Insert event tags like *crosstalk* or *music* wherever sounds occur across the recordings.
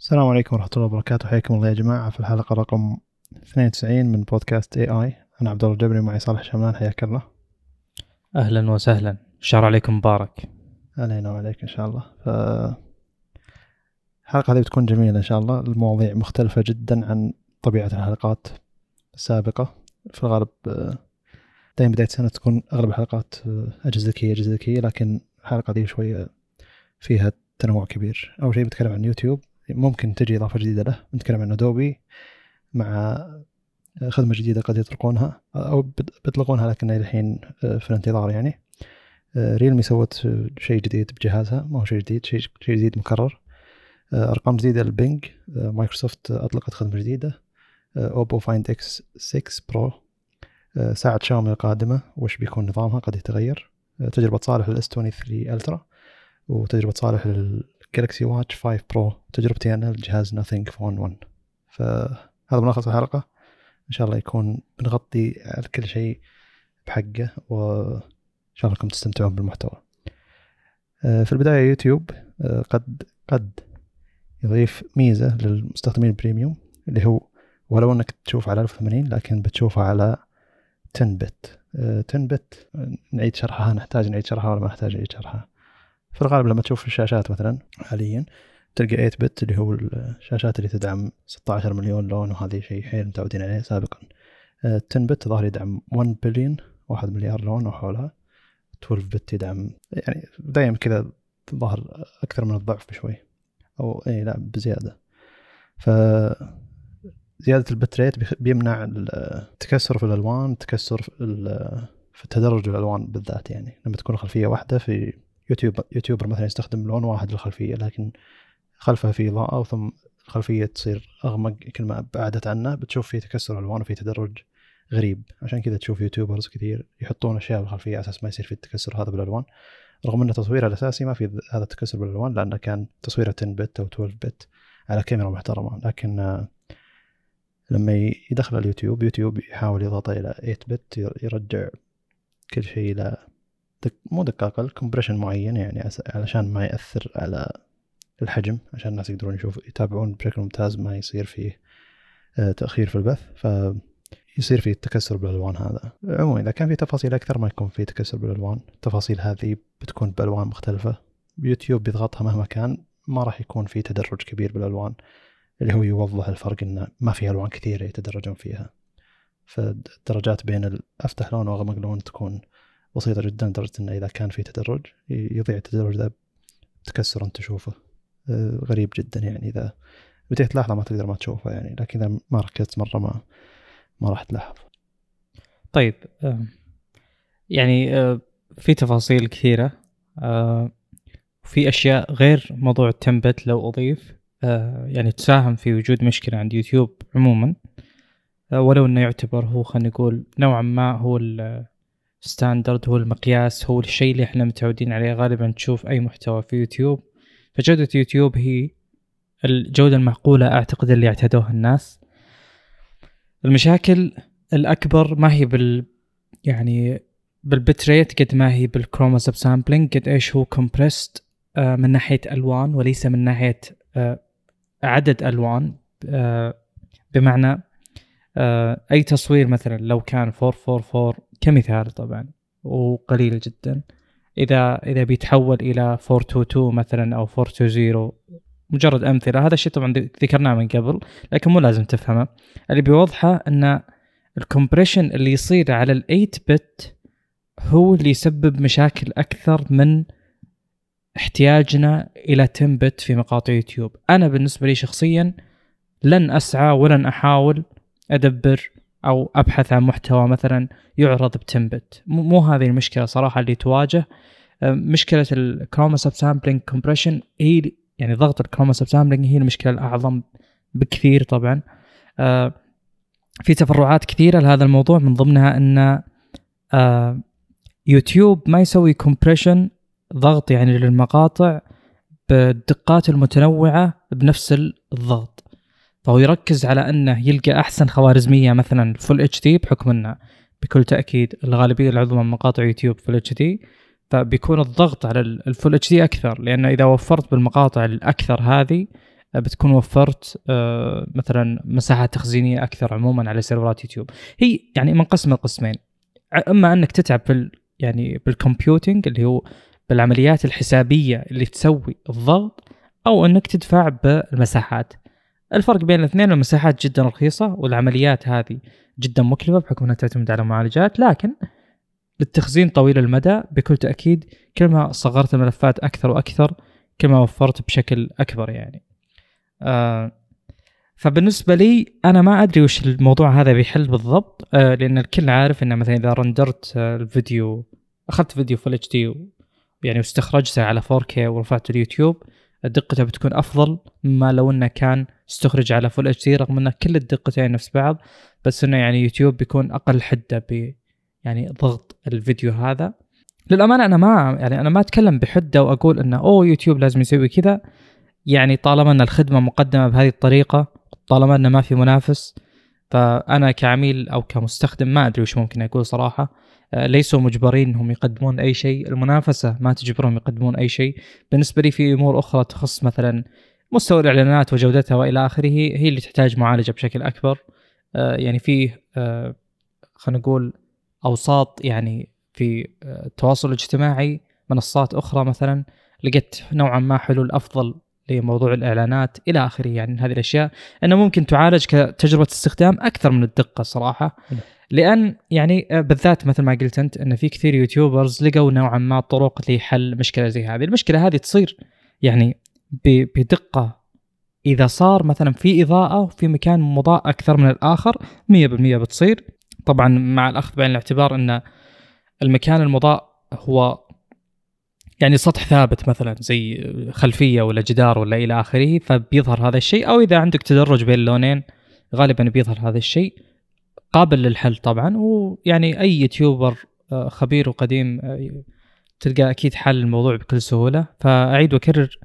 السلام عليكم ورحمة الله وبركاته. حياكم الله يا جماعة. في الحلقة رقم 92 من بودكاست اي اي أنا عبد الله الجبري معي صالح شملان. حياك الله. أهلا وسهلا. شهر عليكم مبارك. علينا وعليك إن شاء الله. ف... الحلقة هذه بتكون جميلة إن شاء الله. المواضيع مختلفة جدا عن طبيعة الحلقات السابقة. في الغالب دائما بداية سنة تكون أغلب الحلقات أجهزة ذكية أجهزة ذكية لكن الحلقة دي شوية فيها تنوع كبير. أول شيء بتكلم عن يوتيوب. ممكن تجي إضافة جديدة له. بنتكلم عن أدوبي مع خدمة جديدة قد يطلقونها أو بيطلقونها لكن الحين في الانتظار يعني. Realme سوت شيء جديد بجهازها. ما هو شيء جديد شيء جديد مكرر. أرقام جديدة لل Bing مايكروسوفت أطلقت خدمة جديدة. Oppo Find X 6 Pro ساعة شاومي القادمة وش بيكون نظامها؟ قد يتغير. تجربة صالح لل S 23 Ultra وتجربة صالح Galaxy Watch 5 Pro تجربتي أنا لجهاز Nothing Phone 1 فهذا ملخص الحلقة. إن شاء الله يكون بنغطي على كل شيء بحقه وإن شاء الله انكم تستمتعون بالمحتوى. آه، في البداية يوتيوب آه، قد قد يضيف ميزة للمستخدمين ال premium اللي هو ولو إنك تشوف على 1080 لكن بتشوفها على 10 بت 10 بت نعيد شرحها نحتاج نعيد شرحها ولا ما نحتاج نعيد شرحها؟ في الغالب لما تشوف الشاشات مثلا حاليا تلقى 8 بت اللي هو الشاشات اللي تدعم 16 مليون لون وهذه شيء حيل متعودين عليه سابقا. 10 آه، بت ظهر يدعم 1 بليون 1 مليار لون وحولها. 12 بت يدعم يعني دائما كذا ظهر أكثر من الضعف بشوي. أو اي لا بزيادة. ف زيادة ال bit rate بيمنع التكسر في الألوان التكسر في التدرج الألوان بالذات يعني. لما تكون الخلفيه واحدة في يوتيوب YouTuber مثلا يستخدم لون واحد للخلفية لكن خلفه في إضاءة ثم الخلفية تصير أغمق كل ما بعدت عنه بتشوف في تكسر الوان وفي تدرج غريب. عشان كذا تشوف YouTubers كثير يحطون أشياء بالخلفية على أساس ما يصير في التكسر هذا بالألوان. رغم ان تصويره الأساسي ما في هذا التكسر بالألوان لأنه كان تصويره 10 bit أو 12 bit على كاميرا محترمة. لكن آه، لما يدخل اليوتيوب يوتيوب يحاول يضغطه إلى 8 bit يرجع كل شيء إلى دك مو دقاقة ال compression معين يعني علشان ما يأثر على الحجم عشان الناس يقدرون يشوف يتابعون بشكل ممتاز ما يصير فيه آه، تأخير في البث ف يصير في تكسر بالألوان هذا. عموما إذا كان في تفاصيل أكثر ما يكون في تكسر بالألوان. التفاصيل هذه بتكون بألوان مختلفة. يوتيوب بيضغطها مهما كان ما راح يكون في تدرج كبير بالألوان. اللي هو يوضح الفرق انه ما في ألوان كثيرة يتدرجون فيها. فالدرجات بين أفتح لون وأغمق لون تكون بسيطة جدا لدرجة إنه إذا كان في تدرج يضيع التدرج ذا تكسر أنت تشوفه. آه، غريب جدا يعني إذا بديت تلاحظه ما تقدر ما تشوفه يعني لكن إذا ما ركزت مرة ما ما راح تلاحظ. طيب يعني آه، في تفاصيل كثيرة. في أشياء غير موضوع ال ten bit لو أضيف يعني تساهم في وجود مشكلة عند يوتيوب عموما. ولو إنه يعتبر هو خلينا نقول نوعا ما هو standard هو المقياس هو الشيء اللي إحنا متعودين عليه. غالبا تشوف أي محتوى في يوتيوب. فجودة يوتيوب هي الجودة المعقولة أعتقد اللي اعتادوها الناس. المشاكل الأكبر ما هي بال يعني بال bit rate قد ما هي بال chroma subsampling قد إيش هو compressed آه، من ناحية ألوان وليس من ناحية آه، عدد ألوان. آه، بمعنى أي تصوير مثلا لو كان 444 كمثال طبعا وقليل جدا. إذا إذا بيتحول إلى 422 مثلا أو 420 مجرد أمثلة. هذا الشيء طبعا ذكرناه من قبل لكن مو لازم تفهمه. اللي بيوضحه إن ال compression اللي يصير على ال 8 bit هو اللي يسبب مشاكل أكثر من احتياجنا إلى 10 bit في مقاطع يوتيوب. أنا بالنسبة لي شخصيا لن أسعى ولن أحاول أدبر أو أبحث عن محتوى مثلا يعرض ب ten bit. مو هذه المشكلة صراحة اللي تواجه. مشكلة ال chroma subsampling compression هي يعني ضغط ال chroma subsampling هي المشكلة الأعظم بكثير طبعا. في تفرعات كثيرة لهذا الموضوع. من ضمنها إن يوتيوب ما يسوي compression ضغط يعني للمقاطع بالدقات المتنوعة بنفس الضغط. فهو يركز على أنه يلقى أحسن خوارزمية مثلا full HD بحكم إنه بكل تأكيد الغالبية العظمى من مقاطع يوتيوب full HD فبيكون الضغط على ال full HD أكثر لأنه إذا وفرت بالمقاطع الأكثر هذه بتكون وفرت آه، مثلا مساحات تخزينية أكثر عموما على server ات يوتيوب. هي يعني منقسمه قسمين أما أنك تتعب في يعني بال computing اللي هو بالعمليات الحسابية اللي تسوي الضغط أو أنك تدفع بالمساحات. الفرق بين الاثنين المساحات جدا رخيصة والعمليات هذه جدا مكلفة بحكم إنها تعتمد على معالجات لكن للتخزين طويل المدى بكل تأكيد كل ما صغرت الملفات أكثر وأكثر كل ما وفرت بشكل أكبر يعني. آه فبالنسبة لي أنا ما أدري وش الموضوع هذا بيحل بالضبط آه لأن الكل عارف إنه مثلا إذا رندرت آه الفيديو أخذت فيديو فل اتش دي يعني واستخرجته على 4K ورفعته اليوتيوب دقته بتكون أفضل مما لو إنه كان استخرج على full HD رغم إن كل الدقتين نفس بعض بس إنه يعني يوتيوب بيكون أقل حدة ب يعني ضغط الفيديو هذا. للأمانة أنا ما يعني أنا ما أتكلم بحدة وأقول إنه أوه يوتيوب لازم يسوي كذا. يعني طالما إن الخدمة مقدمة بهذه الطريقة طالما إنه ما في منافس فأنا كعميل أو كمستخدم ما أدري وش ممكن أقول صراحة. ليسوا مجبرين انهم يقدمون أي شيء. المنافسة ما تجبرهم يقدمون أي شيء. بالنسبة لي في أمور أخرى تخص مثلا مستوى الإعلانات وجودتها وإلى آخره هي اللي تحتاج معالجة بشكل أكبر. آه، يعني فيه آه، خلينا نقول أوساط يعني في التواصل الاجتماعي منصات أخرى مثلا. لقيت نوعا ما حلول أفضل لموضوع الإعلانات إلى آخره. يعني هذه الأشياء أنه ممكن تعالج كتجربة استخدام أكثر من الدقة صراحة. لأن يعني آه، بالذات مثل ما قلت أنت أن في كثير يوتيوبرز لقوا نوعا ما طرق لحل مشكلة زي هذه. المشكلة هذه تصير يعني بدقة. إذا صار مثلا في إضاءة وفي مكان مضاء أكثر من الآخر 100% بتصير. طبعا مع الأخذ بعين الاعتبار أن المكان المضاء هو يعني سطح ثابت مثلا زي خلفية ولا جدار ولا إلى آخره فبيظهر هذا الشيء. أو إذا عندك تدرج بين اللونين غالبا بيظهر هذا الشيء. قابل للحل طبعا. ويعني أي يوتيوبر آه، خبير وقديم آه، تلقى أكيد حل الموضوع بكل سهولة. فأعيد وأكرر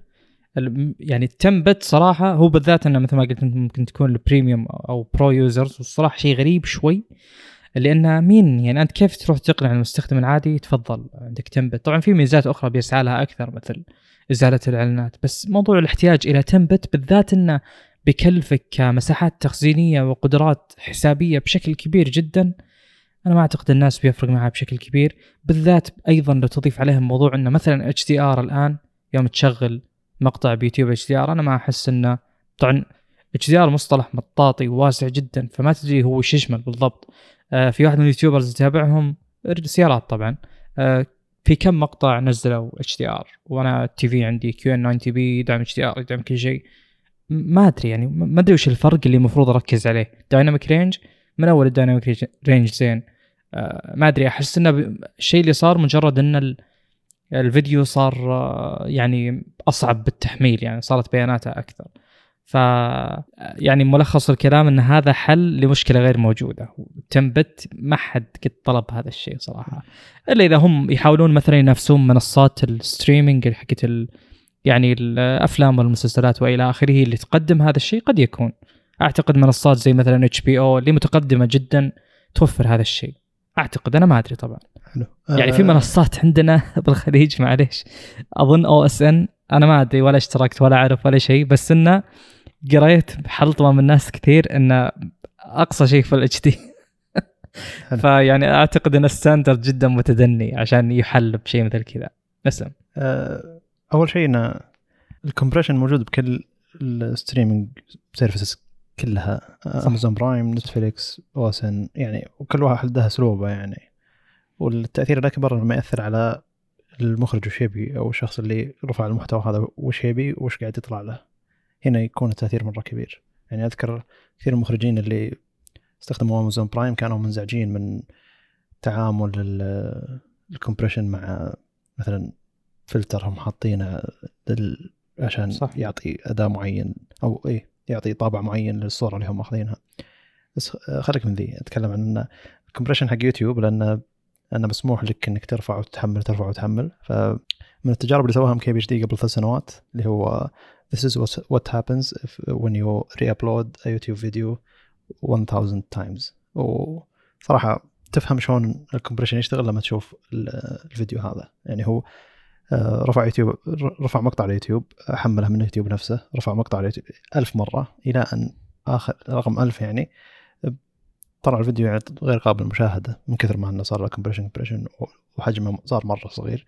يعني ال ten bit صراحة هو بالذات أنه مثل ما قلت ممكن تكون ال premium أو pro users والصراحة شيء غريب شوي. لأن مين؟ يعني أنت كيف تروح تقنع المستخدم العادي؟ تفضل عندك ten bit. طبعا في ميزات أخرى بيسعى لها أكثر مثل إزالة الإعلانات. بس موضوع الاحتياج إلى ten bit بالذات إنه بكلفك كمساحات تخزينية وقدرات حسابية بشكل كبير جدا. أنا ما أعتقد الناس بيفرق معها بشكل كبير. بالذات أيضا لو تضيف عليهم موضوع إنه مثلا HDR الآن يوم تشغل مقطع بيوتيوب HDR أنا ما أحس إنه طبعا HDR مصطلح مطاطي وواسع جدا فما تدري هو وش يشمل بالضبط. في واحد من ال YouTubers اتابعهم سيارات طبعا. آه في كم مقطع نزلوا HDR؟ وأنا ال TV عندي كيو إن 9 تي بي يدعم HDR يدعم كل شيء. ما أدري يعني ما أدري وش الفرق اللي المفروض أركز عليه. dynamic range من أول ال dynamic range زين. آه ما أدري أحس إنه الشيء اللي صار مجرد إن الفيديو صار آه يعني أصعب بالتحميل يعني صارت بياناته أكثر. ف يعني ملخص الكلام إن هذا حل لمشكلة غير موجودة. ten bit ما حد قد طلب هذا الشيء صراحة. إلا إذا هم يحاولون مثلا ينافسون منصات ال streaming حقت يعني الأفلام والمسلسلات وإلى آخره اللي تقدم هذا الشيء قد يكون. أعتقد منصات زي مثلا إتش بي أو اللي متقدمة جدا توفر هذا الشيء. أعتقد أنا ما أدري طبعا. حلو. يعني في آه. منصات عندنا *laughs* بالخليج معليش. أظن أو إس إن أنا ما أدري ولا اشتركت ولا أعرف ولا شيء. بس إنه قريت حلطمه من ناس كثير انه أقصى شيء في الاتش دي *laughs* فيعني أعتقد إن الستاندرد جدا متدني عشان يحل بشيء مثل كذا. نسم. أه أول شيء إن ال compression موجود بكل ال streaming services كلها. أمازون برايم نتفليكس OSN يعني وكل واحد له أسلوبه يعني. والتأثير الاكبر لما يأثر على المخرج وش يبي أو الشخص اللي رفع المحتوى هذا وش يبي وش قاعد يطلع له. هنا يكون التأثير مرة كبير. يعني أذكر كثير من المخرجين اللي استخدموا امازون برايم كانوا منزعجين من تعامل ال compression مع مثلا فلتر هم حاطينه عشان صح. يعطي أداء معين أو إيه يعطي طابع معين للصورة اللي هم ماخذينها بس خليك من ذي. أتكلم عن ال compression حق يوتيوب لأن انه مسموح لك إنك ترفع وتحمل ترفع وتحمل. فمن التجارب اللي سواها ام كي بي إتش دي قبل ثلاث سنوات اللي هو this is what happens if when you re-upload a YouTube video 1000 times. وصراحه تفهم شلون ال compression يشتغل لما تشوف الفيديو هذا. يعني هو آه، رفع يوتيوب رفع مقطع على يوتيوب حملها من يوتيوب نفسه رفع مقطع على يوتيوب ألف مرة إلى أن آخر رقم ألف يعني طلع الفيديو يعني غير قابل للمشاهدة من كثر ما إنه صار له compression compression وحجمه صار مرة صغير.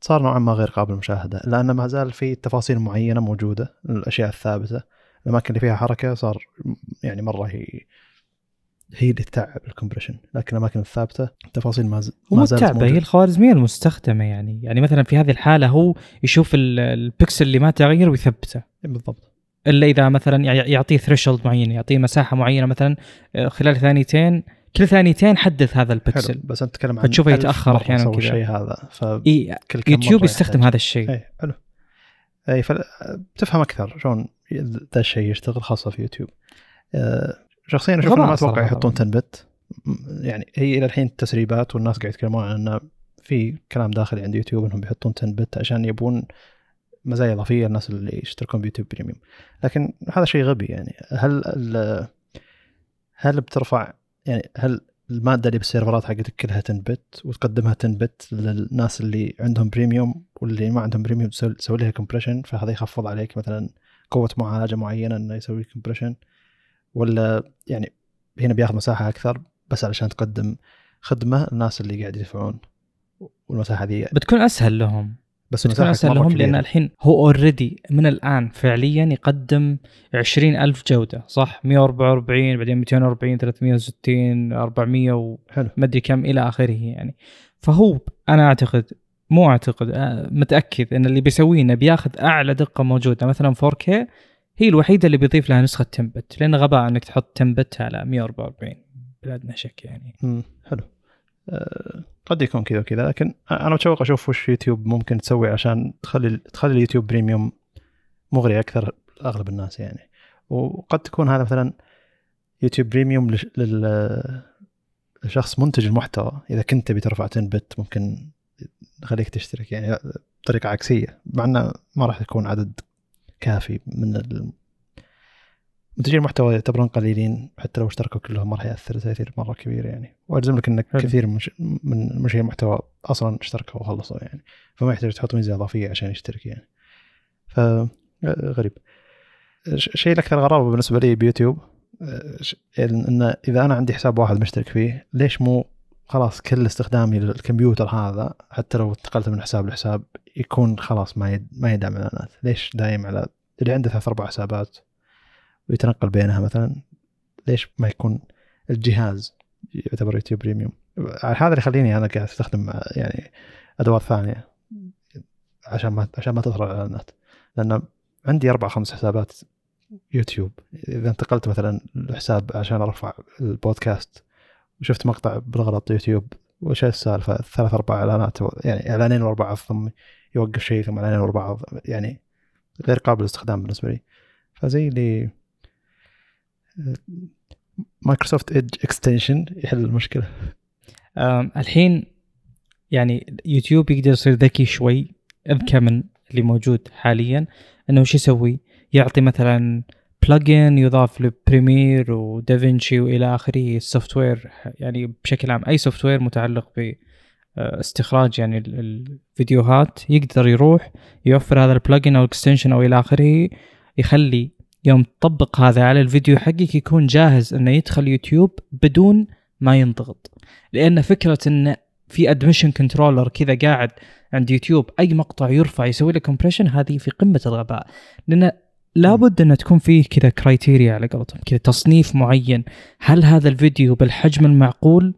فصار نوعا ما غير قابل للمشاهدة لأن ما زال في تفاصيل معينة موجودة الأشياء الثابتة الأماكن اللي فيها حركة صار يعني مرة هي هي اللي تتعب ال compression لكن الأماكن الثابتة التفاصيل ما, ما زالت موجودة. هي الخوارزمية المستخدمة يعني يعني مثلا في هذه الحالة هو يشوف البكسل اللي ما تغير ويثبته بالضبط إلا إذا مثلا يعطيه threshold معين يعطيه مساحة معينة مثلا آه، خلال ثانيتين كل ثانيتين حدث هذا البكسل. بس انت تتكلم عن فتشوفه يتأخر أحيانا كذا. الشيء هذا ف إيه يوتيوب يستخدم هذا الشيء. إي حلو. إي فبتفهم أكثر شلون ذا الشيء يشتغل خاصة في يوتيوب. أه شخصيا أشوف ما أتوقع يحطون 10 bit يعني هي إلى الحين تسريبات والناس قاعد يتكلمون عن إنه في كلام داخلي عند يوتيوب إنهم بيحطون 10 bit عشان يبون مزايا إضافية للناس اللي يشتركون ب YouTube Premium. لكن هذا شيء غبي يعني. هل هل بترفع يعني هل المادة اللي بالسيرفرات حقتك كلها 10 bit وتقدمها 10 bit للناس اللي عندهم Premium واللي ما عندهم Premium تسوي لها compression فهذا يخفض عليك مثلا قوة معالجة معينة إنه يسوي compression ولا يعني هنا بياخذ مساحة أكثر بس علشان تقدم خدمة للناس اللي قاعد يدفعون؟ والمساحة دي بتكون أسهل لهم. بس بتكون اسهل لهم لأن الحين هو already من الآن فعليا يقدم عشرين ألف جودة صح؟ 144 بعدين 240 360 400 وما أدري كم إلى آخره يعني. فهو أنا أعتقد مو أعتقد آه، متأكد إن اللي بيسويه إنه بياخذ أعلى دقة موجودة. مثلا 4K هي الوحيدة اللي بيضيف لها نسخة 10 bit لأن غباء إنك تحط 10 bit على 144 بلا ادنى شك يعني. امم حلو. قد يكون كذا وكذا لكن أنا متشوق أشوف وش يوتيوب ممكن تسوي عشان تخلي تخلي ال YouTube Premium مغري أكثر لأغلب الناس يعني. وقد تكون هذا مثلا YouTube Premium لشخص منتج المحتوى. إذا كنت تبي ترفع 10 بت ممكن نخليك تشترك يعني بطريقة عكسية مع إنه ما راح يكون عدد كافي من منتجين المحتوى يعتبرون قليلين حتى لو اشتركوا كلهم ما راح يأثر تاثير مرة كبير يعني. واجزم لك انك كثير مش من منشئي المحتوى أصلا اشتركوا وخلصوا يعني. فما يحتاج تحط ميزه إضافية عشان يشترك يعني. ف غريب. الشيء الأكثر غرابة بالنسبة لي بيوتيوب ان إذا أنا عندي حساب واحد مشترك فيه ليش مو خلاص كل استخدامي للكمبيوتر هذا حتى لو انتقلت من حساب لحساب يكون خلاص ما يد... ما يدعم اعلانات ليش دايم على اللي عنده ثلاث أربع حسابات؟ ويتنقل بينها مثلا. ليش ما يكون الجهاز يعتبر YouTube Premium؟ هذا اللي يخليني أنا قاعد أستخدم يعني أدوات ثانية عشان ما عشان ما تظهر الإعلانات. لأن عندي أربع خمس حسابات يوتيوب. إذا انتقلت مثلا لحساب عشان أرفع البودكاست وشفت مقطع بالغلط يوتيوب وش السالفة؟ ثلاث أربع إعلانات يعني إعلانين ورا بعض ثم يوقف شيء ثم إعلانين ورا بعض يعني غير قابل للاستخدام بالنسبة لي. فزي اللي Microsoft Edge extension يحل المشكلة الحين يعني يوتيوب يقدر يصير ذكي شوي أذكى من اللي موجود حاليا إنه وش يسوي؟ يعطي مثلا plugin يضاف لبريمير ودافنشي وإلى آخره ال software يعني بشكل عام أي software متعلق ب استخراج يعني الفيديوهات يقدر يروح يوفر هذا ال plugin أو ال extension أو إلى آخره يخلي يوم تطبق هذا على الفيديو حقك يكون جاهز إنه يدخل يوتيوب بدون ما ينضغط. لأن فكرة انه في admission controller كذا قاعد عند يوتيوب أي مقطع يرفع يسوي له compression هذه في قمة الغباء. لأن لابد إن تكون فيه كذا criteria على قولتهم كذا تصنيف معين. هل هذا الفيديو بالحجم المعقول؟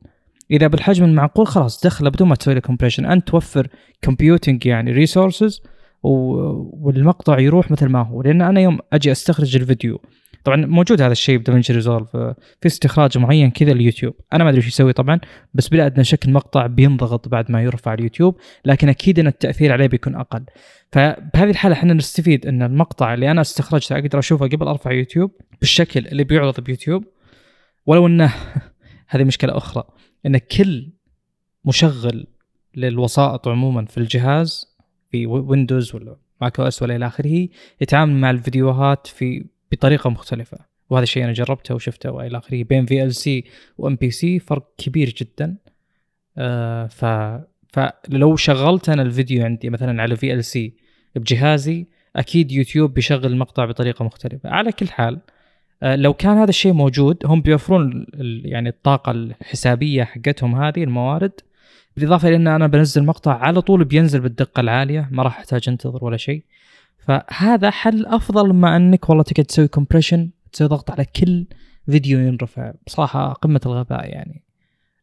إذا بالحجم المعقول خلاص دخله بدون ما تسوي له compression أنت توفر computing يعني resources والمقطع يروح مثل ما هو لأن أنا يوم أجي أستخرج الفيديو طبعا موجود هذا الشيء ب DaVinci Resolve في استخراج معين كذا اليوتيوب أنا ما أدري إيش يسوي طبعا بس بلا ادنى شك المقطع بينضغط بعد ما يرفع اليوتيوب لكن أكيد إن التأثير عليه بيكون أقل. فبهذه الحالة إحنا نستفيد إن المقطع اللي أنا استخرجته أقدر أشوفه قبل أرفع يوتيوب بالشكل اللي بيعرض بيوتيوب. ولو إنه *laughs* هذه مشكلة أخرى إن كل مشغل للوسائط عموما في الجهاز في ويندوز ولا macOS ولا إلى آخره يتعامل مع الفيديوهات في بطريقة مختلفة. وهذا الشيء أنا جربته وشفته وإلى آخره. بين VLC و MPC فرق كبير جدا. آه ف فلو شغلت أنا الفيديو عندي مثلا على VLC بجهازي أكيد يوتيوب بيشغل المقطع بطريقة مختلفة. على كل حال آه، لو كان هذا الشيء موجود هم بيوفرون يعني الطاقة الحسابية حقتهم هذه الموارد بالإضافة إلى إن أنا بنزل مقطع على طول بينزل بالدقة العالية ما راح أحتاج أنتظر ولا شيء. فهذا حل أفضل ما إنك والله تقعد تسوي compression تسوي ضغط على كل فيديو ينرفع. بصراحة قمة الغباء يعني.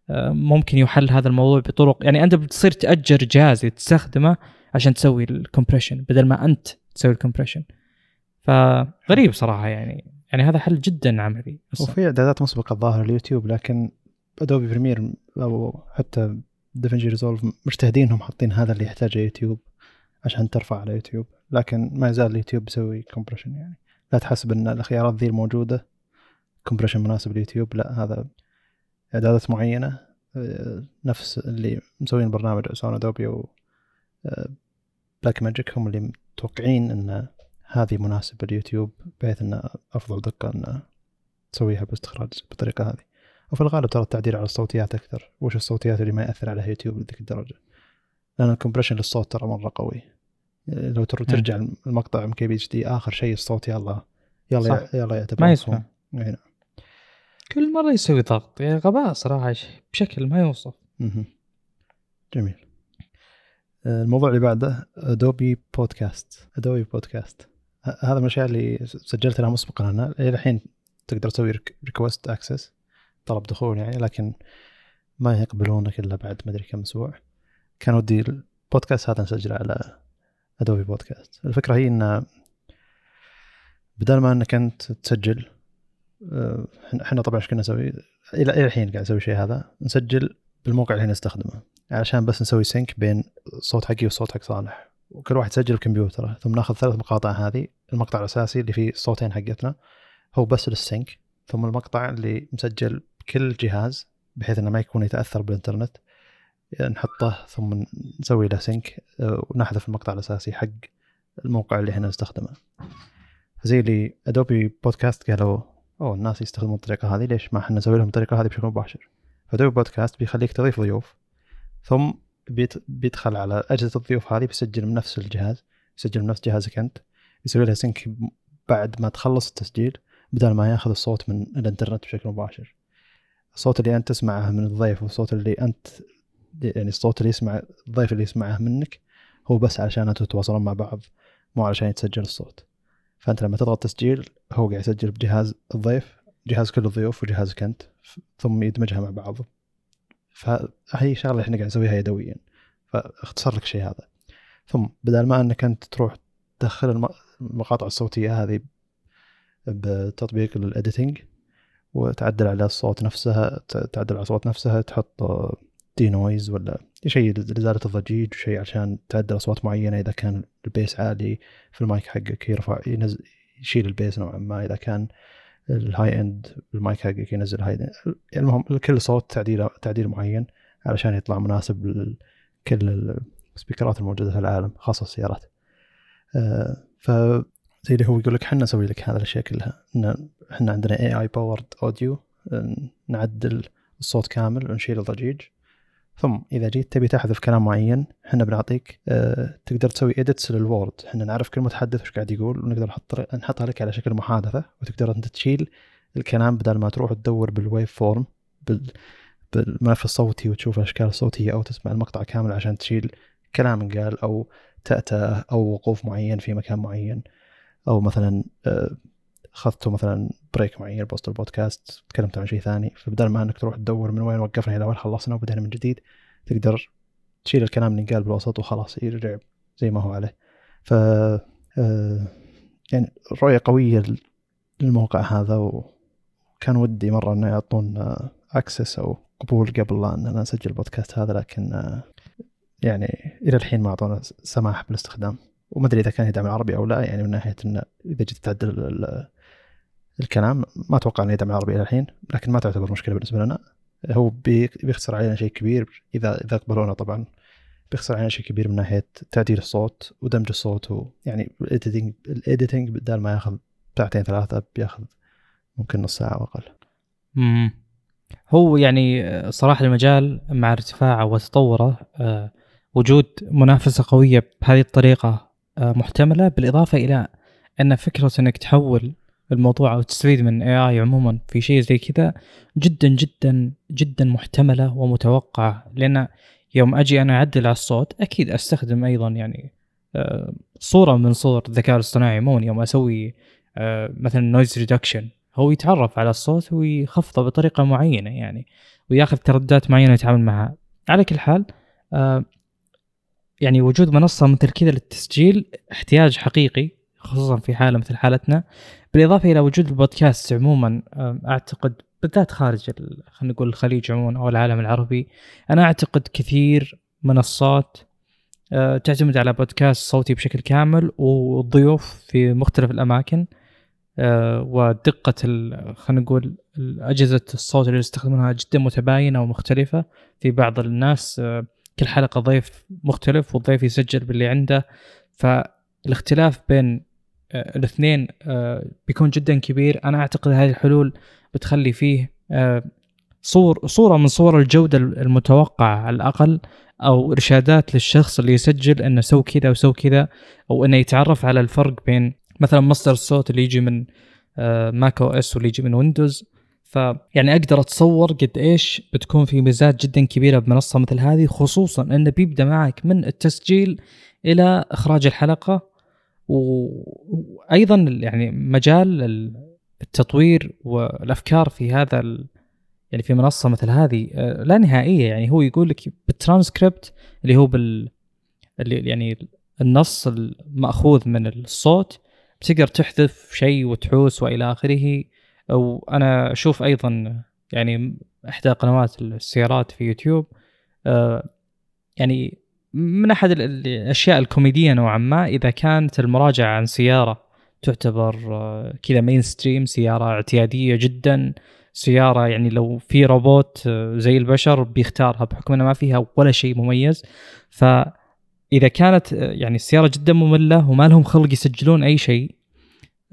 آه، ممكن يحل هذا الموضوع بطرق يعني أنت بتصير تأجر جهاز تستخدمه عشان تسوي ال compression بدل ما أنت تسوي ال compression فغريب صراحة يعني. يعني هذا حل جدا عملي. وفي إعدادات مسبقة الظاهر اليوتيوب لكن Adobe Premiere أو حتى DaVinci Resolve مجتهدين انهم حاطين هذا اللي يحتاجه يوتيوب عشان ترفع على يوتيوب. لكن ما يزال اليوتيوب يسوي compression يعني. لا تحسب إن الخيارات ذي الموجودة compression مناسب لليوتيوب لا هذا إعدادات معينة. آه، نفس اللي مسوين برنامج سون أدوبي و بلاك ماجيك هم اللي متوقعين إن هذه مناسبة لليوتيوب بحيث إن أفضل دقة إن تسويها باستخراج بالطريقة هذه. وفي الغالب ترى التعديل على الصوتيات أكثر. وش الصوتيات اللي ما يأثر عليها يوتيوب لذيك الدرجة؟ لأن ال compression للصوت ترى مرة قوي. لو تر- ترجع المقطع ام كي بي HD آخر شيء الصوت يلا يلا صح. يلا يعتبر ما. يسمع. أي نعم. كل مرة يسوي ضغط. يعني غباء صراحة بشكل ما يوصف. مهم. جميل. الموضوع اللي بعده أدوبي بودكاست أدوبي بودكاست هذا من الأشياء اللي سجلت لها مسبقا. أنا إلى الحين تقدر تسوي request access طلب دخول يعني لكن ما يقبلونك إلا بعد ما أدري كم أسبوع. كان ودي البودكاست هذا نسجله على ادوبي بودكاست الفكرة هي إن بدل ما إنك أنت تسجل آه، إحنا طبعا إيش كنا نسوي؟ إلى الحين قاعد نسوي شيء هذا. نسجل بالموقع اللي نستخدمه. علشان بس نسوي سينك بين الصوت حقي والصوت حق صالح. وكل واحد يسجل بكمبيوتره. ثم ناخذ ثلاث مقاطع هذه. المقطع الأساسي اللي فيه الصوتين حقتنا. هو بس للسينك ثم المقطع اللي مسجل بكل جهاز بحيث إنه ما يكون يتأثر بالإنترنت نحطه ثم نسوي له سينك آه، ونحذف المقطع الأساسي حق الموقع اللي إحنا نستخدمه. زي اللي ادوبي بودكاست قالوا أوه الناس يستخدمون الطريقة هذه ليش ما إحنا نسوي لهم الطريقة هذه بشكل مباشر؟ فادوبي بودكاست بيخليك تضيف ضيوف ثم بيدخل على أجهزة الضيوف هذه بيسجل من نفس الجهاز يسجل من نفس جهازك أنت يسوي لها سينك بعد ما تخلص التسجيل بدل ما ياخذ الصوت من الإنترنت بشكل مباشر. الصوت اللي أنت تسمعه من الضيف والصوت اللي أنت يعني الصوت اللي يسمع الضيف اللي يسمعه منك هو بس علشان أنتم تتواصلون مع بعض مو علشان يتسجل الصوت. فأنت لما تضغط تسجيل هو قاعد يسجل بجهاز الضيف جهاز كل الضيوف وجهازك انت ثم يدمجها مع بعض. فهي شغلة إحنا قاعد نسويها يدويا. فاختصر لك الشيء هذا. ثم بدل ما إنك أنت تروح تدخل الم- المقاطع الصوتية هذه بتطبيق ال editing وتعدل على الصوت نفسها تعدل على الصوت نفسها تحط denoise ولا شيء لازالة الضجيج وشيء عشان تعدل أصوات معينة. إذا كان ال bass عالي في المايك حقك يرفع ينزل يشيل ال bass نوعا ما. إذا كان ال high end المايك حقك ينزل high يعني المهم كل صوت تعديل تعديل معين علشان يطلع مناسب لكل ال speakerات الموجودة في العالم خاصة السيارات. آه، ف زي اللي هو يقول لك إحنا نسوي لك هذه الأشياء كلها. إحنا عندنا AI powered audio نعدل الصوت كامل ونشيل الضجيج. ثم إذا جيت تبي تحذف كلام معين إحنا بنعطيك آه تقدر تسوي edits لل word إحنا نعرف كل متحدث وش قاعد يقول ونقدر نحط نحطها لك على شكل محادثة وتقدر أنت تشيل الكلام بدل ما تروح تدور بال waveform بال بالملف الصوتي وتشوف الأشكال الصوتية أو تسمع المقطع كامل عشان تشيل كلام قال أو تأتأة أو وقوف معين في مكان معين. أو مثلا آه، أخذتوا مثلا break معين بوسط البودكاست تكلمتوا عن شيء ثاني فبدل ما إنك تروح تدور من وين وقفنا إلى وين خلصنا وبدأنا من جديد تقدر تشيل الكلام اللي قال بالوسط وخلاص يرجع زي ما هو عليه. ف آه، يعني رؤية قوية للموقع هذا وكان ودي مرة إنه يعطونا access أو قبول قبل لا اننا نسجل البودكاست هذا لكن آه، يعني إلى الحين ما أعطونا سماح بالاستخدام. وما أدري إذا كان يدعم العربي أو لا يعني من ناحية انه إذا جيت تعدل ال- الكلام ما أتوقع إنه يدعم العربي إلى الحين لكن ما تعتبر مشكلة بالنسبة لنا. هو بي- بيخسر علينا شيء كبير اذا إذا قبلونا طبعا بيخسر علينا شيء كبير من ناحية تعديل الصوت ودمج الصوت ويعني ال editing ال editing بدال ما ياخذ ساعتين ثلاثة بياخذ ممكن نص ساعة واقل امم هو يعني صراحة المجال مع ارتفاعه وتطوره آه، وجود منافسة قوية بهذه الطريقة محتملة بالإضافة إلى أن فكرة إنك تحول الموضوع أو تستفيد من AI عموما في شيء زي كذا جدا جدا جدا محتملة ومتوقعة. لأن يوم أجي أنا أعدل على الصوت أكيد أستخدم أيضا يعني آه، صورة من صور الذكاء الاصطناعي مو يوم أسوي آه، مثلا noise reduction هو يتعرف على الصوت ويخفضه بطريقة معينة يعني وياخذ ترددات معينة يتعامل معها. على كل حال آه، يعني وجود منصة مثل كذا للتسجيل احتياج حقيقي خصوصا في حالة مثل حالتنا. بالإضافة إلى وجود البودكاست عموما أعتقد بالذات خارج خلينا نقول الخليج عموما أو العالم العربي أنا أعتقد كثير منصات تعتمد على بودكاست صوتي بشكل كامل والضيوف في مختلف الأماكن ودقة خلينا نقول أجهزة الصوت اللي يستخدمونها جدا متباينة ومختلفة في بعض الناس كل حلقة ضيف مختلف والضيف يسجل باللي عنده. فالاختلاف بين الاثنين بيكون جدا كبير. أنا أعتقد هذه الحلول بتخلي فيه صور صورة من صور الجودة المتوقعة على الأقل أو إرشادات للشخص اللي يسجل إنه سوي كذا وسوي كذا أو إنه يتعرف على الفرق بين مثلا مصدر الصوت اللي يجي من macOS واللي يجي من ويندوز فيعني أقدر أتصور قد إيش بتكون في ميزات جدا كبيرة بمنصة مثل هذه خصوصا إنه بيبدأ معك من التسجيل إلى إخراج الحلقة. وأيضا يعني مجال التطوير والأفكار في هذا يعني في منصة مثل هذه آه، لا نهائية. يعني هو يقول لك بالترانسكريبت اللي هو بال اللي يعني النص المأخوذ من الصوت بتقدر تحذف شيء وتحوس وإلى آخره. وأنا أشوف أيضا يعني إحدى قنوات السيارات في يوتيوب آه، يعني من أحد الأشياء الكوميدية نوعا ما إذا كانت المراجعة عن سيارة تعتبر آه، كذا مين ستريم سيارة اعتيادية جدا سيارة يعني لو في روبوت آه، زي البشر بيختارها بحكم انها ما فيها ولا شيء مميز. فإذا كانت يعني السيارة جدا مملة وما لهم خلق يسجلون أي شيء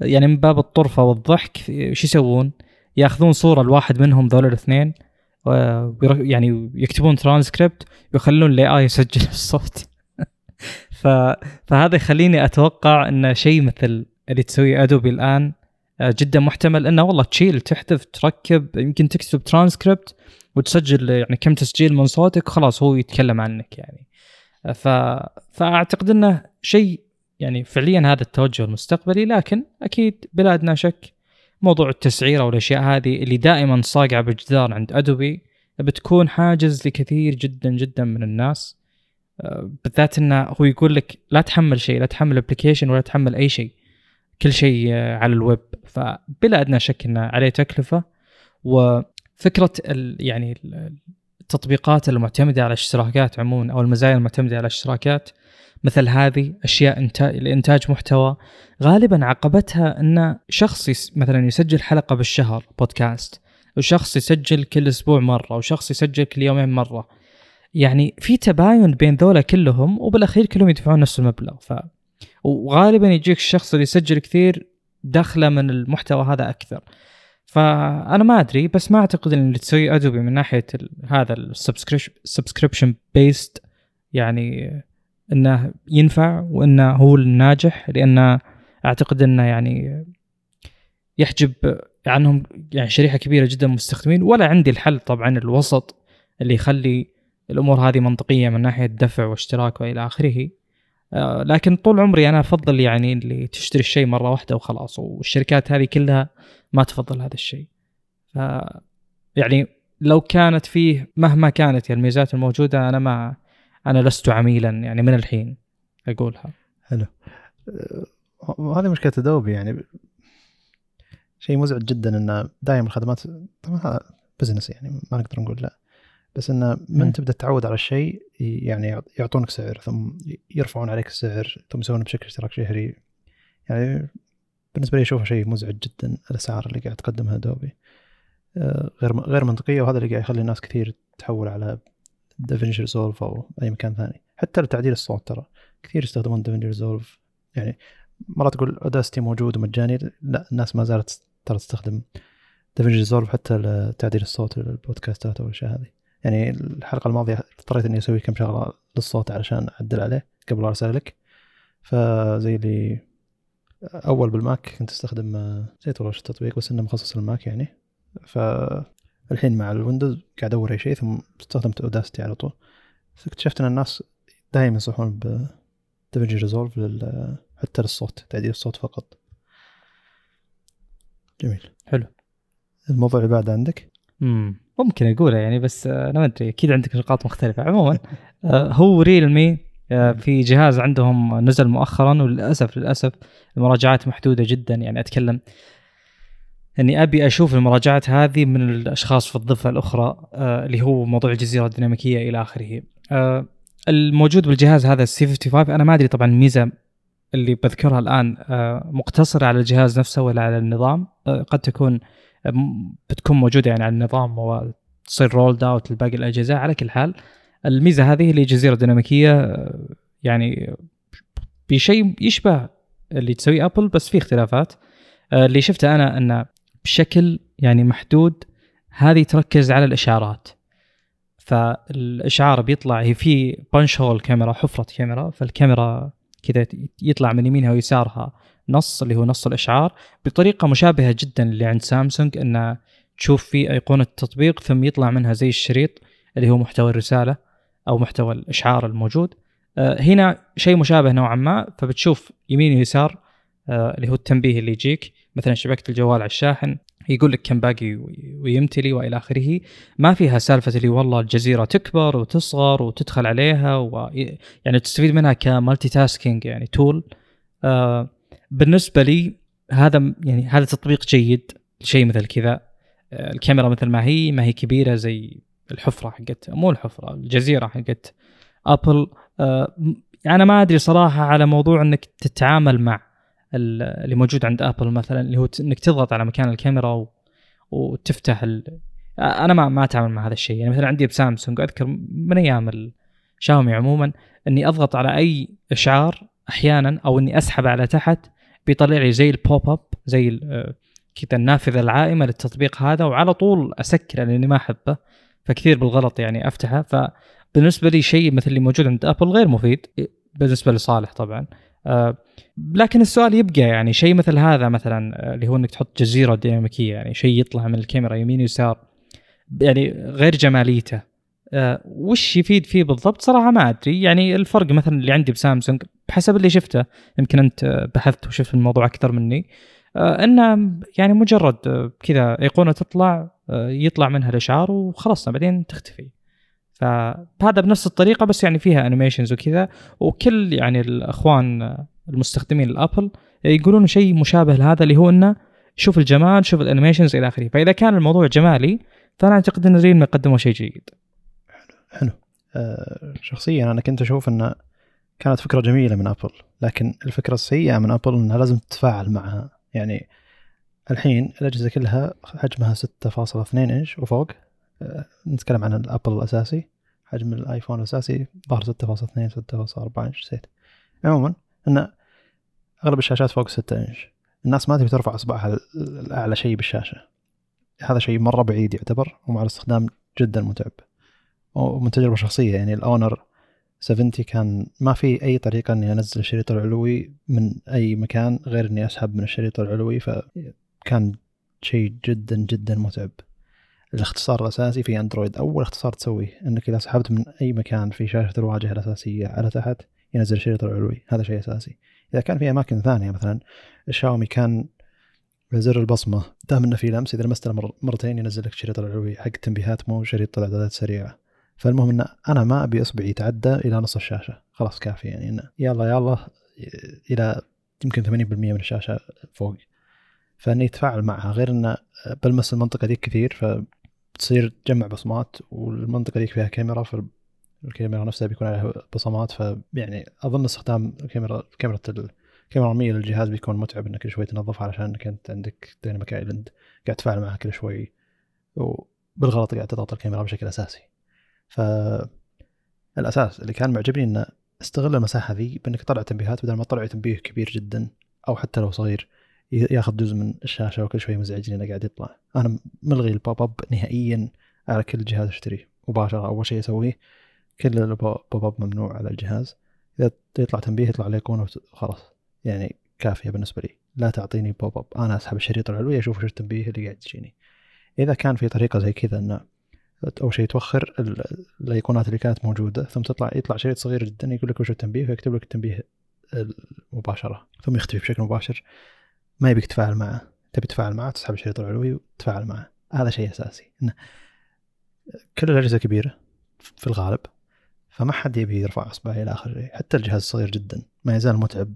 يعني من باب الطرفة والضحك شو يسوون؟ ياخذون صورة لواحد منهم ذول الاثنين يعني يكتبون ترانسكريبت ويخلون الاي اي يسجل الصوت. *laughs* فهذا يخليني أتوقع إن شيء مثل اللي تسويه أدوبي الآن آه، جدا محتمل إنه والله تشيل تحذف تركب يمكن تكتب ترانسكريبت وتسجل يعني كم تسجيل من صوتك خلاص هو يتكلم عنك يعني ف... فأعتقد إنه شيء يعني فعليا هذا التوجه المستقبلي لكن أكيد بلا ادنى شك موضوع التسعيره والاشياء هذه اللي دائما صاقعة بالجدار عند أدوبي بتكون حاجز لكثير جدا جدا من الناس. آه، بالذات إنه هو يقول لك لا تحمل شيء لا تحمل application ولا تحمل أي شيء كل شيء على الويب. فبلا ادنى شك إنه عليه تكلفة. وفكرة يعني التطبيقات المعتمدة على الاشتراكات عموما أو المزايا المعتمدة على الاشتراكات مثل هذه أشياء انتاج لإنتاج محتوى. غالبا عقبتها إن شخص مثلا يسجل حلقة بالشهر بودكاست وشخص يسجل كل أسبوع مرة وشخص يسجل كل يومين مرة. يعني في تباين بين ذولا كلهم وبالأخير كلهم يدفعون نفس المبلغ. ف وغالبا يجيك الشخص اللي يسجل كثير دخله من المحتوى هذا أكثر. فأنا ما أدري بس ما أعتقد إن اللي تسوي أدوبي من ناحية هذا ال subscription based يعني إنه ينفع وإنه هو الناجح لأن أعتقد إنه يعني يحجب عنهم يعني شريحة كبيرة جدا من المستخدمين. ولا عندي الحل طبعا الوسط اللي يخلي الأمور هذه منطقية من ناحية دفع واشتراك وإلى آخره. آه، لكن طول عمري أنا أفضل يعني اللي تشتري الشيء مرة واحدة وخلاص والشركات هذه كلها ما تفضل هذا الشيء. ف يعني لو كانت فيه مهما كانت الميزات الموجودة أنا ما أنا لست عميلا يعني من الحين أقولها. حلو. آه، هذه مشكلة ادوبي يعني شيء مزعج جدا إن دائما الخدمات طبعا بزنس يعني ما نقدر نقول لا. بس انه من تبدأ تتعود على الشيء يعني يعطونك سعر ثم يرفعون عليك السعر ثم يسوونه بشكل اشتراك شهري. يعني بالنسبة لي أشوفه شيء مزعج جدا الأسعار اللي قاعد تقدمها أدوبي آه، غير غير منطقية وهذا اللي قاعد يخلي الناس كثير تحول على دافنشي ريزولف أو أي مكان ثاني. حتى لتعديل الصوت ترى. كثير يستخدمون دافنشي ريزولف. يعني مرات تقول Audacity موجود ومجاني لا الناس ما زالت ترى تستخدم دافنشي ريزولف حتى لتعديل الصوت للبودكاستات والاشياء هذه. يعني الحلقة الماضية اضطريت إني أسوي كم شغلة للصوت علشان أعدل عليه قبل أرسل لك. فزي اللي أول بالماك كنت أستخدم نسيت والله التطبيق بس إنه مخصص للماك يعني. فالحين مع الويندوز قاعد ادور أي شيء ثم استخدمت Audacity على طول. اكتشفت إن الناس دائما ينصحون ب دافنشي ريزولف لل... حتى للصوت تعديل الصوت فقط. جميل. حلو. الموضوع اللي بعد عندك؟ امم ممكن أقوله يعني بس أنا ما أدري أكيد عندك نقاط مختلفة. عموما آه، هو ريلمي آه، في جهاز عندهم نزل مؤخرا وللأسف للأسف المراجعات محدودة جدا. يعني أتكلم اني ابي أشوف المراجعات هذه من الأشخاص في الضفة الأخرى اللي هو موضوع الجزيرة الديناميكية إلى آخره. الموجود بالجهاز هذا السي 55 أنا ما أدري طبعا الميزة اللي بذكرها الآن مقتصرة على الجهاز نفسه ولا على النظام؟ قد تكون بتكون موجودة يعني على النظام وتصير rolled out لباقي الأجهزة. على كل حال الميزة هذه اللي جزيرة ديناميكية يعني بشيء يشبه اللي تسويه ابل بس في اختلافات. اللي شفته أنا انه بشكل يعني محدود هذه تركز على الاشعارات فالإشعار بيطلع هي في بانش هول كاميرا حفرة كاميرا فالكاميرا كذا يطلع من يمينها ويسارها نص اللي هو نص الإشعار. بطريقة مشابهة جدا اللي عند سامسونج انه تشوف في أيقونة تطبيق ثم يطلع منها زي الشريط اللي هو محتوى الرسالة أو محتوى الإشعار الموجود. آه، هنا شيء مشابه نوعا ما فبتشوف يمين ويسار آه، اللي هو التنبيه اللي يجيك. مثلا شبكة الجوال على الشاحن يقول لك كم باقي ويمتلي وإلى آخره. ما فيها سالفة اللي والله الجزيرة تكبر وتصغر وتدخل عليها يعني تستفيد منها ك multitasking يعني tool آه بالنسبة لي هذا يعني هذا تطبيق جيد شيء مثل كذا. آه الكاميرا مثل ما هي ما هي كبيرة زي الحفرة حقت مو الحفرة الجزيرة حقت ابل آه أنا ما أدري صراحة على موضوع إنك تتعامل مع اللي موجود عند ابل مثلا اللي هو إنك تضغط على مكان الكاميرا و... وتفتح ال... أنا ما ما أتعامل مع هذا الشيء. يعني مثلا عندي بسامسونج أذكر من أيام الشاومي عموما إني أضغط على أي إشعار أحيانا أو إني أسحب على تحت بيطلع لي زي ال pop up زي كذا النافذة العائمة للتطبيق هذا وعلى طول أسكره لأني ما أحبه فكثير بالغلط يعني أفتحه. فبالنسبة لي شيء مثل اللي موجود عند ابل غير مفيد بالنسبة لصالح طبعا. لكن السؤال يبقى يعني شيء مثل هذا مثلا آه، اللي هو إنك تحط جزيرة ديناميكية يعني شيء يطلع من الكاميرا يمين ويسار يعني غير جماليته. أه وش يفيد فيه بالضبط؟ صراحة ما أدري. يعني الفرق مثلا اللي عندي بسامسونج بحسب اللي شفته يمكن أنت بحثت وشفت الموضوع أكثر مني إنه يعني مجرد كذا أيقونة تطلع يطلع منها الإشعار وخلصنا بعدين تختفي. فهذا بنفس الطريقة بس يعني فيها animations وكذا. وكل يعني الأخوان المستخدمين الابل يقولون شيء مشابه لهذا اللي هو إنه شوف الجمال شوف ال animations إلى آخره. فإذا كان الموضوع جمالي فأنا أعتقد إن ريلمي قدموا شيء جيد. حلو. حلو. أه شخصيا أنا كنت أشوف إنه كانت فكرة جميلة من أبل لكن الفكرة السيئة من أبل إنها لازم تتفاعل معها يعني الحين الأجهزة كلها حجمها 6.2 إنش وفوق. أه نتكلم عن الأبل الأساسي. حجم الآيفون الأساسي ظهر 6.2 6.4 انش نسيت عموما إن أغلب الشاشات فوق 6 انش الناس ما تبي ترفع أصبعها لاعلى شيء بالشاشة. هذا شيء مرة بعيد يعتبر ومع الاستخدام جدا متعب. ومن تجربة شخصية يعني الأونر 70 كان ما في أي طريقة إني أنزل الشريط العلوي من أي مكان غير إني أسحب من الشريط العلوي فكان شيء جدا جدا متعب. الاختصار الأساسي في اندرويد أول اختصار تسويه إنك إذا سحبت من أي مكان في شاشة الواجهة الأساسية على تحت ينزل الشريط العلوي هذا شيء أساسي. إذا كان في أماكن ثانية مثلا الشاومي كان زر البصمة دام إنه في لمس إذا لمسته مرتين ينزل لك الشريط العلوي حق التنبيهات مو شريط الاعدادات سريعه فالمهم إن أنا ما أبي أصبعي يتعدى إلى نص الشاشة. خلاص كافي يعني إنه يلا يلا إلى يمكن 80% من الشاشة فوق. فإني أتفاعل معها. غير انه بلمس المنطقة دي كثير فبتصير تجمع بصمات والمنطقة دي فيها كاميرا الكاميرا نفسها بيكون عليها بصمات فيعني أظن استخدام الكاميرا كاميرا الكاميرا الرقميه للجهاز بيكون متعب إنك كل شوي تنظفها علشان انك انت عندك Dynamic Island قاعد تتفاعل معها كل شوي وبالغلط قاعد تضغط الكاميرا بشكل أساسي. ف الأساس اللي كان معجبني إنه استغل المساحة ذي بإنك تطلع تنبيهات بدل ما تطلع تنبيه كبير جدا أو حتى لو صغير. ياخذ جزء من الشاشة وكل شوي مزعجني إنه قاعد يطلع. أنا ملغي ال pop up نهائيا على كل جهاز اشتريه مباشرة. أول شيء أسويه كل ال pop up ممنوع على الجهاز. إذا يطلع تنبيه يطلع الايقونه وخلاص يعني كافية بالنسبة لي. لا تعطيني pop up أنا أسحب الشريط العلوي أشوف إيش التنبيه اللي قاعد يجيني. إذا كان في طريقة زي كذا إنه أول شيء توخر الأيقونات اللي كانت موجودة ثم تطلع يطلع شريط صغير جدا يقول لك وش التنبيه ويكتب لك التنبيه مباشره ثم يختفي بشكل مباشر. ما يبيك تتفاعل معه. تبي تتفاعل معه تسحب الشريط العلوي وتتفاعل معه. هذا شيء أساسي. انه كل الأجهزة كبيرة في الغالب فما حد يبي يرفع أصبعه إلى آخر شيء. حتى الجهاز صغير جدا. ما يزال متعب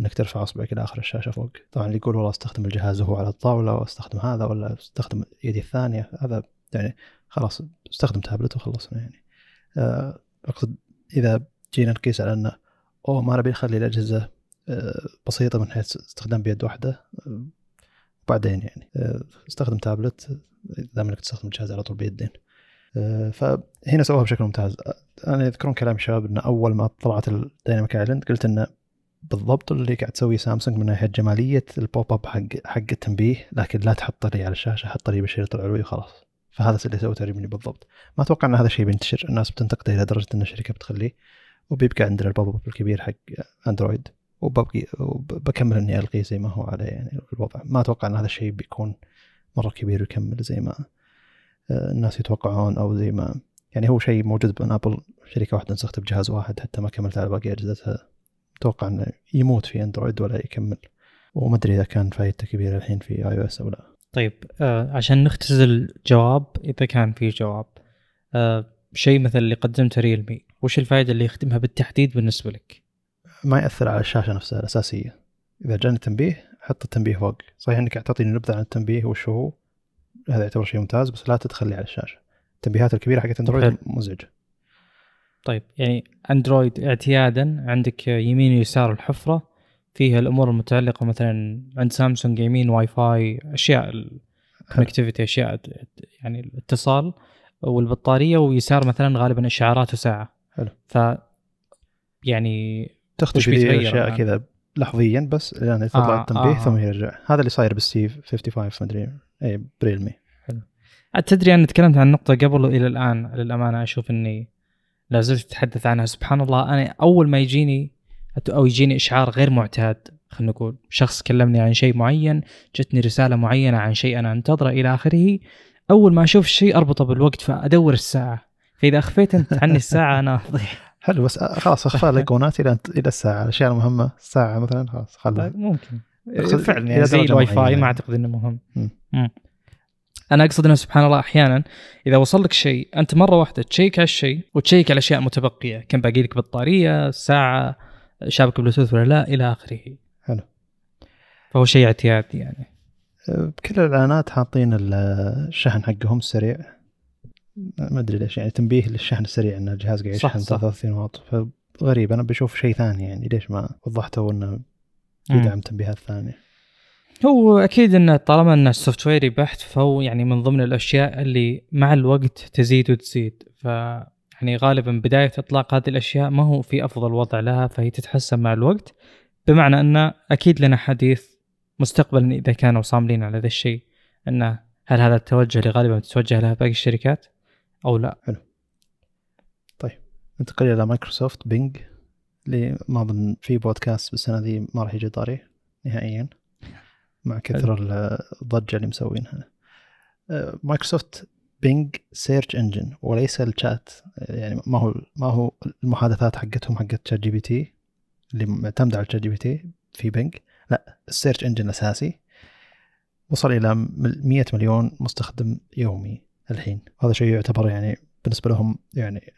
إنك ترفع أصبعك إلى آخر الشاشة فوق. طبعا اللي يقول والله أستخدم الجهاز وهو على الطاولة وأستخدم هذا ولا أستخدم يدي الثانية. هذا يعني خلاص استخدم تابلت وخلصنا يعني. آه، أقصد إذا جينا نقيس على إنه أوه ما نبي نخلي الأجهزة بسيطة من حيث استخدام بيد واحدة آه، بعدين يعني استخدم تابلت دام إنك تستخدم الجهاز على طول بيدين. فهنا سووها بشكل ممتاز. أنا يذكرون كلام الشباب انه أول ما طلعت ال Dynamic Island قلت إنه بالضبط اللي قاعد تسويه سامسونج من ناحية جمالية ال pop up حق حق التنبيه لكن لا تحط لي على الشاشة حط لي بالشريط العلوي وخلاص. فهذا اللي سوته ريلمي بالضبط. ما أتوقع إن هذا الشيء بينتشر. الناس بتنتقده إلى درجة إن الشركة بتخليه وبيبقى عندنا ال pop up الكبير حق اندرويد وببقي وبكمل إني الغيه زي ما هو عليه يعني الوضع. ما أتوقع إن هذا الشيء بيكون مرة كبير ويكمل زي ما آه، الناس يتوقعون أو زي ما. يعني هو شيء موجود من آبل شركة واحدة نسخته بجهاز واحد حتى ما كملت على باقي أجهزتها. أتوقع إنه يموت في أندرويد ولا يكمل. وما أدري إذا كان فايدته كبيرة الحين في iOS أو لا. طيب آه عشان نختزل جواب إذا كان في جواب آه شيء مثل اللي قدمته ريلمي وش الفائده اللي يخدمها بالتحديد بالنسبة لك؟ ما يأثر على الشاشة نفسها الأساسية. إذا جاني تنبيه حط التنبيه فوق. صحيح إنك تعطيني نبذة عن التنبيه وش هو؟ هذا يعتبر شيء ممتاز بس لا تدخل لي على الشاشة. التنبيهات الكبيرة حقت أندرويد مزعجة. طيب يعني أندرويد اعتيادا عندك يمين ويسار الحفرة فيها الأمور المتعلقة مثلا عند سامسونج يمين واي فاي أشياء ال connectivity أشياء يعني الاتصال والبطارية ويسار مثلا غالبا إشعارات وساعة. حلو. ف يعني تختفي أشياء كذا لحظيا بس يعني تطلع آه التنبيه آه ثم يرجع. هذا اللي صاير بال C55 مدري اي بريلمي حلو. تدري أنا تكلمت عن النقطه قبل وإلى الآن للأمانة أشوف إني لا زلت أتحدث عنها. سبحان الله أنا أول ما يجيني أو يجيني إشعار غير معتاد خلينا نقول. شخص كلمني عن شيء معين جتني رسالة معينة عن شيء أنا أنتظره إلى آخره أول ما أشوف الشيء أربطه بالوقت فأدور الساعة. فإذا أخفيت أنت عني الساعة أنا اضيع *laughs* *laughs* حلو بس خلاص أخفى *laughs* الايقونات إلى إلى الساعة الأشياء المهمة الساعة مثلا خلاص طيب، ممكن. فعلا يعني زي الواي فاي ما أعتقد إنه مهم. أنا أقصد إنه سبحان الله أحيانا إذا وصل لك شيء أنت مرة واحدة تشيك على الشيء وتشيك على الاشياء متبقية كم باقي لك بطارية ساعة شابك بلوتوث ولا لا إلى آخره. حلو. فهو شيء اعتيادي يعني. بكل الإعلانات حاطين الشحن حقهم السريع ما أدري ليش يعني تنبيه للشحن السريع إن الجهاز قاعد يشحن 33 واط. فغريب أنا بشوف شيء ثاني يعني ليش ما وضحته إنه يدعم تنبيهات ثانية هو أكيد انه طالما إن ال software بحت فهو يعني من ضمن الأشياء اللي مع الوقت تزيد وتزيد. ف يعني غالبا بداية إطلاق هذه الأشياء ما هو في أفضل وضع لها فهي تتحسن مع الوقت. بمعنى إن أكيد لنا حديث مستقبلا إذا كانوا صاملين على ذا الشيء انه هل هذا التوجه اللي غالبا تتوجه له باقي الشركات؟ أو لا. حلو. طيب ننتقل إلى مايكروسوفت بينج اللي ما أظن في بودكاست بالسنة ذي ما راح يجي طاري نهائيا مع كثر الضجة اللي مسوينها. آه، مايكروسوفت بينج search engine وليس الشات. يعني ما هو ما هو المحادثات حقتهم حقت شات جي بي تي اللي معتمدة على شات جي بي تي في بينج. لا ال search engine الأساسي. وصل إلى 100 مليون مستخدم يومي. الحين. هذا شيء يعتبر يعني بالنسبة لهم يعني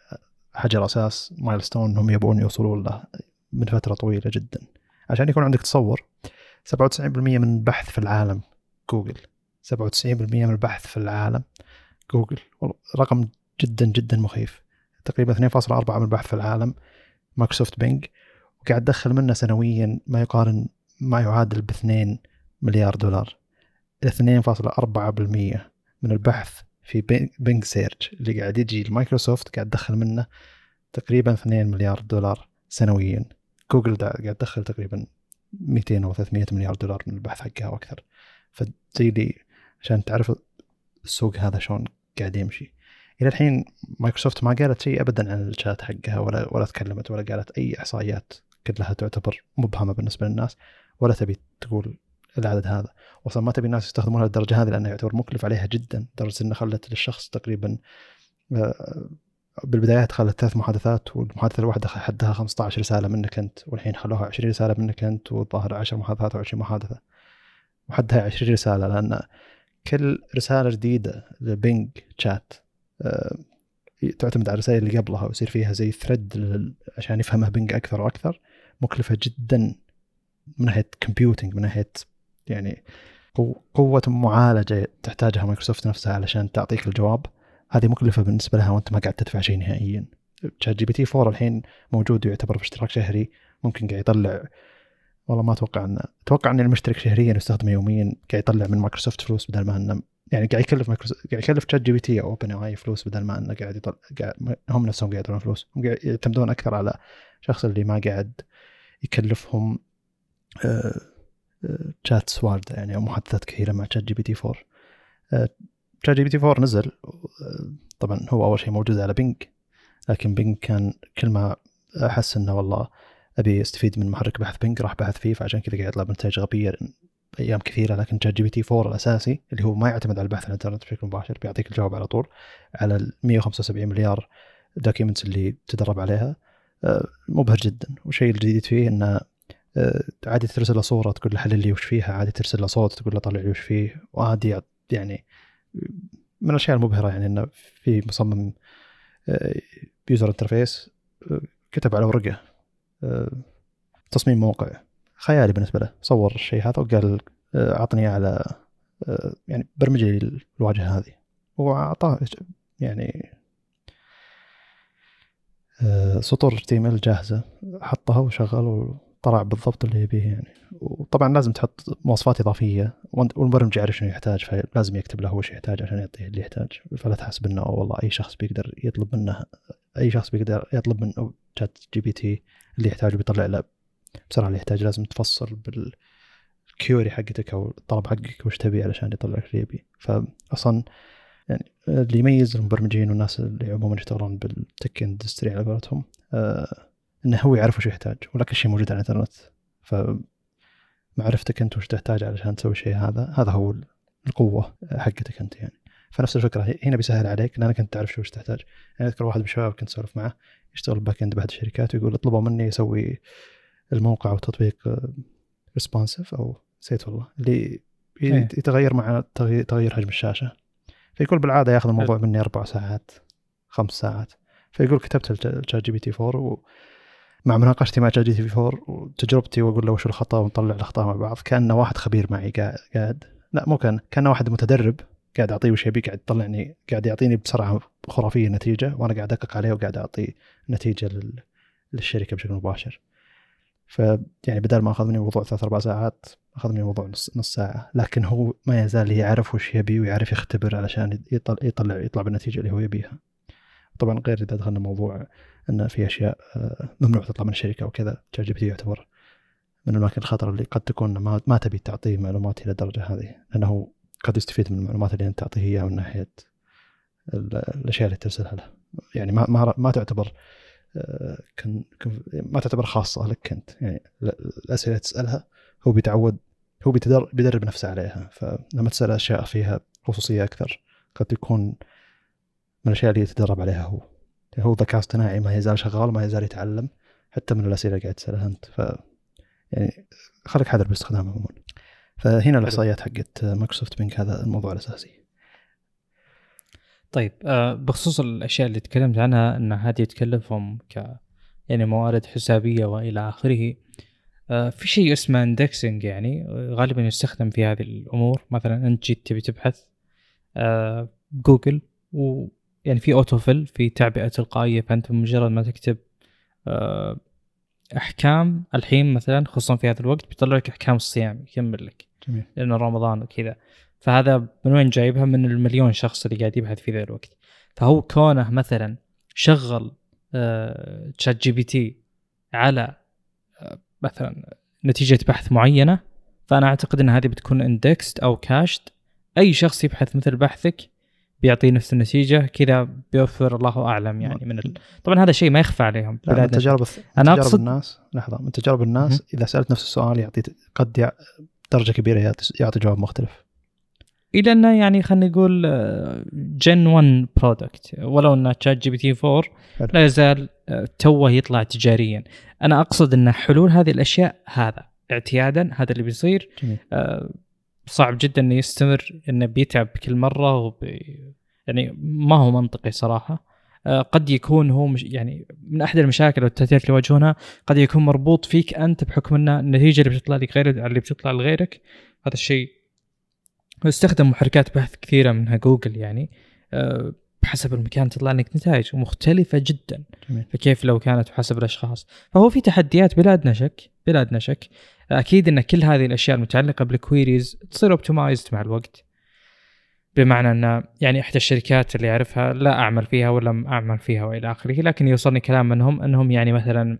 حجر أساس milestone انهم يبون يوصلون له من فترة طويلة جدا. عشان يكون عندك تصور 97% من البحث في العالم جوجل. 97% من البحث في العالم جوجل. رقم جدا جدا مخيف. تقريبا 2.4 من البحث في العالم مايكروسوفت بينج. وقاعد تدخل منه سنويا ما يقارن ما يعادل ب 2 مليار دولار. 2.4% من البحث في بينج search اللي قاعد يجي المايكروسوفت قاعد تدخل منه تقريبا 2 مليار دولار سنويا. جوجل قاعد تدخل تقريبا 200 أو 300 مليار دولار من البحث حقها وأكثر فزي لي عشان تعرف السوق هذا شلون قاعد يمشي. إلى الحين مايكروسوفت ما قالت شيء ابدا عن الشات حقها ولا ولا تكلمت ولا قالت أي إحصائيات كلها تعتبر مبهمة بالنسبة للناس ولا تبي تقول العدد هذا. أصلا ما تبي الناس يستخدمونها للدرجه هذه لأنه يعتبر مكلف عليها جدا لدرجه انه خلت للشخص تقريبا آه، بالبدايات خلت ثلاث محادثات والمحادثة الواحدة حدها 15 رسالة منك أنت والحين خلوها 20 رسالة منك أنت والظاهر 10 محادثات أو 20 محادثة. وحدها 20 رسالة لأن كل رسالة جديدة لبينج شات آه، تعتمد على الرسائل اللي قبلها ويصير فيها زي thread عشان يفهمها بينج أكثر وأكثر مكلفة جدا من ناحية computing من ناحية يعني قوة معالجة تحتاجها مايكروسوفت نفسها علشان تعطيك الجواب هذه مكلفة بالنسبة لها وأنت ما قاعد تدفع شيء نهائيا. شات جي بي تي 4 الحين موجود ويعتبر في اشتراك شهري ممكن قاعد يطلع والله ما أتوقع انه أتوقع أن المشترك شهريا يستخدمه يوميا قاعد يطلع من مايكروسوفت فلوس بدل ما أنه يعني قاعد يكلف مايكروسوفت قاعد يكلف شات جي بي تي أو اوبن اي آي فلوس بدل ما أنه قاعد يطلع قاعد هم نفسهم قاعد يطلعون فلوس. هم قاعد يعتمدون أكثر على الشخص اللي ما قاعد يكلفهم آه، آه، واردة يعني أو محادثات كثيرة مع تشات جي بي تي 4 تشات جي بي تي 4 نزل آه، طبعا هو أول شيء موجود على بينج لكن بينج كان كل ما أحس إنه والله أبي أستفيد من محرك بحث بينج راح بحث فيه فعشان كذا قاعد يطلع بنتائج غبية أيام كثيرة. لكن تشات جي بي تي 4 الأساسي اللي هو ما يعتمد على البحث عن الإنترنت بشكل مباشر بيعطيك الجواب على طول على ال 175 مليار documents اللي تدرب عليها. مبهر جدا. والشيء الجديد فيه إنه آه، عادي ترسل له صورة تقول له حلل لي وش فيها عادي ترسل له صوت تقول له طلع لي وش فيه. وعادي يعني من الأشياء المبهرة يعني إنه في مصمم user interface آه، كتب على ورقة آه، تصميم موقع. خيالي بالنسبة له. صور الشيء هذا وقال أعطني على يعني برمج لي الواجهة هذه. وأعطاه يعني سطور HTML جاهزة. حطها وشغل طلع بالضبط اللي يبيه يعني. وطبعا لازم تحط مواصفات إضافية. والمبرمج يعرف شنو يحتاج فلازم يكتب له هو إيش يحتاج عشان يعطيه اللي يحتاج. فلا تحسب إنه والله أي شخص بيقدر يطلب منه أي شخص بيقدر يطلب من ChatGPT اللي يحتاجه بيطلع له بسرعة اللي يحتاج. لازم تفصل بال query حقتك أو الطلب حقك وش تبي علشان يطلع لك اللي يبي فاصلا يعني اللي يميز المبرمجين والناس اللي عموما يشتغلون بال tech industry على قولتهم آه إنه هو يعرف وش يحتاج ولا كل شيء موجود على الإنترنت. فمعرفتك أنت وش تحتاج علشان تسوي الشيء هذا هذا هو القوة حقتك أنت يعني. فنفس الفكرة هنا بيسهل عليك لأنك أنت تعرف شو وش تحتاج. يعني أذكر واحد من الشباب كنت أسولف معه يشتغل back end باحد الشركات ويقول اطلبوا مني أسوي الموقع أو التطبيق responsive أو نسيت والله اللي إيه. يتغير مع تغيير حجم الشاشة. فيقول بالعادة ياخذ الموضوع مني أربع ساعات خمس ساعات. فيقول كتبت ال ChatGPT 4 مع مناقشتي مع GPT 4 وتجربتي وأقول له وش الخطأ ونطلع الأخطاء مع بعض. كأنه واحد خبير معي قاعد. لا مو كأن كان واحد متدرب قاعد أعطيه وش يبي قاعد يطلعني قاعد يعطيني بسرعة خرافية نتيجة وأنا قاعد أدقق عليه وقاعد اعطي نتيجة لل... للشركة بشكل مباشر. ف يعني بدل ما أخذ مني موضوع ثلاث أربع ساعات أخذ مني موضوع نص نص ساعة. لكن هو ما يزال يعرف وش يبي ويعرف يختبر علشان يطلع يطلع يطلع بالنتيجة اللي هو يبيها. طبعا غير إذا دخلنا موضوع أن في أشياء آه، ممنوع تطلع من الشركة وكذا. ChatGPT يعتبر من الأماكن الخطر اللي قد تكون ما, ما تبي تعطيه معلومات إلى الدرجة هذه. لأنه قد يستفيد من المعلومات اللي أنت تعطيه إياها من ناحية الأشياء اللي ترسلها له. يعني ما ما, ما تعتبر آه، كن ما تعتبر خاصة لك أنت. يعني الأسئلة تسألها هو بيتعود هو بيدرب نفسه عليها. فلما تسأل أشياء فيها خصوصية أكثر قد يكون من الأشياء اللي يتدرب عليها هو. هو ذكاء اصطناعي ما يزال شغال ما يزال يتعلم حتى من الأسئلة اللي قاعد تسألها أنت. ف يعني خليك حذر باستخدامه عموما. فهنا الإحصائيات حقت مايكروسوفت Bing هذا الموضوع الأساسي. طيب آه، بخصوص الأشياء اللي تكلمت عنها إن هذه تكلفهم ك يعني موارد حسابية وإلى آخره آه، في شيء اسمه indexing يعني غالبا يستخدم في هذه الأمور. مثلا أنت جيت تبي تبحث آه، جوجل و يعني في autofill في تعبئة تلقائية فأنت بمجرد ما تكتب آه، أحكام الحين مثلا خصوصا في هذا الوقت بيطلع لك أحكام الصيام يكمل لك. جميل. لأنه رمضان وكذا. فهذا من وين جايبها؟ من المليون شخص اللي قاعد يبحث في ذا الوقت. فهو كونه مثلا شغل ChatGPT على آه، مثلا نتيجة بحث معينة فأنا أعتقد إن هذه بتكون indexed أو cached أي شخص يبحث مثل بحثك بيعطي نفس النتيجة كذا بيوفر الله أعلم يعني من ال... طبعا هذا شيء ما يخفى عليهم لا من. تجارب تجارب أقصد- الناس. لحظة من تجارب الناس إذا سألت نفس السؤال يعطي قد يع... درجة كبيرة يعطي, جواب مختلف. إلى انه يعني خلينا نقول gen 1 product ولو أن ChatGPT 4 حلو. لا يزال آه، توه يطلع تجاريا. أنا أقصد أن حلول هذه الأشياء هذا اعتيادا هذا اللي بيصير. جميل. آه، صعب جدا إنه يستمر إنه بيتعب كل مرة وبي يعني ما هو منطقي صراحة. آه، قد يكون هو مش يعني من أحد المشاكل والتهديدات اللي يواجهونها قد يكون مربوط فيك أنت بحكم ان النتيجة اللي بتطلع لك غير اللي بتطلع لغيرك. هذا الشيء يستخدم محركات بحث كثيرة منها جوجل يعني. آه، بحسب المكان تطلع لك نتائج مختلفة جدا. جميل. فكيف لو كانت حسب الأشخاص؟ فهو في تحديات بلا ادنى شك بلا ادنى شك. أكيد إن كل هذه الأشياء المتعلقة بال queries تصير optimized مع الوقت. بمعنى إن يعني إحدى الشركات اللي أعرفها لا أعمل فيها ولم أعمل فيها وإلى آخره لكن يوصلني كلام منهم إنهم يعني مثلا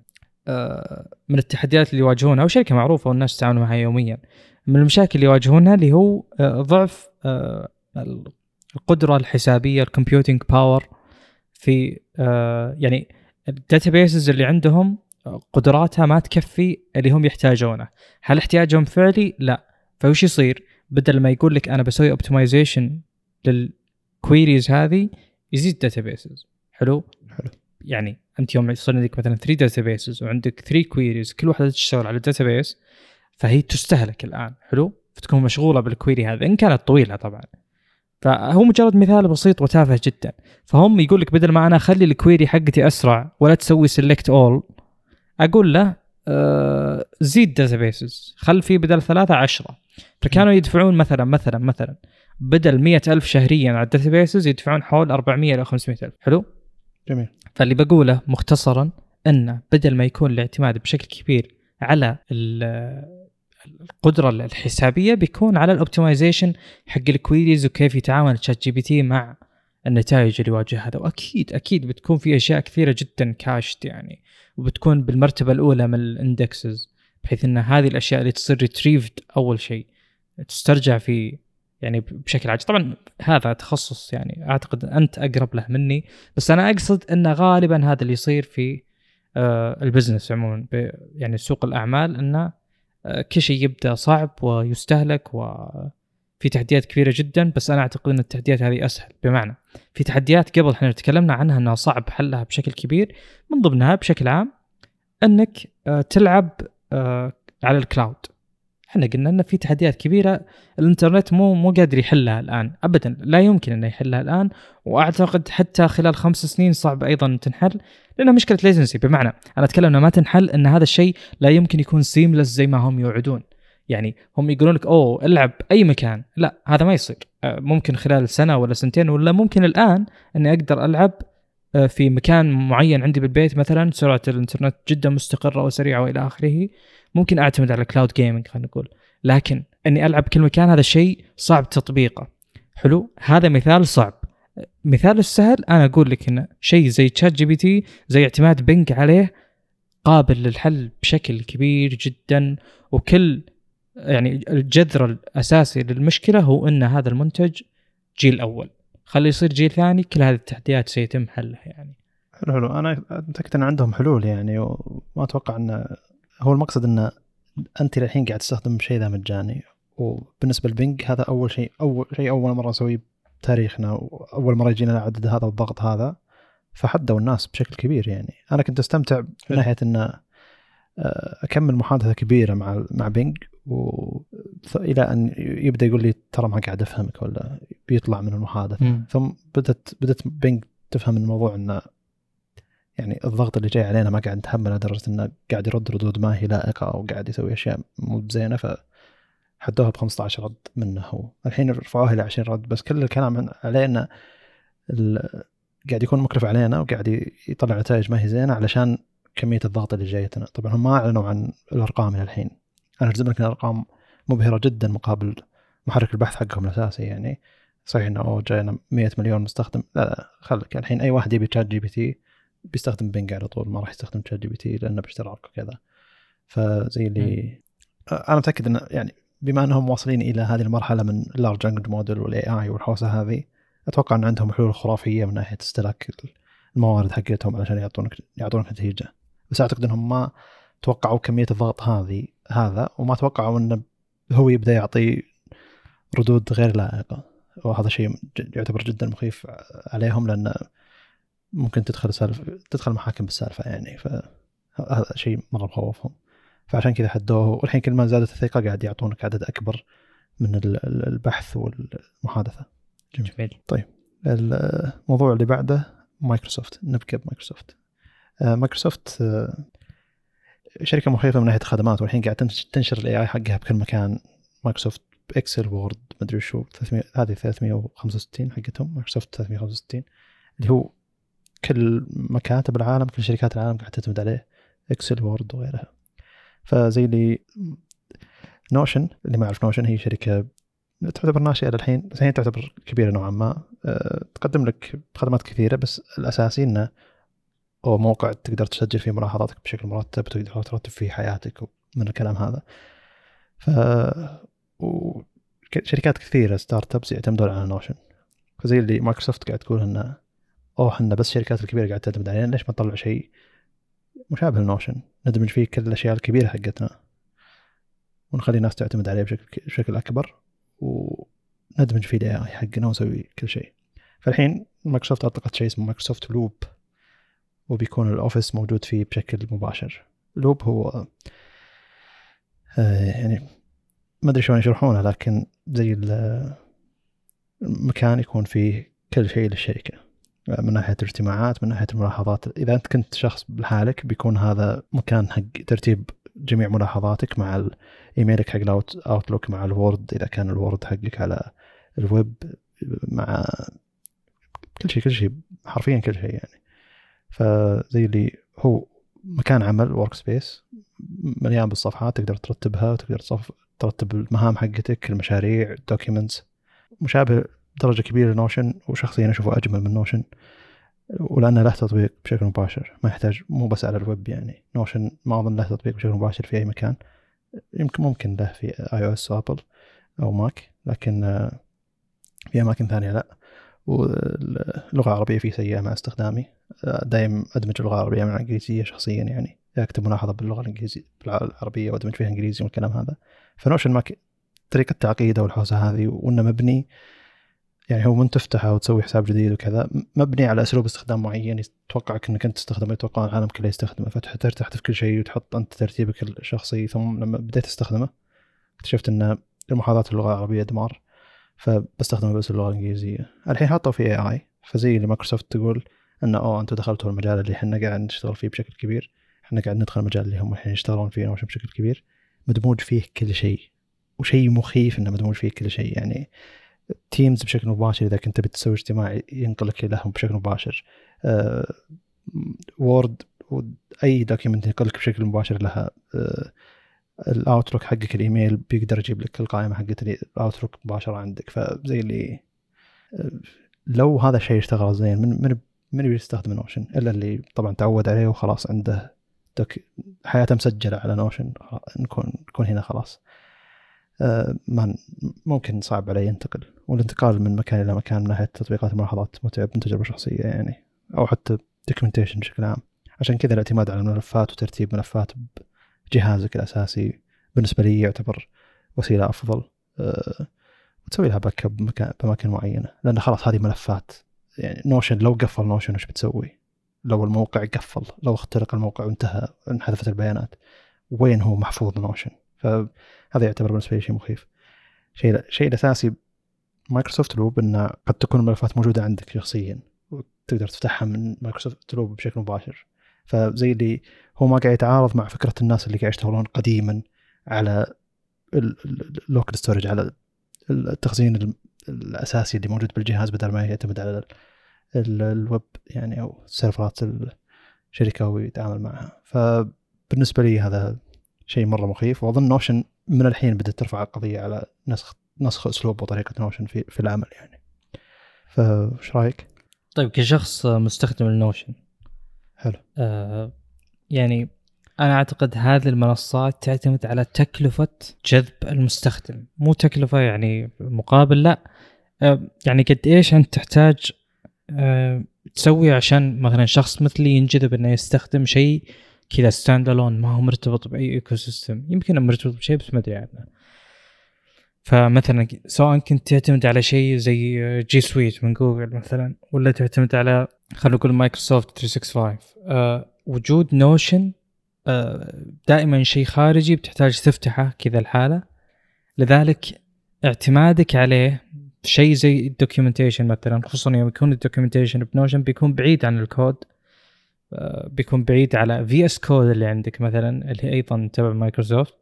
آه، من التحديات اللي يواجهونها وشركة معروفة والناس تتعامل معها يوميا. من المشاكل اللي يواجهونها اللي هو آه، ضعف آه، القدرة الحسابية ال computing power في آه، يعني ال databases اللي عندهم قدراتها ما تكفي اللي هم يحتاجونه. هل احتياجهم فعلي؟ لا. فوش يصير؟ بدل ما يقول لك أنا بسوي optimization لل queries هذه يزيد databases حلو؟ حلو. يعني أنت يوم يصير عندك مثلا 3 databases وعندك 3 queries كل واحدة تشتغل على ال database فهي تستهلك الآن. حلو؟ فتكون مشغولة بال query هذا إن كانت طويلة طبعا. فهو مجرد مثال بسيط وتافه جدا. فهم يقول لك بدل ما أنا أخلي ال query حقتي أسرع ولا تسوي select all أقول له آه زيد databases خل في بدل ثلاثة عشرة. فكانوا يدفعون مثلا مثلا مثلا بدل مية ألف شهريا على ال databases يدفعون حول 400 إلى 500 ألف. حلو؟ جميل. فاللي بقوله مختصرا أن بدل ما يكون الاعتماد بشكل كبير على ال- القدرة الحسابية بيكون على ال optimization حق ال queries وكيف يتعامل ChatGPT مع النتائج اللي يواجهها. هذا وأكيد أكيد بتكون في أشياء كثيرة جدا cached يعني وبتكون بالمرتبة الأولى من ال indexes بحيث إن هذه الأشياء اللي تصير retrieved أول شيء تسترجع في يعني بشكل عاجل طبعا هذا تخصص يعني أعتقد أنت أقرب له مني بس أنا أقصد إن غالبا هذا اللي يصير في آه، ال business عموما يعني سوق الأعمال انه آه، كل شيء يبدأ صعب ويستهلك وفي تحديات كبيرة جدا بس أنا أعتقد إن التحديات هذه أسهل. بمعنى في تحديات قبل إحنا تكلمنا عنها إنها صعب حلها بشكل كبير من ضمنها بشكل عام إنك آه، تلعب آه، على ال cloud إحنا قلنا إن في تحديات كبيرة الإنترنت مو مو قادر يحلها الآن ابدا لا يمكن إنه يحلها الآن وأعتقد حتى خلال خمس سنين صعب أيضا تنحل لأنها مشكلة latency بمعنى أنا أتكلم انها ما تنحل إن هذا الشيء لا يمكن يكون seamless زي ما هم يوعدون. يعني هم يقولون لك أوه العب أي مكان. لا هذا ما يصير. آه، ممكن خلال سنة ولا سنتين ولا ممكن الآن إني أقدر ألعب آه، في مكان معين عندي بالبيت مثلا سرعة الإنترنت جدا مستقرة وسريعة وإلى آخره. ممكن أعتمد على cloud gaming خلينا نقول. لكن إني ألعب كل مكان هذا شيء صعب تطبيقه. حلو؟ هذا مثال صعب. مثال السهل أنا أقول لك إنه شيء زي ChatGPT زي اعتماد Bing عليه قابل للحل بشكل كبير جدا وكل يعني الجذر الأساسي للمشكلة هو إن هذا المنتج جيل أول. خليه يصير جيل ثاني كل هذه التحديات سيتم حلها يعني. حلو حلو. أنا متاكد إن عندهم حلول يعني وما أتوقع إن هو المقصد إن أنت للحين قاعد تستخدم شيء ذا مجاني. وبالنسبة لل Bing هذا أول شيء أول شيء أول مرة أسويه بتاريخنا وأول مرة يجينا العدد هذا والضغط هذا. فحدوا الناس بشكل كبير يعني. أنا كنت أستمتع من حلو. ناحية إن آه، أكمل محادثة كبيرة مع مع Bing. و إلى أن يبدأ يقول لي ترى ما قاعد أفهمك ولا بيطلع من المحادثة. ثم بدت بدت Bing تفهم الموضوع انه يعني الضغط اللي جاي علينا ما قاعد نتحمله لدرجة إنه قاعد يرد ردود ما هي لائقة أو قاعد يسوي أشياء مو بزينة ف حدوها ب 15 رد منه هو. الحين رفعوها إلى 20 رد بس كل الكلام انه ال- قاعد يكون مكلف علينا وقاعد يطلع نتائج ما هي زينة علشان كمية الضغط اللي جايتنا. طبعا هم ما أعلنوا عن الأرقام إلى الحين. أنا أجزم لك إن الأرقام مبهرة جدا مقابل محرك البحث حقهم الأساسي يعني. صحيح إنه جاينا 100 مليون مستخدم. لا لا خلك الحين أي واحد يبي ChatGPT بيستخدم Bing على طول ما راح يستخدم ChatGPT لأنه باشتراك وكذا. فزي اللي أنا متأكد إن يعني بما إنهم واصلين إلى هذه المرحلة من ال large language model وال AI والحوسة هذه أتوقع إن عندهم حلول خرافية من ناحية استهلاك الموارد حقتهم علشان يعطونك يعطونك نتيجة. بس أعتقد إنهم ما توقعوا كمية الضغط هذه هذا وما توقعوا انه هو يبدأ يعطي ردود غير لائقة. وهذا شيء يعتبر جدا مخيف عليهم لأن ممكن تدخل سالفه تدخل محاكم بالسالفة يعني فهذا شيء مره مخوفهم فعشان كذا حدوه والحين كل ما زادت الثقة قاعد يعطونك عدد أكبر من البحث والمحادثة. جميل. طيب الموضوع اللي بعده مايكروسوفت نبكي بمايكروسوفت. آه، مايكروسوفت آه، شركة مخيفة من ناحية الخدمات والحين قاعد تنشر ال AI حقها بكل مكان. مايكروسوفت Excel Word مدري شو 300 هذه 365 حقتهم مايكروسوفت 365 اللي هو كل مكاتب العالم كل شركات العالم قاعدة تعتمد عليه Excel Word وغيرها. فزي اللي Notion اللي ما يعرف Notion هي شركة تعتبر ناشئة للحين بس هي تعتبر كبيرة نوعا ما. أه تقدم لك خدمات كثيرة بس الاساسي إنه هو موقع تقدر تسجل فيه ملاحظاتك بشكل مرتب وتقدر ترتب فيه حياتك من الكلام هذا. ف شركات كثيرة startups يعتمدون على Notion فزي اللي مايكروسوفت قاعد تقول إنه أوه إحنا بس الشركات الكبيرة قاعد تعتمد علينا ليش ما نطلع شيء مشابه ل Notion ندمج فيه كل الأشياء الكبيرة حقتنا. ونخلي الناس تعتمد عليه بشكل بشكل أكبر وندمج فيه ال AI حقنا ونسوي كل شيء. فالحين مايكروسوفت اطلقت شيء اسمه مايكروسوفت Loop وبيكون ال Office موجود فيه بشكل مباشر. Loop هو آه يعني ما أدري شلون يشرحونه لكن زي المكان يكون فيه كل شيء للشركة. من ناحية الاجتماعات من ناحية الملاحظات. إذا أنت كنت شخص لحالك بيكون هذا مكان حق ترتيب جميع ملاحظاتك مع إيميلك حق ال Outlook مع ال Word إذا كان ال Word حقك على الويب مع كل شيء كل شيء حرفيا كل شيء يعني. فزي اللي هو مكان عمل workspace مليان بالصفحات تقدر ترتبها وتقدر ترتب المهام حقتك المشاريع ال documents مشابه درجة كبيرة ل Notion وشخصيا أشوفه أجمل من Notion ولأنه له تطبيق بشكل مباشر. ما يحتاج مو بس على الويب يعني. Notion ما أظن له تطبيق بشكل مباشر في أي مكان. يمكن ممكن له في iOS وابل أو Mac لكن آه، في أماكن ثانية لا. واللغة العربية فيه سيئة مع استخدامي. دايم أدمج اللغة العربية مع الإنجليزية شخصيا يعني. أكتب ملاحظة باللغة الإنجليزية بالعربية وأدمج فيها إنجليزي والكلام هذا. ف Notion مع طريقة تعقيده والحوسة هذه وإنه مبني يعني هو من تفتحه وتسوي حساب جديد وكذا مبني على أسلوب استخدام معين يتوقعك إنك أنت تستخدمه يتوقع العالم كله يستخدمه فتحتاج تحذف كل شيء وتحط أنت ترتيبك الشخصي ثم لما بديت استخدمه اكتشفت إن المحاضرات اللغة العربية دمار فبستخدمه بس اللغة الإنجليزية. الحين حطوا في AI فزي اللي مايكروسوفت تقول إنه أوه أنتم دخلتوا المجال اللي إحنا قاعد نشتغل فيه بشكل كبير إحنا قاعد ندخل المجال اللي هم الحين يشتغلون فيه بشكل كبير مدموج فيه كل شيء وشيء مخيف إنه مدموج فيه كل شيء يعني Teams بشكل مباشر إذا كنت بتسوي اجتماع ينقلك لهم بشكل مباشر. Word آه، أي document ينقلك بشكل مباشر لها آه، ال Outlook حقك الإيميل بيقدر يجيب لك القائمة حقت ال Outlook مباشرة عندك. فزي اللي آه، لو هذا الشيء اشتغل زين من من من بيستخدم Notion إلا اللي طبعا تعود عليه وخلاص عنده حياته مسجلة على Notion نكون نكون هنا خلاص. ما ممكن صعب عليه ينتقل والانتقال من مكان إلى مكان من ناحية تطبيقات الملاحظات متعب من تجربة شخصية يعني أو حتى documentation بشكل عام عشان كذا الاعتماد على الملفات وترتيب ملفات بجهازك الأساسي بالنسبة لي يعتبر وسيلة أفضل أه وتسوي لها backup بأماكن معينة لأن خلاص هذه ملفات يعني Notion لو قفل Notion وش بتسوي؟ لو الموقع قفل لو اخترق الموقع وانتهى انحذفت البيانات وين هو محفوظ Notion؟ فهذا يعتبر بالنسبة لي شيء مخيف. شيء شيء الأساسي مايكروسوفت Loop إنه قد تكون الملفات موجودة عندك شخصيا وتقدر تفتحها من مايكروسوفت Loop بشكل مباشر. فزي اللي هو ما قاعد يتعارض مع فكرة الناس اللي قاعد يشتغلون قديما على ال local storage على التخزين الأساسي اللي موجود بالجهاز بدل ما يعتمد على الويب يعني أو سيرفرات الشركة ويتعامل معها. فبالنسبة لي هذا شيء مرة مخيف. وأظن Notion من الحين بدأت ترفع القضية على نسخ نسخ أسلوب وطريقة Notion في في العمل يعني. فايش رأيك؟ طيب كشخص مستخدم ال Notion حلو. آه يعني أنا أعتقد هذه المنصات تعتمد على تكلفة جذب المستخدم. مو تكلفة يعني مقابل لا. آه، يعني قد إيش أنت تحتاج آه، تسوي عشان مثلا شخص مثلي ينجذب إنه يستخدم شيء كذا stand alone ما هو مرتبط بأي ecosystem يمكن مرتبط بشيء بس ما أدري عنه. فمثلا سواء كنت تعتمد على شيء زي G Suite من جوجل مثلا ولا تعتمد على خلينا نقول مايكروسوفت 365 أه وجود Notion أه دائما شيء خارجي بتحتاج تفتحه كذا الحالة. لذلك اعتمادك عليه شيء زي ال documentation مثلا خصوصا يوم يكون ال documentation ب Notion بيكون بعيد عن الكود. بيكون بعيد على VS Code اللي عندك مثلا اللي أيضا تبع مايكروسوفت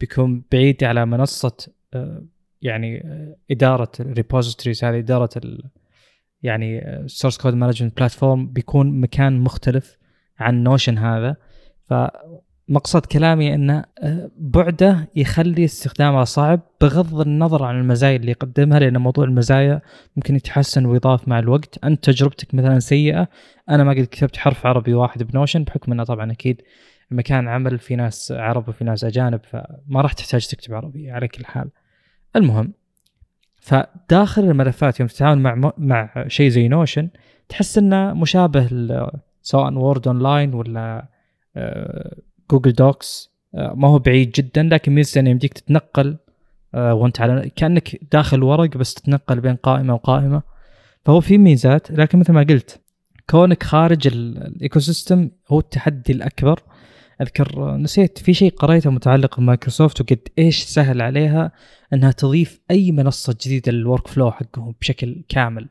بيكون بعيد على منصة آه، يعني آه، إدارة ال repositories هذه إدارة ال يعني source code management platform بيكون مكان مختلف عن Notion هذا. فمقصد كلامي إن آه، بعده يخلي استخدامها صعب بغض النظر عن المزايا اللي يقدمها لأن موضوع المزايا ممكن يتحسن ويضاف مع الوقت. أنت تجربتك مثلا سيئة أنا ما قد كتبت حرف عربي واحد ب Notion بحكم إنه طبعا أكيد مكان عمل في ناس عرب وفي ناس أجانب فما راح تحتاج تكتب عربي على كل حال. المهم فداخل الملفات يوم تتعامل مع مع شيء زي Notion تحس إنه مشابه سواء Word Online ولا جوجل آه، Docs آه، ما هو بعيد جدا لكن ميزته انه يمديك تتنقل آه، وأنت على كأنك داخل ورق بس تتنقل بين قائمة وقائمة. فهو في ميزات لكن مثل ما قلت كونك خارج ال ecosystem هو التحدي الأكبر. أذكر نسيت في شيء قريته متعلق بمايكروسوفت وقد إيش سهل عليها؟ إنها تضيف أي منصة جديدة لل workflow حقهم بشكل كامل.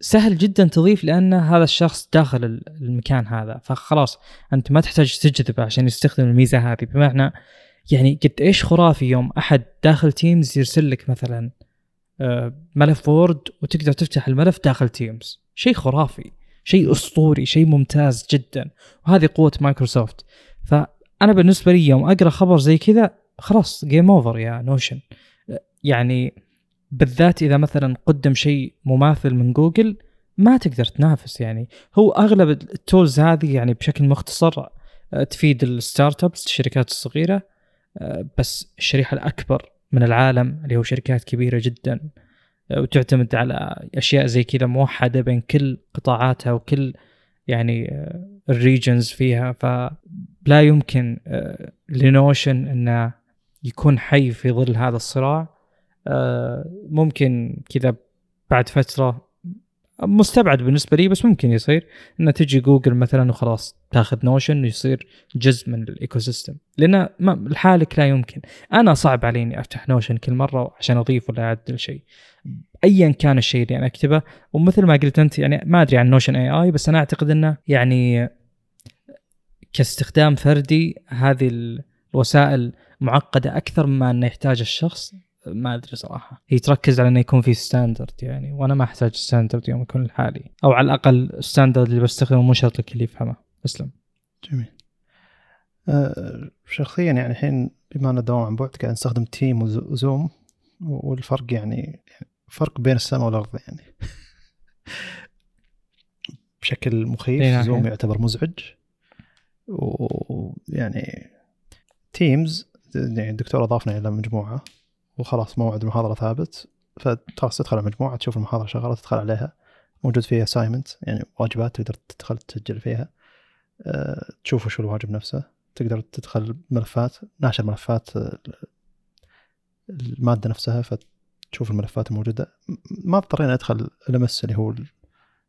سهل جدا تضيف لأن هذا الشخص داخل المكان هذا. فخلاص أنت ما تحتاج تجذبه عشان يستخدم الميزة هذه. بمعنى يعني قد إيش خرافي يوم أحد داخل Teams يرسل لك مثلا آه، ملف Word وتقدر تفتح الملف داخل Teams شيء خرافي شيء أسطوري شيء ممتاز جدا. وهذه قوة مايكروسوفت. فأنا بالنسبة لي يوم أقرأ خبر زي كذا خلاص game over يا Notion يعني بالذات إذا مثلا قدم شيء مماثل من جوجل ما تقدر تنافس يعني. هو أغلب ال tools هذه يعني بشكل مختصر آه، تفيد ال startups الشركات الصغيرة آه، بس الشريحة الأكبر من العالم اللي هو شركات كبيرة جدا آه، وتعتمد على أشياء زي كذا موحدة بين كل قطاعاتها وكل يعني ال regions فيها. فلا يمكن ل Notion إنه يكون حي في ظل هذا الصراع. ممكن كذا بعد فترة مستبعد بالنسبة لي بس ممكن يصير. ان تجي جوجل مثلا وخلاص تاخذ Notion ويصير جزء من ال ecosystem لأن لحالك لا يمكن. أنا صعب علي إني أفتح Notion كل مرة عشان أضيف ولا أعدل شيء. ايا كان الشيء اللي أنا أكتبه ومثل ما قلت أنت يعني ما أدري عن Notion AI بس أنا أعتقد إنه يعني كاستخدام فردي هذه الوسائل معقدة أكثر مما إنه يحتاج الشخص. ما أدري صراحة. هي تركز على إنه يكون في standard يعني وأنا ما أحتاج standard يوم يكون لحالي. أو على الأقل ال standard اللي بستخدمه مو شرط الكل يفهمه. أسلم. جميل. أه شخصيا يعني الحين بما ان الدوام عن بعد قاعد نستخدم Team و Zoom والفرق يعني فرق بين السماء والأرض يعني. *laughs* بشكل مخيف إيه، Zoom يعتبر مزعج. ويعني Teams يعني الدكتور أضافنا إلى مجموعة. وخلاص موعد المحاضره ثابت. فخلاص تدخل المجموعة تشوف المحاضرة شغالة تدخل عليها. موجود فيها assignment يعني واجبات تقدر تدخل تسجل فيها. أه تشوف وش الواجب نفسه. تقدر تدخل ملفات ناشر ملفات المادة نفسها فتشوف الملفات الموجودة. ما اضطرينا ندخل لموقع اللي هو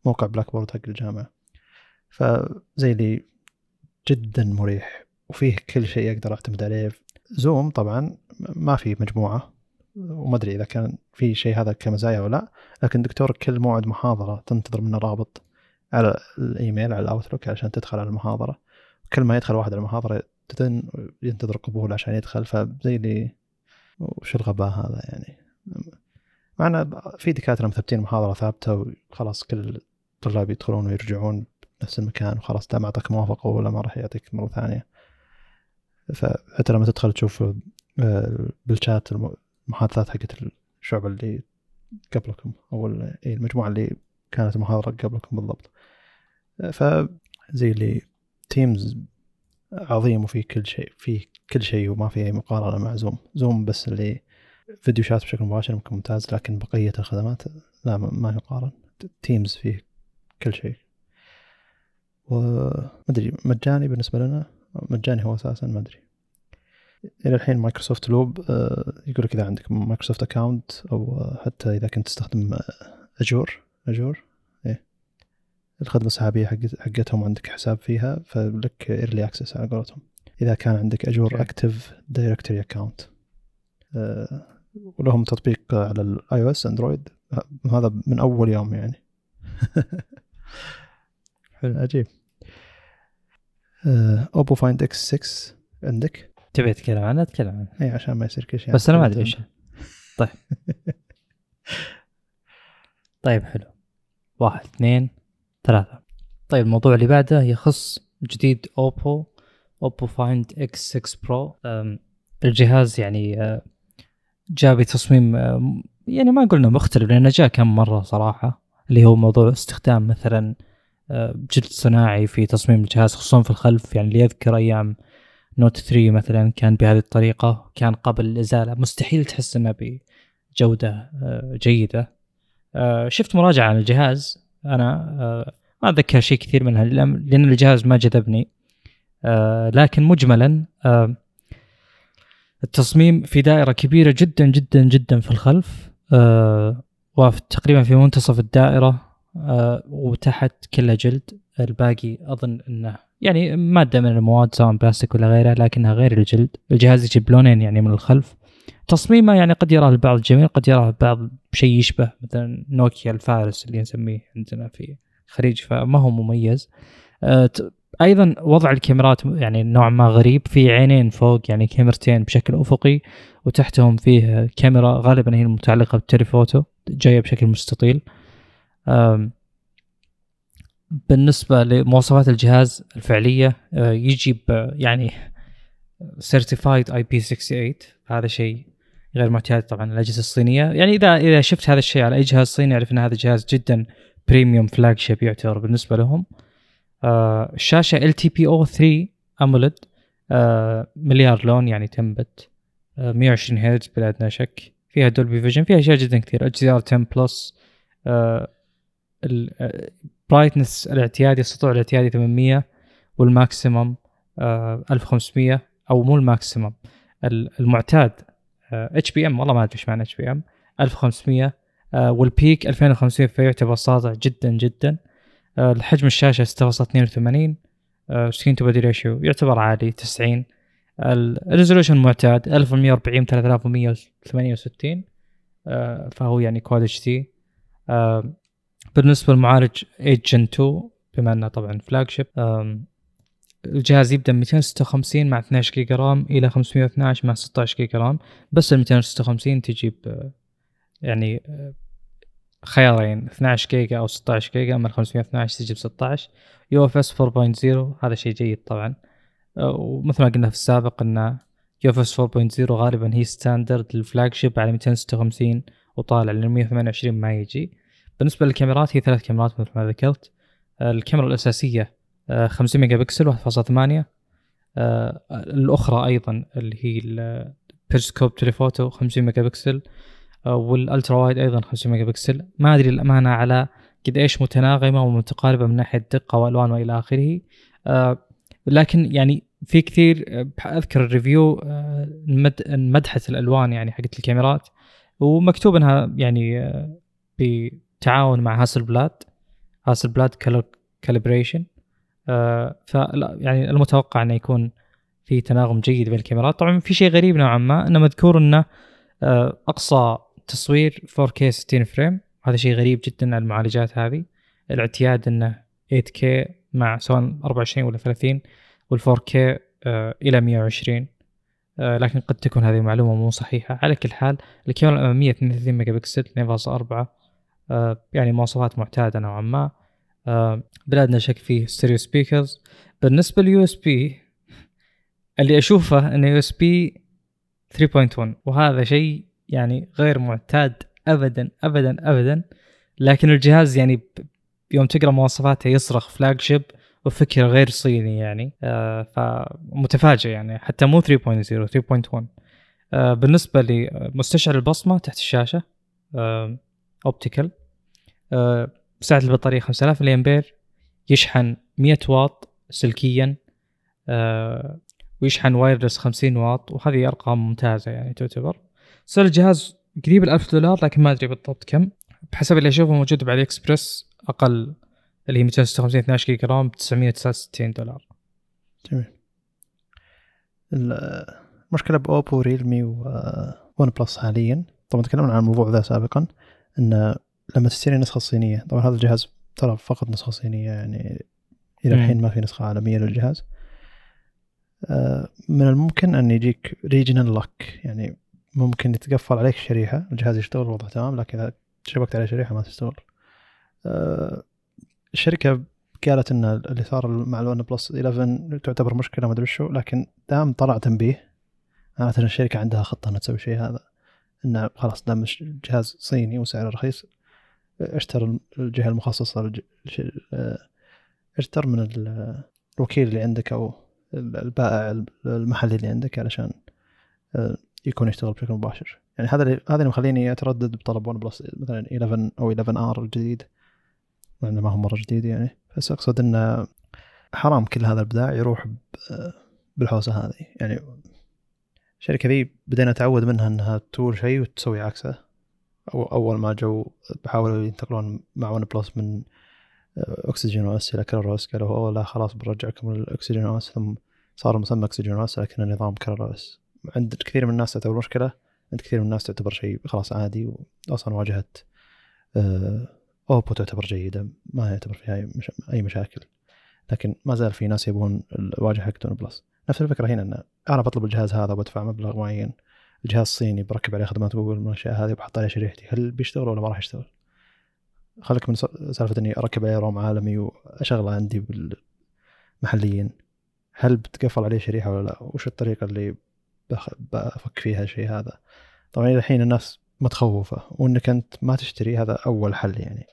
موقع Blackboard حق الجامعة. فزي اللي جدا مريح وفيه كل شيء أقدر أعتمد عليه. Zoom طبعا ما في مجموعة. وما أدري إذا كان في شيء هذا كمزايا ولا لا لكن دكتور كل موعد محاضرة تنتظر منه رابط على الإيميل على الاوتلوك عشان تدخل على المحاضرة. كل ما يدخل واحد على المحاضرة ينتظر قبول عشان يدخل فزي اللي وش الغباء هذا يعني؟ معنا في دكاترة مثبتين محاضرة ثابتة وخلاص كل الطلاب يدخلون ويرجعون نفس المكان وخلاص دام اعطاك موافقة ولا ما راح يعطيك مرة ثانية. فحتى لما تدخل تشوف آه، بالشات المحادثات حقت الشعب اللي قبلكم أو المجموعة اللي كانت محاضره قبلكم بالضبط. فزي اللي Teams عظيم وفيه كل شيء فيه كل شيء وما في أي مقارنة مع Zoom، Zoom بس اللي video chat بشكل مباشر ممكن ممتاز لكن بقية الخدمات لا ما يقارن. Teams فيه كل شيء. وما أدري مجاني بالنسبة لنا؟ مجاني هو أساسا ما أدري. إلى الحين Microsoft Loop آه، يقول لك إذا عندك Microsoft account أو حتى إذا كنت تستخدم Azure Azure إيه. الخدمة السحابية حقت حقتهم عندك حساب فيها فلك early access على قولتهم. إذا كان عندك Azure Active Directory account ولهم تطبيق على ال iOS Android هذا من أول يوم يعني. حلو. عجيب. Oppo Find X6 عندك؟ تبي تتكلم عنها؟ تتكلم عنها. اي عشان ما يصير كل شيء بس أنا ما أدري إيش طيب. *laughs* طيب حلو. واحد اثنين ثلاثة. طيب الموضوع اللي بعده يخص جديد Oppo Oppo Find X6 Pro الجهاز يعني جاء بتصميم يعني ما قلنا مختلف لأنه جاء كم مرة صراحة. اللي هو موضوع استخدام مثلا جلد صناعي في تصميم الجهاز خصوصا في الخلف. يعني اللي يذكر أيام نوت 3 مثلا كان بهذه الطريقة كان قبل الإزالة. مستحيل تحس إنه بجودة جيدة. شفت مراجعة عن الجهاز. أنا ما أتذكر شيء كثير منها لأن الجهاز ما جذبني. آه لكن مجملا آه التصميم في دائرة كبيرة جدا جدا جدا في الخلف. آه وتقريبا في منتصف الدائرة آه وتحت كلها جلد. الباقي أظن إنه يعني مادة من المواد سواء بلاستيك ولا غيره لكنها غير الجلد. الجهاز يجيب لونين يعني من الخلف. تصميمه يعني قد يراه البعض جميل قد يراه البعض بشيء يشبه مثلا نوكيا الفارس اللي نسميه عندنا في الخليج فما هو مميز. آه، أيضا وضع الكاميرات يعني نوعا ما غريب. في عينين فوق يعني كاميرتين بشكل أفقي وتحتهم فيه كاميرا غالبا هي المتعلقة بال telephoto جاية بشكل مستطيل. بالنسبة لمواصفات الجهاز الفعلية آه، يجي يعني certified IP68 هذا شيء غير معتاد طبعا الأجهزة الصينية. يعني اذا إذا شفت هذا الشيء على أي جهاز صيني أعرف إن هذا جهاز جدا premium flagship يعتبر بالنسبة لهم. آه الشاشة LTPO 3 AMOLED آه مليار لون يعني 10 bit آه 120 هرتز بلا أدنى شك. فيها Dolby Vision فيها أشياء جدا كثير. HDR 10 plus ال brightness الاعتيادي السطوع الاعتيادي 800 وال maximum آه 1500 أو مو ال maximum المعتاد HBM والله ما أدري إيش معنى HBM 1500 آه وال peak 2500 فيعتبر ساطع جدا جدا آه الحجم الشاشة 6.82 screen to body ratio يعتبر عالي 90 ال resolution معتاد 1140 3168 آه فهو يعني Quad HD آه بالنسبة للمعالج 8 Gen 2 بما إنه طبعا flagship الجهاز يبدأ 256 مع 12 جيجا RAM إلى 512 مع 16 جيجا RAM. بس ال 256 تجيب يعني خيارين 12 جيجا أو 16 جيجا أما ال 512 تجيب 16 UFS 4.0 هذا شيء جيد طبعا. ومثل ما قلنا في السابق إن UFS 4.0 غالبا هي standard لل flagship على 256 وطالع لل 128 ما يجي. بالنسبة للكاميرات هي ثلاث كاميرات مثل ما ذكرت. الكاميرا الأساسية 500 ميجا بكسل 1.8 آه الأخرى أيضا اللي هي ال periscope telephoto 500 ميجا بكسل آه وال ultra wide أيضا 500 ميجا بكسل ما أدري الأمانة على قد إيش متناغمة ومتقاربة من ناحية دقة والوان والى آخره. آه لكن يعني في كثير اذكر ال review آه مدحت الألوان يعني حقت الكاميرات. ومكتوب إنها يعني بتعاون مع Hasselblad Hasselblad آه فلا يعني المتوقع إنه يكون في تناغم جيد بين الكاميرات. طبعا في شيء غريب نوعا ما إنه مذكور إنه آه أقصى تصوير 4K 60 frame. هذا شيء غريب جدا على المعالجات هذه. الاعتياد إنه 8K مع سواء 24 ولا 30 وال 4K آه إلى 120 آه لكن قد تكون هذه المعلومه مو صحيحة. على كل حال الكاميرا الأمامية 32 ميجا بكسل 2.4 آه يعني مواصفات معتادة نوعا ما. آه بلا أدنى شك فيه stereo speakers بالنسبة لل USB اللي أشوفه انه USB 3.1 وهذا شيء يعني غير معتاد ابدا ابدا ابدا. لكن الجهاز يعني يوم تقرأ مواصفاته يصرخ flagship وفكر غير صيني يعني. آه فمتفاجئ يعني حتى مو 3.0 3.1 آه بالنسبة لمستشعر البصمة تحت الشاشة آه optical آه سعه البطارية 5000 ملي امبير يشحن 100 واط سلكيا آه ويشحن wireless 50 واط وهذه أرقام ممتازة يعني تعتبر. صار الجهاز قريب ال 1000 دولار لكن ما أدري بالضبط كم. بحسب اللي أشوفه موجود ب AliExpress أقل اللي هي 256 12 جيجا RAM ب 969 دولار. جميل. المشكلة ب Oppo Realme و OnePlus حاليا. طبعا تكلمنا عن الموضوع ذا سابقا إن لما تشتري نسخة صينية طبعا هذا الجهاز ترى فقط نسخة صينية يعني إلى الحين ما في نسخة عالمية للجهاز. آه، من الممكن أن يجيك regional lock يعني ممكن يتقفل عليك الشريحة الجهاز يشتغل وضع تمام لكن إذا شبكت عليه شريحة ما تشتغل. آه، الشركة قالت إن اللي صار مع ال OnePlus 11 تعتبر مشكلة ما أدري شو لكن دام طلع تنبيه معناته إن الشركة عندها خطة إنها تسوي شيء هذا إنه خلاص دام الجهاز صيني وسعره رخيص اشتر من الجهة المخصصة اشتر من الوكيل اللي عندك أو البائع المحلي اللي عندك علشان آه، يكون يشتغل بشكل مباشر. يعني هذا اللي هذا اللي مخليني أتردد بطلب OnePlus مثلا 11 أو 11 R الجديد مع انه ما هو مرة جديد يعني. بس أقصد إنه حرام كل هذا الابداع يروح بالحوسة هذه. يعني الشركة ذي بدينا نتعود منها إنها تقول شيء وتسوي عكسه. أول ما جو بحاولوا ينتقلون مع ون بلس من اكسجين أو اس إلى كلر اس قالوا أوه لا خلاص بنرجعكم لل OxygenOS ثم صار مسمى OxygenOS لكن النظام ColorOS عند كثير من الناس تعتبر مشكلة عند كثير من الناس تعتبر شيء خلاص عادي وأصلا واجهة آه، Oppo تعتبر جيدة ما يعتبر فيها أي مشاكل. لكن ما زال في ناس يبون الواجهة حقت OnePlus نفس الفكرة هنا إن أنا بطلب الجهاز هذا وبدفع مبلغ معين. الجهاز الصيني بركب عليه خدمات جوجل من الاشياء هذه وبحط عليه شريحتي هل بيشتغل ولا ما راح يشتغل؟ خليك من سالفة إني أركب عليه ROM عالمي وأشغله عندي محليا هل بتقفل عليه شريحة ولا لا؟ وش الطريقة اللي بفك فيها الشيء هذا؟ طبعا إلى الحين الناس متخوفة وإنك أنت ما تشتري هذا أول حل يعني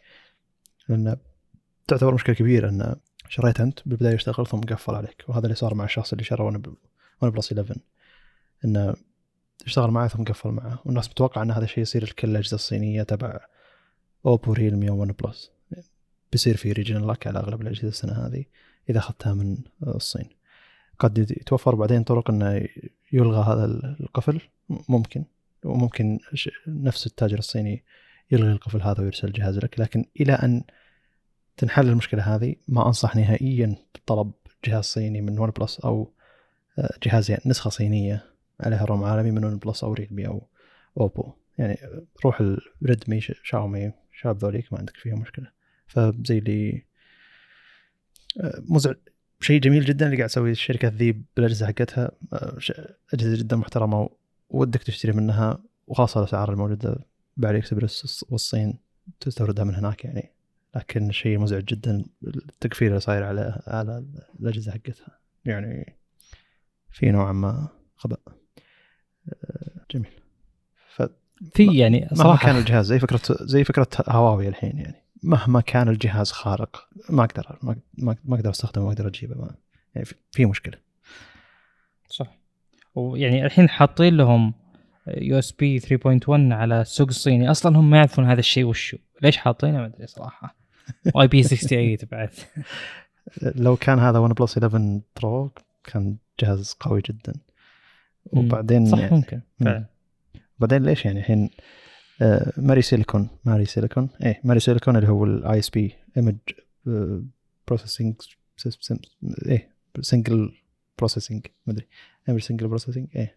لأن تعتبر مشكلة كبيرة إن شريت أنت بالبداية يشتغل ثم قفل عليك وهذا اللي صار مع الشخص اللي شرى OnePlus 11 انه اشتغل معه ثم قفل معه. والناس متوقع إن هذا الشيء يصير لكل الأجهزة الصينية تبع Oppo Realme أو OnePlus بيصير في regional lock على أغلب الأجهزة السنة هذه إذا أخذتها من الصين. قد يتوفر بعدين طرق إنه يلغى هذا القفل. ممكن. وممكن نفس التاجر الصيني يلغي القفل هذا ويرسل الجهاز لك. لكن إلى أن تنحل المشكلة هذه ما أنصح نهائيا بطلب جهاز صيني من OnePlus أو آه، جهاز يعني نسخة صينية عليها ROM عالمي من OnePlus أو Realme أو Oppo. يعني روح ال Redmi Xiaomi شاب ذوليك ما عندك فيها مشكلة. فزي اللي آه، مزعج شيء جميل جدا اللي قاعد تسوي الشركة ذي بالأجهزة حقتها. آه، أجهزة جدا محترمة ودك تشتري منها وخاصة الأسعار الموجودة بعلي اكسبرس والصين تستوردها من هناك يعني. لكن شيء مزعج جدا التقفيل اللي صاير على على الأجهزة حقتها. يعني في نوعا ما آه، جميل. ف في يعني صراحة كان الجهاز زي فكره زي فكرة هواوي الحين يعني. مهما كان الجهاز خارق ما أقدر ما ما أقدر أستخدمه ما أقدر أجيبه ما يعني في مشكلة. صح. ويعني الحين حاطين لهم USB 3.1 على السوق الصيني. أصلا هم ما يعرفون هذا الشيء وشو. ليش حاطينه؟ ما أدري صراحة. *laughs* و IP68 بعد. لو كان هذا OnePlus 11 Pro كان جهاز قوي جدا. وبعدين صح ممكن. فعلا. بعدين ليش يعني الحين آه، MariSilicon MariSilicon إيه MariSilicon اللي هو ال ISP image processing system إيه signal processing ما أدري. image signal processing إيه.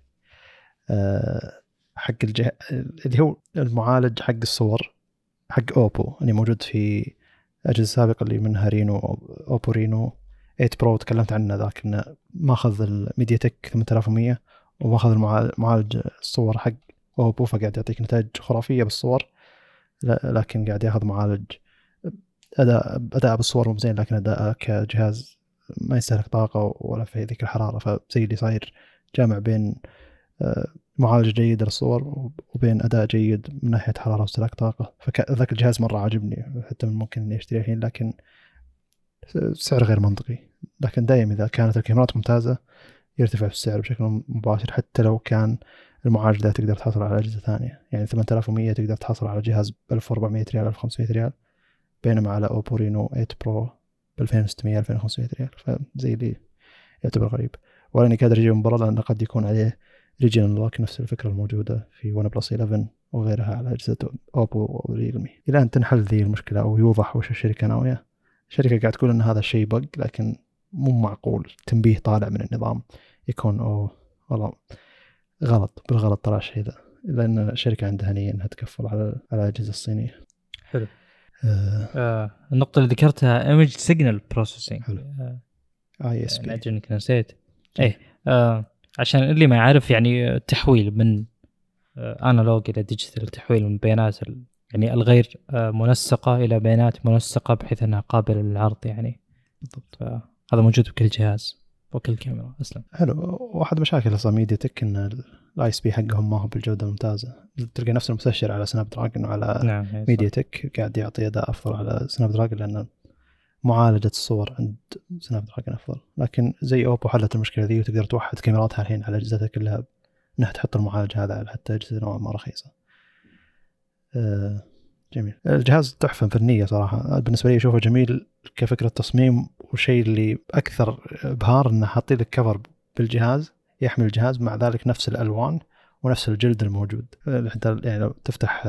آه، حق الجه... اللي هو المعالج حق الصور حق Oppo اللي موجود في الاجهزه السابقه اللي منها Reno Oppo Reno 8 Pro تكلمت عنه ذاك إنه ماخذ ال MediaTek 8100 وماخذ المعالج الصور حق Oppo فقاعد يعطيك نتائج خرافية بالصور لكن قاعد ياخذ معالج اداء أداء بالصور مو زين لكن اداء كجهاز ما يستهلك طاقة ولا في ذيك الحرارة. فزي اللي صاير جامع بين آه، معالج جيد للصور وبين أداء جيد من ناحية حرارة واستهلاك طاقة. فذاك الجهاز مرة عاجبني حتى ممكن إني أشتريه الحين لكن سعر غير منطقي. لكن دائما إذا كانت الكاميرات ممتازة يرتفع في السعر بشكل مباشر حتى لو كان المعالج ده تقدر تحصل على أجهزة ثانية. يعني 8100 تقدر تحصل على جهاز ب 1400 ريال 1500 ريال بينما على Oppo Reno 8 Pro ب 2600 2500 ريال. فزي اللي يعتبر غريب. ولاني قادر أجيب من برا لأنه قد يكون عليه regional lock نفس الفكرة الموجودة في OnePlus 11 وغيرها على أجهزة Oppo و Realme إلى أن تنحل ذي المشكلة أو يوضح وش الشركة ناوية. الشركة قاعد تقول إن هذا الشيء bug لكن مو معقول تنبيه طالع من النظام يكون أو والله غلط بالغلط طلع الشيء ذا. لأن الشركة عندها نيه إنها تقفل على على الأجهزة الصينية. حلو. آه. آه. النقطة اللي ذكرتها image signal processing حلو. ISP أجل إنك نسيت. إيه آه. عشان اللي ما يعرف يعني التحويل من analog إلى digital تحويل من بيانات يعني الغير آه، منسقة إلى بيانات منسقة بحيث أنها قابلة للعرض يعني. بالضبط. هذا موجود بكل جهاز وكل كاميرا أسلم حلو. واحد مشاكل أصلا MediaTek أن ال ISP حقهم ما هو بالجودة الممتازة. تلقى نفس المستشعر على Snapdragon وعلى نعم MediaTek قاعد يعطي أداء أفضل على Snapdragon لأن معالجة الصور عند Snapdragon أفضل. لكن زي Oppo حلت المشكلة ذي وتقدر توحد كاميراتها الحين على أجهزتها كلها إنها تحط المعالج هذا على حتى أجهزة نوعا ما رخيصة. آه جميل. الجهاز تحفة فنية صراحة. بالنسبة لي أشوفه جميل كفكرة تصميم والشيء اللي أكثر إبهار إنه حاطين لك cover بالجهاز يحمل الجهاز مع ذلك نفس الألوان ونفس الجلد الموجود. حتى يعني لو تفتح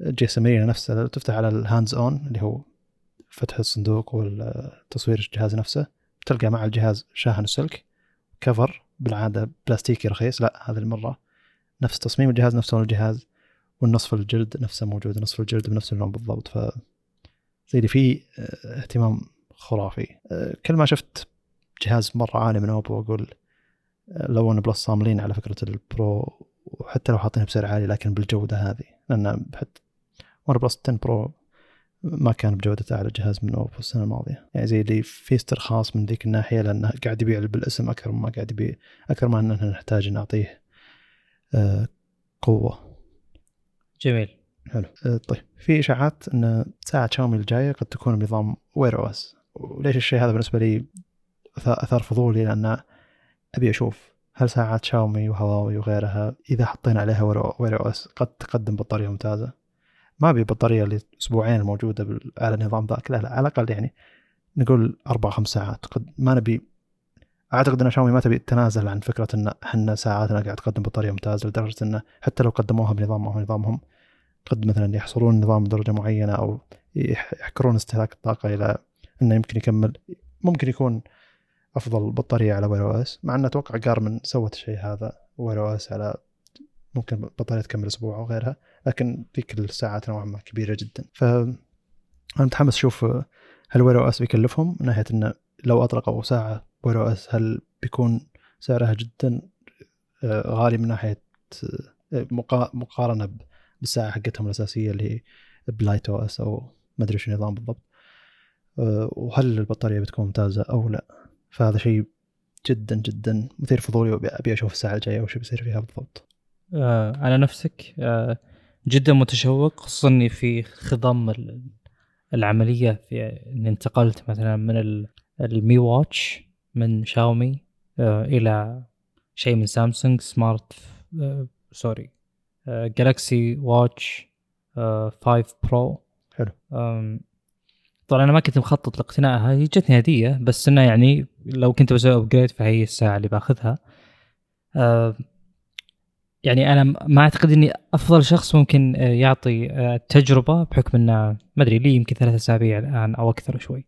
GM نفسه لو تفتح على ال hands-on اللي هو فتح الصندوق والتصوير الجهاز نفسه تلقى مع الجهاز شاحن السلك cover بالعادة بلاستيكي رخيص. لا هذه المرة نفس تصميم الجهاز نفس لون الجهاز. والنصف الجلد نفسه موجود نصف الجلد بنفس اللون بالضبط ف زي فيه آه، اهتمام خرافي. آه، كل ما شفت جهاز مرة عالي من أوبو أقول آه، لو ون بلس صاملين على فكرة البرو وحتى لو حاطينها بسعر عالي لكن بالجودة هذه لأن حتى ون بلس 10 برو ما كان بجودته على جهاز من أوبو السنة الماضية. يعني زي اللي في استرخاص من ذيك الناحية لأنه قاعد يبيع بالاسم أكثر مما قاعد يبيع أكثر ما اننا نحتاج نعطيه قوة. جميل. حلو. آه طيب في إشاعات إن ساعة شاومي الجاية قد تكون بنظام Wear OS. وليش الشيء هذا بالنسبة لي أثار فضولي؟ لأن أبي أشوف هل ساعات شاومي وهواوي وغيرها إذا حطينا عليها Wear OS قد تقدم بطارية ممتازة. ما أبي البطاريه اللي أسبوعين الموجوده على النظام ذاك. لا لا على الأقل يعني نقول أربع خمس ساعات. قد ما نبي أعتقد إن شاومي ما تبي تتنازل عن فكرة إن إحنا ساعاتنا قاعد تقدم بطاريه ممتازة لدرجة انه حتى لو قدموها بنظام ما هو نظامهم قد مثلا يحصلون نظام بدرجة معينة أو يحكرون استهلاك الطاقة إلى إنه يمكن يكمل ممكن يكون أفضل بطارية على Wear OS مع إن أتوقع جارمن سوت الشيء هذا Wear OS على ممكن بطارية تكمل أسبوع أو غيرها لكن ذيك الساعات نوعا ما كبيرة جدا. ف أنا متحمس أشوف هل Wear OS بيكلفهم من ناحية انه لو أطلقوا ساعة اس هل بيكون سعرها جدا آه، غالي من ناحية آه، مقارنة بالساعة حقتهم الأساسية اللي هي بلايت OS أو ما أدري شو النظام بالضبط. آه، وهل البطارية بتكون ممتازة أو لا؟ فهذا شيء جدا جدا مثير فضولي وابي أشوف الساعة الجاية وش بيصير فيها بالضبط. آه على نفسك آه جدا متشوق خصوصا إني في خضم العملية في اني انتقلت مثلا من المي واتش من شاومي آه إلى شيء من سامسونج smart آه sorry Galaxy Watch 5 Pro. حلو. طبعا أنا ما كنت مخطط لاقتنائها هي جتني هدية بس إنه يعني لو كنت بسوي upgrade فهي الساعة اللي باخذها. أه يعني أنا ما أعتقد إني أفضل شخص ممكن آه، يعطي آه، تجربة بحكم إنه ما أدري لي يمكن ثلاثة أسابيع الآن أو أكثر شوي.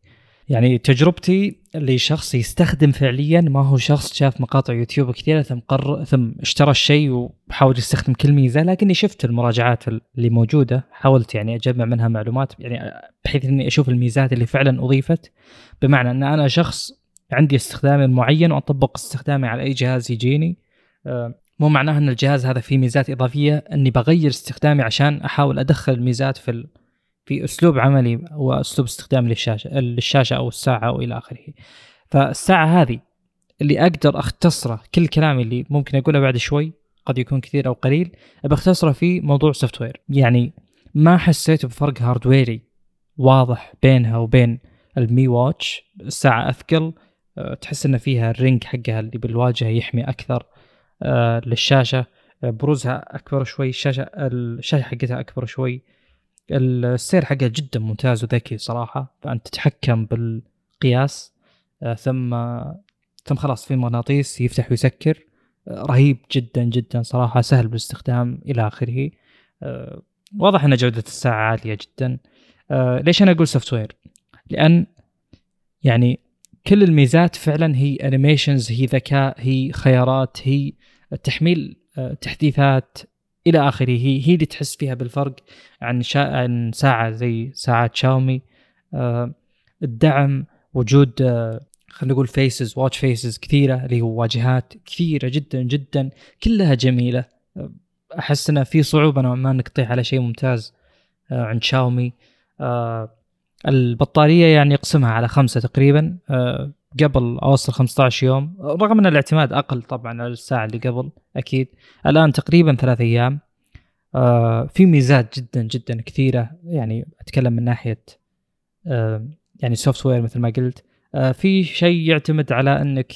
يعني تجربتي لشخص يستخدم فعليا ما هو شخص شاف مقاطع يوتيوب كثيرة ثم قرر ثم اشترى الشيء وحاول يستخدم كل ميزة لكني شفت المراجعات اللي موجودة حاولت يعني أجمع منها معلومات يعني بحيث إني أشوف الميزات اللي فعلا أضيفت بمعنى إن أنا شخص عندي استخدام معين وأطبق استخدامي على أي جهاز يجيني آه، مو معناها إن الجهاز هذا فيه ميزات إضافية إني بغير استخدامي عشان أحاول أدخل الميزات في. في اسلوب عملي وأسلوب استخدام للشاشة للشاشة أو الساعة أو إلى آخره. فالساعة هذه اللي أقدر أختصره كل كلامي اللي ممكن أقوله بعد شوي قد يكون كثير أو قليل بختصره في موضوع software يعني ما حسيت بفرق hardware ي واضح بينها وبين المي واتش الساعة أثقل آه، تحس إن فيها ال ring حقها اللي بالواجهة يحمي أكثر آه، للشاشة. آه، بروزها أكبر شوي الشاشة الشاشة حقتها أكبر شوي. السير حقها جدا ممتاز وذكي صراحة فأنت تتحكم بالقياس ثم ثم خلاص في مغناطيس يفتح ويسكر. رهيب جدا جدا صراحة سهل بالاستخدام إلى آخره. واضح إن جودة الساعة عالية جدا. ليش أنا أقول software لأن يعني كل الميزات فعلا هي animations هي ذكاء هي خيارات هي تحميل آه، تحديثات إلى آخره. هي هي اللي تحس فيها بالفرق عن شا... عن ساعة زي ساعات شاومي. آه، الدعم وجود آه، خلينا نقول faces watch faces كثيرة اللي هو واجهات كثيرة جدا جدا كلها جميلة. أحس إنه في صعوبة نوعا ما إنك تطيح على شيء ممتاز عند شاومي. البطارية يعني يقسمها على خمسة تقريبا. آه، قبل اوصل 15 يوم رغم أن الاعتماد أقل طبعا على الساعة اللي قبل أكيد. الآن تقريبا ثلاث أيام. آه، في ميزات جدا جدا كثيرة يعني أتكلم من ناحية آه، يعني سوفت وير مثل ما قلت. في شيء يعتمد على أنك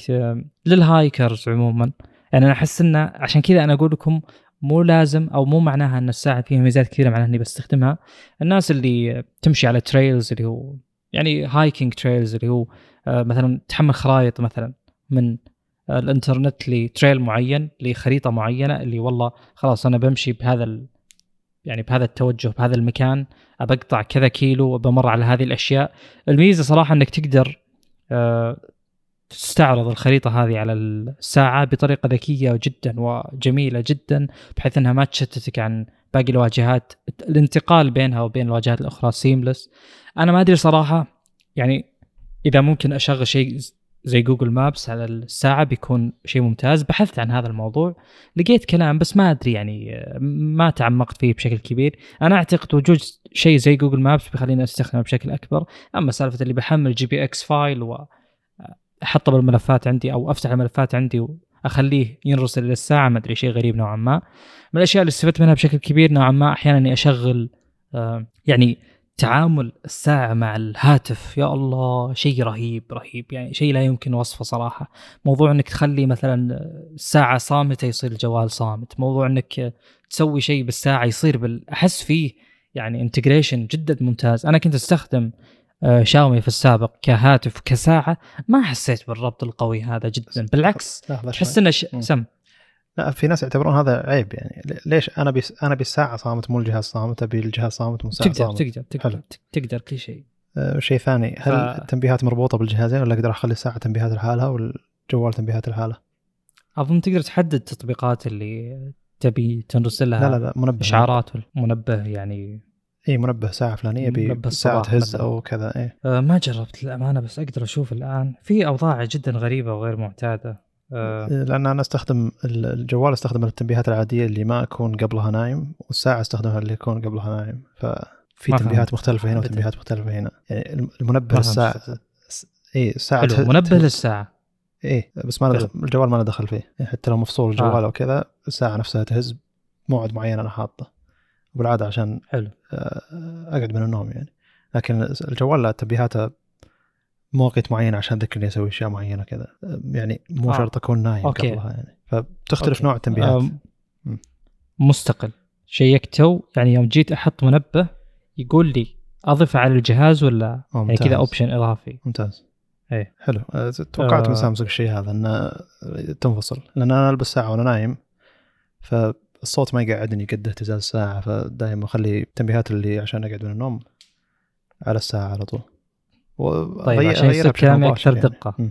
لل hikers عموما. يعني أنا أحس إنه عشان كذا أنا أقول لكم مو لازم أو مو معناها أن الساعة فيها ميزات كثيرة معناها إني بستخدمها. الناس اللي تمشي على trails اللي هو يعني hiking trails اللي هو آه، مثلا تحمل خرائط مثلا من الإنترنت ل trail معين لخريطة معينة اللي والله خلاص أنا بمشي بهذا ال... يعني بهذا التوجه بهذا المكان أبقطع كذا كيلو وبمر على هذه الأشياء. الميزة صراحة إنك تقدر آه، تستعرض الخريطة هذه على الساعة بطريقة ذكية جدا وجميلة جدا بحيث إنها ما تشتتك عن باقي الواجهات. الانتقال بينها وبين الواجهات الأخرى سيملس أنا ما أدري صراحة يعني إذا ممكن أشغل شيء زي جوجل مابس على الساعة بيكون شيء ممتاز. بحثت عن هذا الموضوع لقيت كلام بس ما أدري يعني ما تعمقت فيه بشكل كبير. أنا أعتقد وجود شيء زي Google Maps بيخليني أستخدمه بشكل أكبر. أما سالفة اللي بحمل GPX file و أحطه بالملفات عندي أو أفتح الملفات عندي وأخليه ينرسل للساعه ما أدري شيء غريب نوعا ما. من الأشياء اللي استفدت منها بشكل كبير نوعا ما أحيانا إني أشغل آه يعني تعامل الساعة مع الهاتف. يا الله شيء رهيب رهيب. يعني شيء لا يمكن وصفه صراحة. موضوع إنك تخلي مثلا الساعة صامتة يصير الجوال صامت. موضوع إنك تسوي شيء بالساعة يصير بال... أحس فيه يعني integration جدا ممتاز. أنا كنت أستخدم آه، شاومي في السابق كهاتف كساعه ما حسيت بالربط القوي هذا جدا. بالعكس تحس إنه ش... سم. لا في ناس يعتبرون هذا عيب يعني. ليش أنا بي أنا بالساعة صامت مو الجهاز صامت أبي الجهاز صامت مو الساعة تقدر صامت. تقدر تقدر حلو. تقدر كل شيء. أه شيء ثاني هل ف... التنبيهات مربوطة بالجهازين ولا أقدر أخلي الساعة تنبيهات لحالها والجوال تنبيهات لحالها؟ أظن تقدر تحدد التطبيقات اللي تبي تنرسل لها لا لا لا منبه. إشعارات منبه يعني. إي منبه ساعه فلانيه منبه ساعة تهز أو كذا إي. أه ما جربت للأمانة بس أقدر أشوف الآن. في أوضاع جدا غريبة وغير معتادة. أه. لأن أنا أستخدم الجوال أستخدم التنبيهات العادية اللي ما أكون قبلها نايم والساعة أستخدمها اللي يكون قبلها نايم. ففي تنبيهات مختلفة هنا وتنبيهات مختلفة هنا. يعني المنبه للساعه اي الساعة حلو منبه للساعة. إيه بس ما الجوال ما له دخل فيه. يعني حتى لو مفصول الجوال آه. أو كذا الساعة نفسها تهز موعد معين أنا حاطه. وبالعادة عشان حلو. آه، أقعد من النوم يعني. لكن الجوال لا تنبيهاته مواقيت معينة عشان تذكرني أسوي أشياء معينة كذا. يعني مو آه. شرط أكون نايم okay. قبلها يعني. فبتختلف okay. نوع التنبيهات. آه مستقل. شيكته يعني يوم جيت أحط منبه يقول لي اضيفه على الجهاز ولا؟ يعني كذا option إضافي. ممتاز. إيه. حلو. آه، توقعت آه. من سامسونج الشيء هذا إنه تنفصل. لأن أنا ألبس ساعة وأنا نايم ف الصوت ما يقعدني قد اهتزاز الساعة فدائما أخلي التنبيهات اللي عشان أقعد من النوم على الساعة على طول. طيب عشان يصير كلامي أكثر يعني. دقة. *laughs*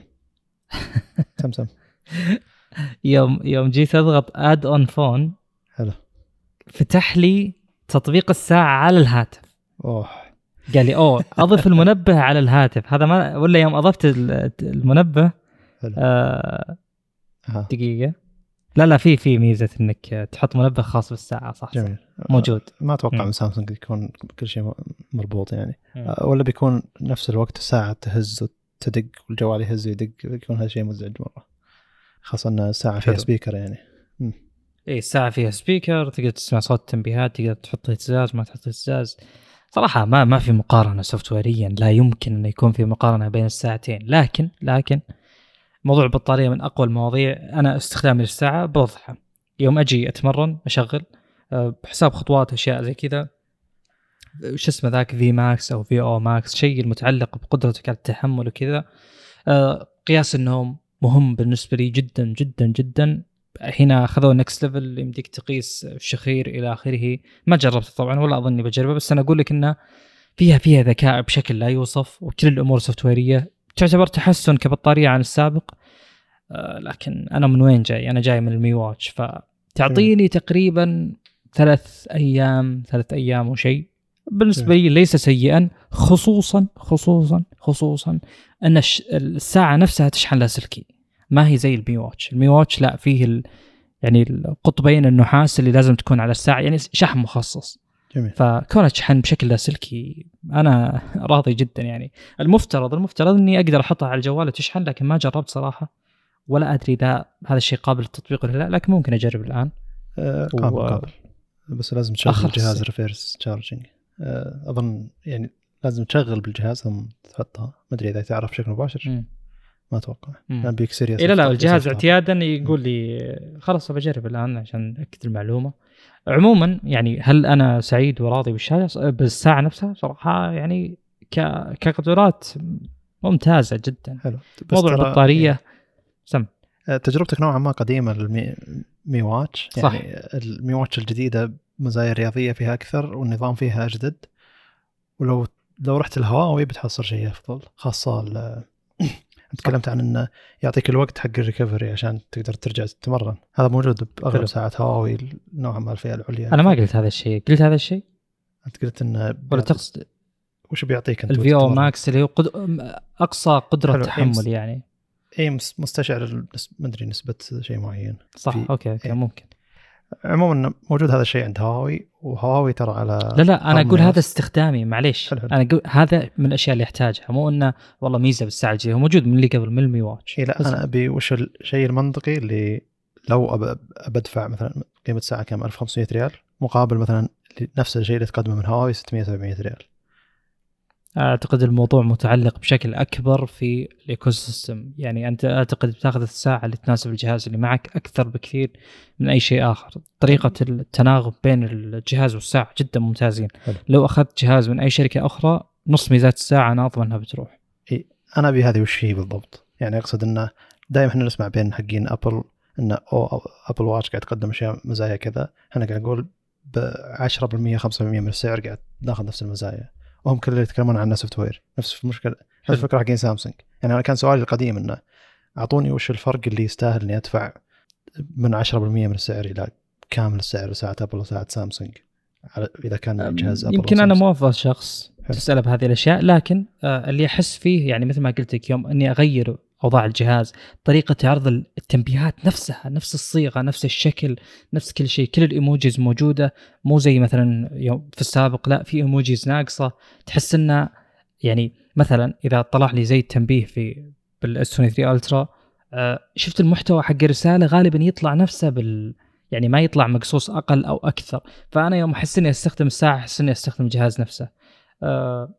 سم سم. يوم يوم جيت أضغط add on phone حلو. فتح لي تطبيق الساعة على الهاتف. أوه. قال لي أوه *laughs* أضف المنبه على الهاتف. هذا ما ولا يوم أضفت المنبه حلو. آه دقيقة. لا لا في في ميزة إنك تحط منبه خاص بالساعة صح؟ جميل. صح. موجود. ما أتوقع من سامسونج يكون كل شيء مربوط يعني. مم. ولا بيكون نفس الوقت الساعة تهز وتدق والجوال يهز ويدق يكون هذا شيء مزعج مرة. خاصة إن الساعة فيها سبيكر يعني. اي الساعة فيها سبيكر تقدر تسمع صوت التنبيهات تقدر تحط اهتزاز ما تحط اهتزاز. صراحة ما ما في مقارنة software يا لا يمكن إنه يكون في مقارنة بين الساعتين. لكن لكن موضوع البطارية من أقوى المواضيع. أنا استخدامي للساعة بوضحه. يوم أجي أتمرن أشغل أه، بحساب خطوات أشياء زي كذا. شو اسمه ذاك؟ V max أو VO max شيء المتعلق بقدرتك على التحمل وكذا. أه، قياس النوم مهم بالنسبة لي جدا جدا جدا. هنا اخذوا next level يمديك تقيس الشخير إلى آخره. ما جربته طبعا ولا أظني بجربه بس أنا أقول لك إنه فيها فيها ذكاء بشكل لا يوصف وكل الأمور software يه تعتبر تحسن كبطارية عن السابق آه لكن أنا من وين جاي؟ أنا جاي من ال Mi Watch فتعطيني تقريبا ثلاث أيام ثلاث أيام وشيء بالنسبة لي ليس سيئا خصوصا خصوصا خصوصا أن الساعة نفسها تشحن لاسلكي ما هي زي ال Mi Watch ال Mi Watch لا فيه. يعني القطبين النحاس اللي لازم تكون على الساعة يعني شحن مخصص جميل. فكونها تشحن بشكل لاسلكي أنا *laughs* راضي جدا يعني. المفترض المفترض إني أقدر أحطها على الجوال وتشحن لكن ما جربت صراحة. ولا أدري إذا هذا الشيء قابل للتطبيق ولا لا لكن ممكن أجرب الآن. آه قابل و... قابل بس لازم تشغل الجهاز reverse charging آه أظن يعني لازم تشغل بالجهاز ثم تحطها. ما أدري إذا تعرف بشكل مباشر. م. ما أتوقع. because serious لا لا الجهاز اعتيادا يقول لي خلاص بجرب الآن عشان اكد المعلومة. عموما يعني هل أنا سعيد وراضي بالشاشه بالساعة نفسها؟ صراحة يعني. كقدرات ممتازة جدا. حلو. موضوع البطارية يعني سم. تجربتك نوعا ما قديمة لل Mi Mi Watch. يعني صح. ال Mi Watch الجديدة مزايا رياضيه فيها أكثر والنظام فيها أجدد. ولو لو رحت الهواوي بتحصل شيء أفضل خاصة تكلمت عن إنه يعطيك الوقت حق ال recovery عشان تقدر ترجع تتمرن. هذا موجود بأغلب ساعات هواوي نوعا ما الفئة العليا. أنا ما قلت هذا الشيء. قلت هذا الشيء؟ أنت قلت إنه ولا تقصد وش بيعطيك أنت ال VO max اللي هو قد... أقصى قدرة تحمل يعني. اي مستشعر ما أدري نسبة شيء معين. صح okay okay إيه. ممكن. عموما موجود هذا الشيء عند هواوي وهواوي ترى على لا لا أنا أقول هذا استخدامي معليش. حلو حلو. أنا أقول هذا من الأشياء اللي أحتاجها مو إنه والله ميزة بالساعة الجديده هو موجود من اللي قبل من ال Mi Watch. إيه لا أنا أبي وش الشيء المنطقي اللي لو بدفع مثلا قيمة ساعه كم؟ 1500 ريال مقابل مثلا نفس الشيء اللي تقدمه من هواوي 600 700 ريال. أعتقد الموضوع متعلق بشكل أكبر في ال ecosystem يعني أنت أعتقد بتاخذ الساعة اللي تناسب الجهاز اللي معك أكثر بكثير من أي شيء آخر. طريقة التناغم بين الجهاز والساعة جدا ممتازين. حلو. لو أخذت جهاز من أي شركة أخرى نص ميزات الساعة أنا أضمن إنها بتروح. إيه أنا أبي هذه وش هي بالضبط؟ يعني أقصد إنه دائما إحنا نسمع بين حقين أبل انه أو Apple Watch قاعد تقدم أشياء مزايا كذا. إحنا قاعد نقول ب 10% 5% من السعر قاعد ناخذ نفس المزايا. وهم كلهم يتكلمون عن software نفس المشكلة نفس الفكرة حقين سامسونج. يعني أنا كان سؤالي القديم إنه أعطوني وش الفرق اللي يستاهل إني أدفع من 10% من السعر إلى كامل السعر ساعة أبل وساعة سامسونج؟ إذا كان جهاز أبل يمكن أنا مو افضل شخص تساله بهذه الأشياء لكن آه، اللي أحس فيه يعني مثل ما قلت لك يوم إني أغير أوضاع الجهاز طريقة عرض التنبيهات نفسها نفس الصيغة نفس الشكل نفس كل شيء. كل الإيموجيز موجودة مو زي مثلا في السابق لا في إيموجيز ناقصة. تحس انه يعني مثلا إذا طلع لي زي التنبيه في بالاس 23 الترا شفت المحتوى حق الرسالة غالبا يطلع نفسه بال يعني ما يطلع مقصوص أقل أو أكثر. فأنا يوم أحس إني أستخدم الساعة أحس إني أستخدم الجهاز نفسه. أه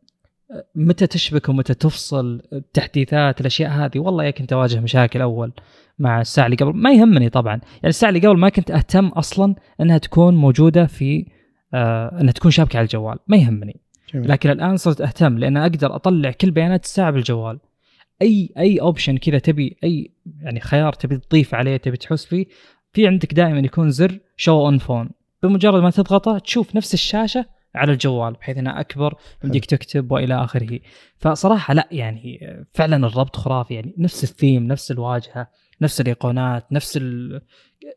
متى تشبك ومتى تفصل التحديثات الأشياء هذه؟ والله يا كنت اواجه مشاكل أول مع الساعة اللي قبل. ما يهمني طبعا. يعني الساعة اللي قبل ما كنت أهتم أصلا إنها تكون موجودة في آه إنها تكون شابكة على الجوال. ما يهمني. جميل. لكن الآن صرت أهتم لأن أقدر أطلع كل بيانات الساعة بالجوال. أي أي option كذا تبي أي يعني خيار تبي تضيف عليه تبي تحس فيه في عندك دائما يكون زر show on phone بمجرد ما تضغطه تشوف نفس الشاشة على الجوال بحيث انها أكبر يمديك تكتب وإلى آخره. فصراحة لا يعني فعلا الربط خرافي يعني نفس الثيم نفس الواجهة نفس الإيقونات نفس ال...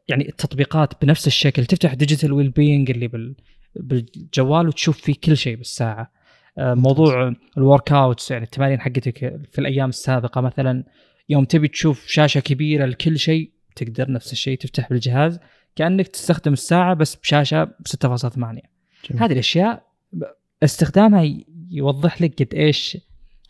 يعني التطبيقات بنفس الشكل. تفتح Digital Wellbeing اللي بال... بالجوال وتشوف فيه كل شيء بالساعة. آه، موضوع ال workouts يعني التمارين حقتك في الأيام السابقة مثلا يوم تبي تشوف شاشة كبيرة لكل شيء تقدر نفس الشيء تفتح بالجهاز كأنك تستخدم الساعة بس بشاشة 6.8 جميل. هذه الأشياء استخدامها يوضح لك قد إيش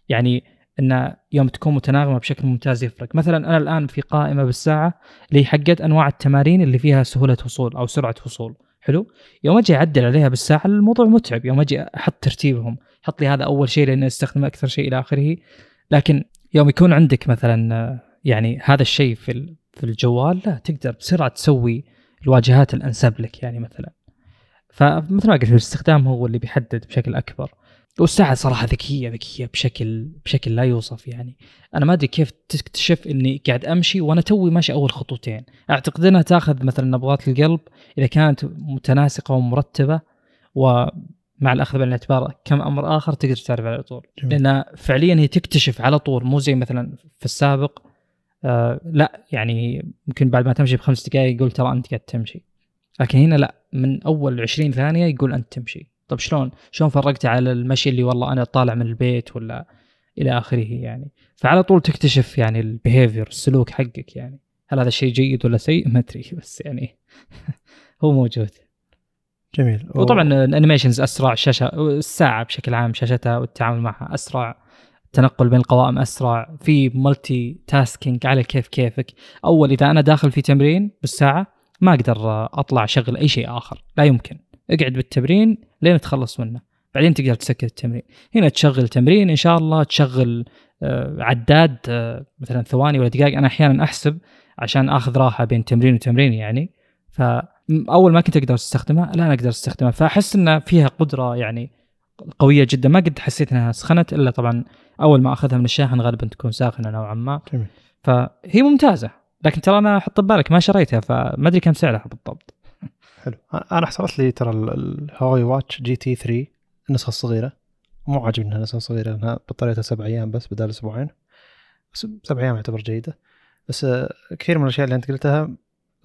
يعني أن يوم تكون متناغمة بشكل ممتاز يفرق. مثلا أنا الآن في قائمة بالساعة اللي حقت أنواع التمارين اللي فيها سهولة وصول أو سرعة وصول. حلو؟ يوم أجي أعدل عليها بالساعة الموضوع متعب. يوم أجي أحط ترتيبهم حط لي هذا أول شيء لأني أستخدمه أكثر شيء إلى آخره. لكن يوم يكون عندك مثلا يعني هذا الشيء في في الجوال لا تقدر بسرعة تسوي الواجهات الأنسب لك. يعني مثلا فمثل ما قلت الاستخدام هو اللي بيحدد بشكل أكبر. والساعة صراحة ذكية ذكية بشكل بشكل لا يوصف يعني. أنا ما أدري كيف تكتشف إني قاعد أمشي وأنا توي ماشي أول خطوتين. أعتقد إنها تأخذ مثلا نبضات القلب إذا كانت متناسقة ومرتبة ومع الأخذ بعين الاعتبار كم أمر آخر تقدر تعرف على طول. لأن فعليا هي تكتشف على طول مو زي مثلا في السابق. آه لا يعني يمكن بعد ما تمشي بخمس دقائق يقول ترى أنت قاعد تمشي. لكن هنا لا. من أول 20 ثانية يقول أنت تمشي. طب شلون؟ شلون فرقت على المشي اللي والله أنا طالع من البيت ولا إلى آخره يعني؟ فعلى طول تكتشف يعني ال behavior السلوك حقك يعني. هل هذا الشيء جيد ولا سيء؟ ما أدري بس يعني *laughs* هو موجود. جميل. وطبعا ال animations أسرع الشاشه الساعة بشكل عام شاشتها والتعامل معها أسرع التنقل بين القوائم أسرع في ملتي تاسكينج على كيف كيفك. أول إذا أنا داخل في تمرين بالساعة ما أقدر أطلع اشغل أي شيء آخر لا يمكن. اقعد بالتمرين لين تخلص منه. بعدين تقدر تسكر التمرين. هنا تشغل تمرين إن شاء الله تشغل آه، عداد آه، مثلا ثواني ولا دقائق. أنا أحيانا أحسب عشان آخذ راحة بين تمرين وتمرين يعني. فاول ما كنت أقدر أستخدمها الآن أقدر أستخدمها. فأحس ان فيها قدرة يعني قوية جدا. ما قد حسيت إنها سخنت إلا طبعا أول ما أخذها من الشاحن غالبا تكون ساخنة نوعا ما. جميل. فهي ممتازة. لكن ترى أنا حط ببالك ما شريتها فما أدري كم سعرها بالضبط. حلو. أنا حصلت لي ترى ال- ال Huawei Watch GT 3 النسخه الصغيره مو عاجبني إنها نسخة صغيرة لانها بطاريتها سبع أيام بس بدل أسبوعين. بس سبع أيام يعتبر جيدة. بس كثير من الأشياء اللي أنت قلتها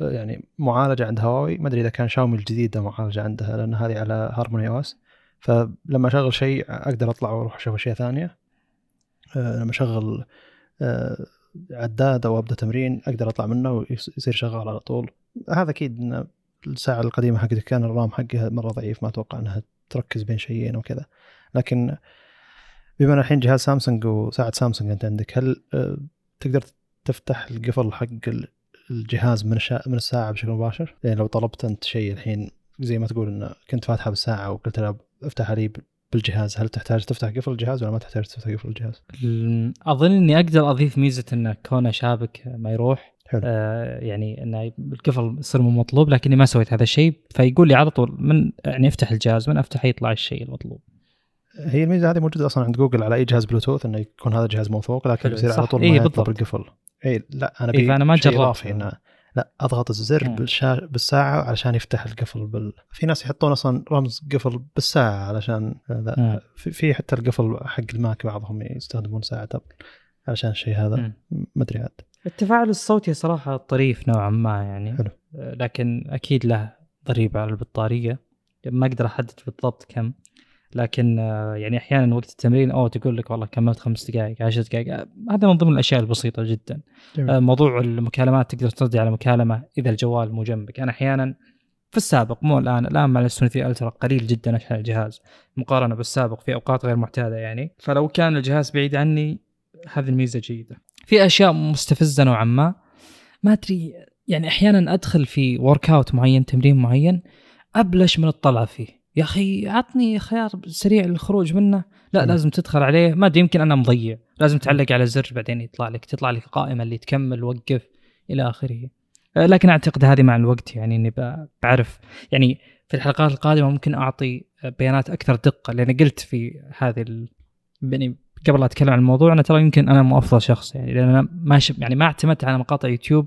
يعني معالجة عند هواوي. ما أدري إذا كان شاومي الجديده معالجة عندها لأن هذه على HarmonyOS. فلما أشغل شيء أقدر أطلع وأروح أشوف أشياء ثانية. لما أشغل عداد أو أبدأ تمرين أقدر أطلع منه ويصير شغال على طول هذا أكيد إن الساعة القديمة حقتك كان الرام حقها مرة ضعيف ما أتوقع إنها تركز بين شيئين وكذا لكن بما إن الحين جهاز سامسونج وساعة سامسونج أنت عندك هل آه، تقدر تفتح القفل حق ال- الجهاز من. من الساعة بشكل مباشر؟ يعني لو طلبت أنت شيء الحين زي ما تقول إن كنت فاتحه بالساعة وقلت لها افتحها لي بالجهاز هل تحتاج تفتح قفل الجهاز ولا ما تحتاج تفتح قفل الجهاز؟ أظن إني أقدر أضيف ميزة انه كونه شابك ما يروح حلو. آه يعني إنه القفل يصير مو مطلوب لكني ما سويت هذا الشيء فيقول لي على طول من يعني أفتح الجهاز من أفتح يطلع الشيء المطلوب هي الميزة هذه موجودة أصلا عند جوجل على أي جهاز بلوتوث إنه يكون هذا الجهاز موثوق لكن يصير على. طول إيه، ما يطلب بالضبط. القفل اي لا أنا إيه، فأنا ما جربت. إضافي إنه لا أضغط الزر. بالشا... بالساعة علشان يفتح القفل بال... في ناس يحطون أصلا رمز قفل بالساعة علشان هذا. في, في حتى القفل حق الماك بعضهم يستخدمون ساعة ابل علشان الشيء هذا. ما أدري عاد التفاعل الصوتي صراحة طريف نوعا ما يعني حلو. آه، لكن أكيد له ضريبة على البطارية ما أقدر أحدد بالضبط كم لكن آه، يعني أحيانا وقت التمرين أو تقول لك والله كملت خمس دقائق عشر دقائق آه، هذا من ضمن الأشياء البسيطة جدا. جميل. آه، موضوع المكالمات تقدر ترد على مكالمة إذا الجوال مو جنبك. أنا أحيانا في السابق مو الآن الآن مع السوني 3 Ultra قليل جدا اشحن الجهاز مقارنة بالسابق في أوقات غير معتادة يعني. فلو كان الجهاز بعيد عني هذه الميزة جيدة. في أشياء مستفزة نوعا ما. ما أدري يعني أحيانا أدخل في workout معين تمرين معين أبلش من الطلعة فيه. يا أخي عطني خيار سريع للخروج منه. لا مم. لازم تدخل عليه. ما أدري يمكن أنا مضيع. لازم تعلق على زر بعدين يطلع لك تطلع لك قائمة اللي تكمل وقف إلى آخره. آه، لكن أعتقد هذه مع الوقت يعني إني بعرف. يعني في الحلقات القادمة ممكن أعطي بيانات أكثر دقة لأن قلت في هذه ال... يعني قبل لا أتكلم عن الموضوع أنا ترى يمكن أنا مو أفضل شخص يعني لأن أنا ما شف يعني ما اعتمدت على مقاطع يوتيوب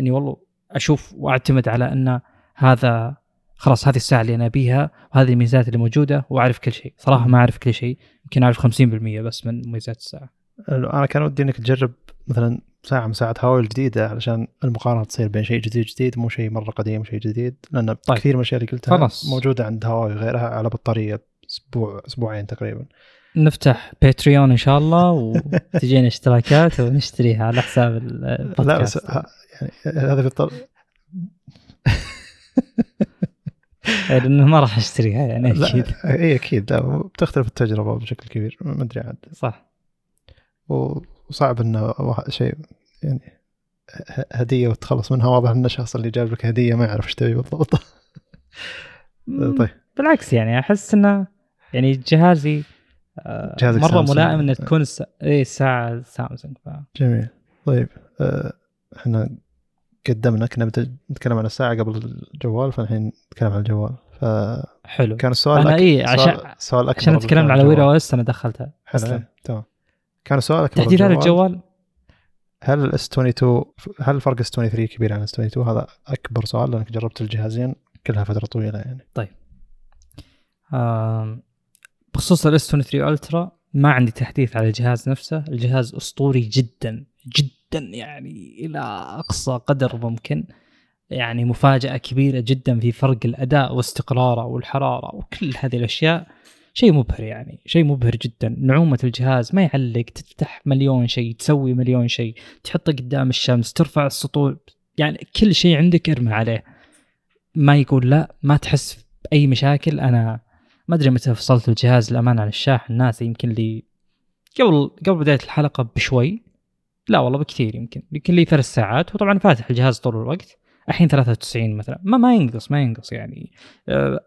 إني والله أشوف وأعتمد على أن هذا خلاص هذه الساعة اللي أنا أبيها وهذه الميزات اللي موجودة وأعرف كل شيء. صراحة ما أعرف كل شيء يمكن أعرف 50% بس من مميزات الساعة. أنا كان ودي إنك تجرب مثلا ساعة من ساعات هواوي الجديدة علشان المقارنة تصير بين شيء جديد جديد مو شيء مرة قديم وشيء جديد. لأن طيب. كثير من الأشياء اللي قلتها خلاص. موجودة عند هواوي غيرها على بطارية أسبوع أسبوعين تقريبا. نفتح باتريون إن شاء الله وتجينا اشتراكات ونشتريها على حساب لا البودكاست. بس ه- يعني هذا في الطر... *laughs* إيه، *laughs* لأنه ما راح أشتريها يعني أكيد. إي أكيد. لا بتختلف التجربة بشكل كبير ما ادري عاد. صح. وصعب إنه شيء يعني هدية وتخلص منها واضح إن الشخص اللي جاب لك هدية ما يعرف إيش تبي بالضبط. آه، طيب. بالعكس يعني أحس إنه يعني جهازي آه، جهازك مرة سامسونج. ملائم إنه تكون الس... اي الساعة سامسونج ف... جميل. طيب آه، إحنا قدمنا كنا نتكلم عن الساعة قبل الجوال فالحين نتكلم عن الجوال. فكان حلو. السؤال أنا أك- إيه، سؤال- عشان- سؤال أكبر عشان تكلمنا على. Wear OS أنا دخلتها حلو. إيه، تمام. كان السؤال أكبر بالجوال. الجوال. هل ال S 22 هل فرق S 23 كبير عن S 22 هذا أكبر سؤال لأنك جربت الجهازين كلها فترة طويلة يعني. آم، بخصوص ال S 23 Ultra ما عندي تحديث على الجهاز نفسه. الجهاز أسطوري جدا جدا. يعني إلى أقصى قدر ممكن يعني مفاجأة كبيرة جدا في فرق الأداء واستقراره والحرارة وكل هذه الأشياء. شيء مبهر يعني شيء مبهر جدا. نعومة الجهاز ما يعلق تفتح مليون شيء تسوي مليون شيء تحطه قدام الشمس ترفع السطوع يعني كل شيء عندك ارمي عليه. ما يقول لا ما تحس بأي مشاكل. أنا ما أدري متى فصلت الجهاز الامانه عن الشاحن ناسي يمكن لي قبل قبل بداية الحلقة بشوي. لا والله بكثير يمكن. يمكن لي ثلاث ساعات وطبعا فاتح الجهاز طول الوقت. الحين 93 مثلا. ما ما ينقص ما ينقص يعني. أه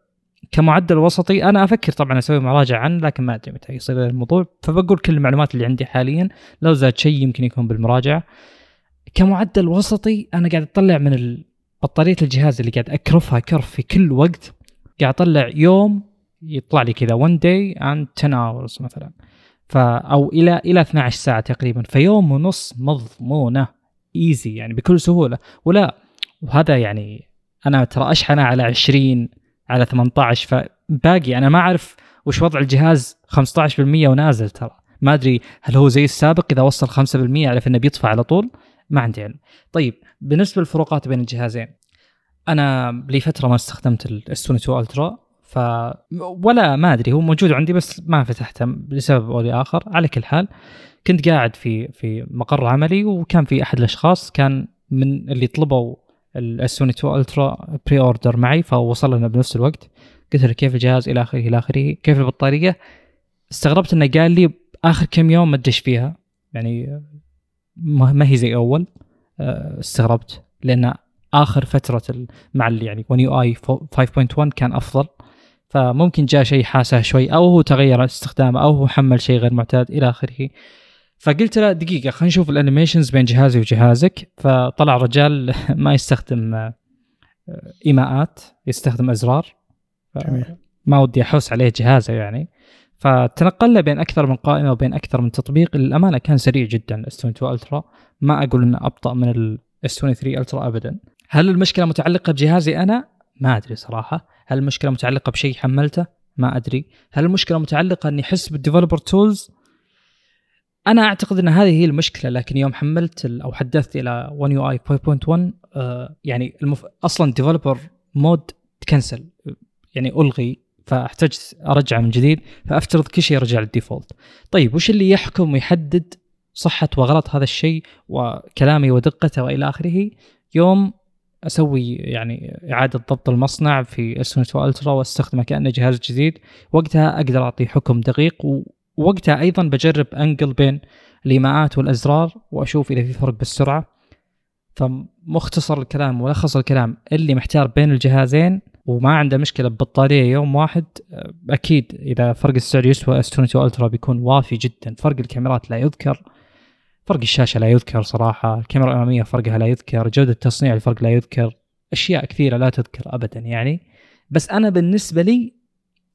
كمعدل وسطي أنا أفكر طبعا أسوي مراجعة عنه لكن ما أدري متى يصير الموضوع. فبقول كل المعلومات اللي عندي حاليا لو زاد شيء يمكن يكون بالمراجعة. كمعدل وسطي أنا قاعد أطلع من بطارية الجهاز اللي قاعد أكرفها كرف في كل وقت. قاعد أطلع يوم يطلع لي كذا 1 day and 10 hours مثلا. ف أو إلى إلى 12 ساعة تقريبا فيوم ونص مضمونة ايزي يعني بكل سهولة. ولا وهذا يعني أنا ترى أشحنه على 20 على 18 فباقي أنا ما أعرف وش وضع الجهاز 15% ونازل ترى. ما أدري هل هو زي السابق إذا وصل 5% أعرف إنه بيطفى على طول؟ ما عندي علم. طيب بالنسبة للفروقات بين الجهازين أنا لي فترة ما استخدمت الاس 22 الترا ف ولا ما أدري هو موجود عندي بس ما فتحته لسبب أو لاخر على كل حال كنت قاعد في في مقر عملي وكان في أحد الأشخاص كان من اللي طلبوا ال S 22 Ultra pre-order معي فوصل لنا بنفس الوقت. قلت له كيف الجهاز إلى آخره إلى آخره كيف البطارية؟ استغربت إنه قال لي آخر كم يوم ما تدش فيها. يعني ما هي زي أول. أه، استغربت لأن آخر فترة مع يعني One UI 5.1 كان أفضل. فممكن جاء شيء حاسه شوي أو هو تغير استخدامه أو هو حمل شيء غير معتاد إلى آخره. فقلت له دقيقة خلينا نشوف ال animations بين جهازي وجهازك. فطلع رجال *laughs* ما يستخدم آه، إيماءات يستخدم أزرار. ما ودي أحوس عليه جهازه يعني. فتنقلنا بين أكثر من قائمة وبين أكثر من تطبيق. للأمانة كان سريع جدا ال S 22 Ultra ما أقول إنه أبطأ من ال S 23 Ultra ابدا. هل المشكلة متعلقة بجهازي أنا؟ ما أدري صراحة. هل المشكلة متعلقة بشيء حملته؟ ما أدري. هل المشكلة متعلقة إني أحس بال developer tools أنا أعتقد إن هذه هي المشكلة لكن يوم حملت أو حدثت إلى 1 يو اي 5.1 آه، يعني المف... أصلا developer mode تكنسل يعني ألغي فاحتجت ارجعه من جديد فأفترض كل شيء رجع لل default. طيب وش اللي يحكم ويحدد صحة وغلط هذا الشيء وكلامي ودقته وإلى آخره؟ يوم أسوي يعني إعادة ضبط المصنع في 22 Ultra وأستخدمه كأنه جهاز جديد. وقتها أقدر أعطي حكم دقيق ووقتها أيضا بجرب أنقل بين الإيماءات والأزرار وأشوف إذا في فرق بالسرعة. فمختصر الكلام ملخص الكلام اللي محتار بين الجهازين وما عنده مشكلة ببطارية يوم واحد أكيد إذا فرق السعر يسوى S 22 Ultra بيكون وافي جدا. فرق الكاميرات لا يذكر. فرق الشاشة لا يذكر صراحة الكاميرا الأمامية فرقها لا يذكر جودة التصنيع الفرق لا يذكر أشياء كثيرة لا تذكر ابدا يعني. بس أنا بالنسبة لي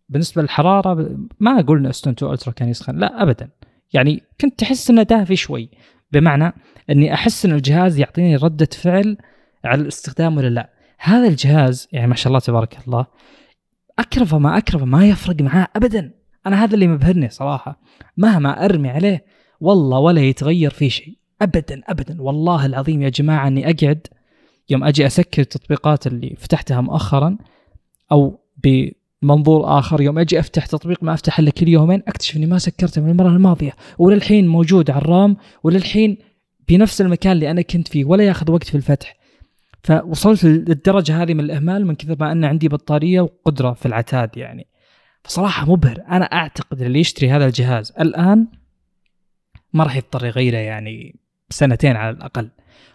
بالنسبة للحرارة ما أقول إن اس 22 ألترا كان يسخن لا ابدا. يعني كنت أحس إنه دافي شوي بمعنى إني أحس إن الجهاز يعطيني ردة فعل على الاستخدام ولا لا. هذا الجهاز يعني ما شاء الله تبارك الله اكرفه ما اكرفه ما يفرق معاه ابدا. أنا هذا اللي مبهرني صراحة مهما أرمي عليه والله ولا يتغير فيه شيء. ابدا ابدا. والله العظيم يا جماعة أني أقعد يوم أجي أسكر التطبيقات اللي فتحتها مؤخرا أو بمنظور آخر يوم أجي أفتح تطبيق ما أفتح إلا كل يومين أكتشف إني ما سكرته من المرة الماضية. وللحين موجود على الرام وللحين بنفس المكان اللي أنا كنت فيه ولا ياخذ وقت في الفتح. فوصلت للدرجة هذه من الإهمال من كثر ما أن عندي بطارية وقدرة في العتاد يعني. فصراحة مبهر. أنا أعتقد اللي يشتري هذا الجهاز الآن ما راح يضطر يغيره يعني سنتين على الأقل.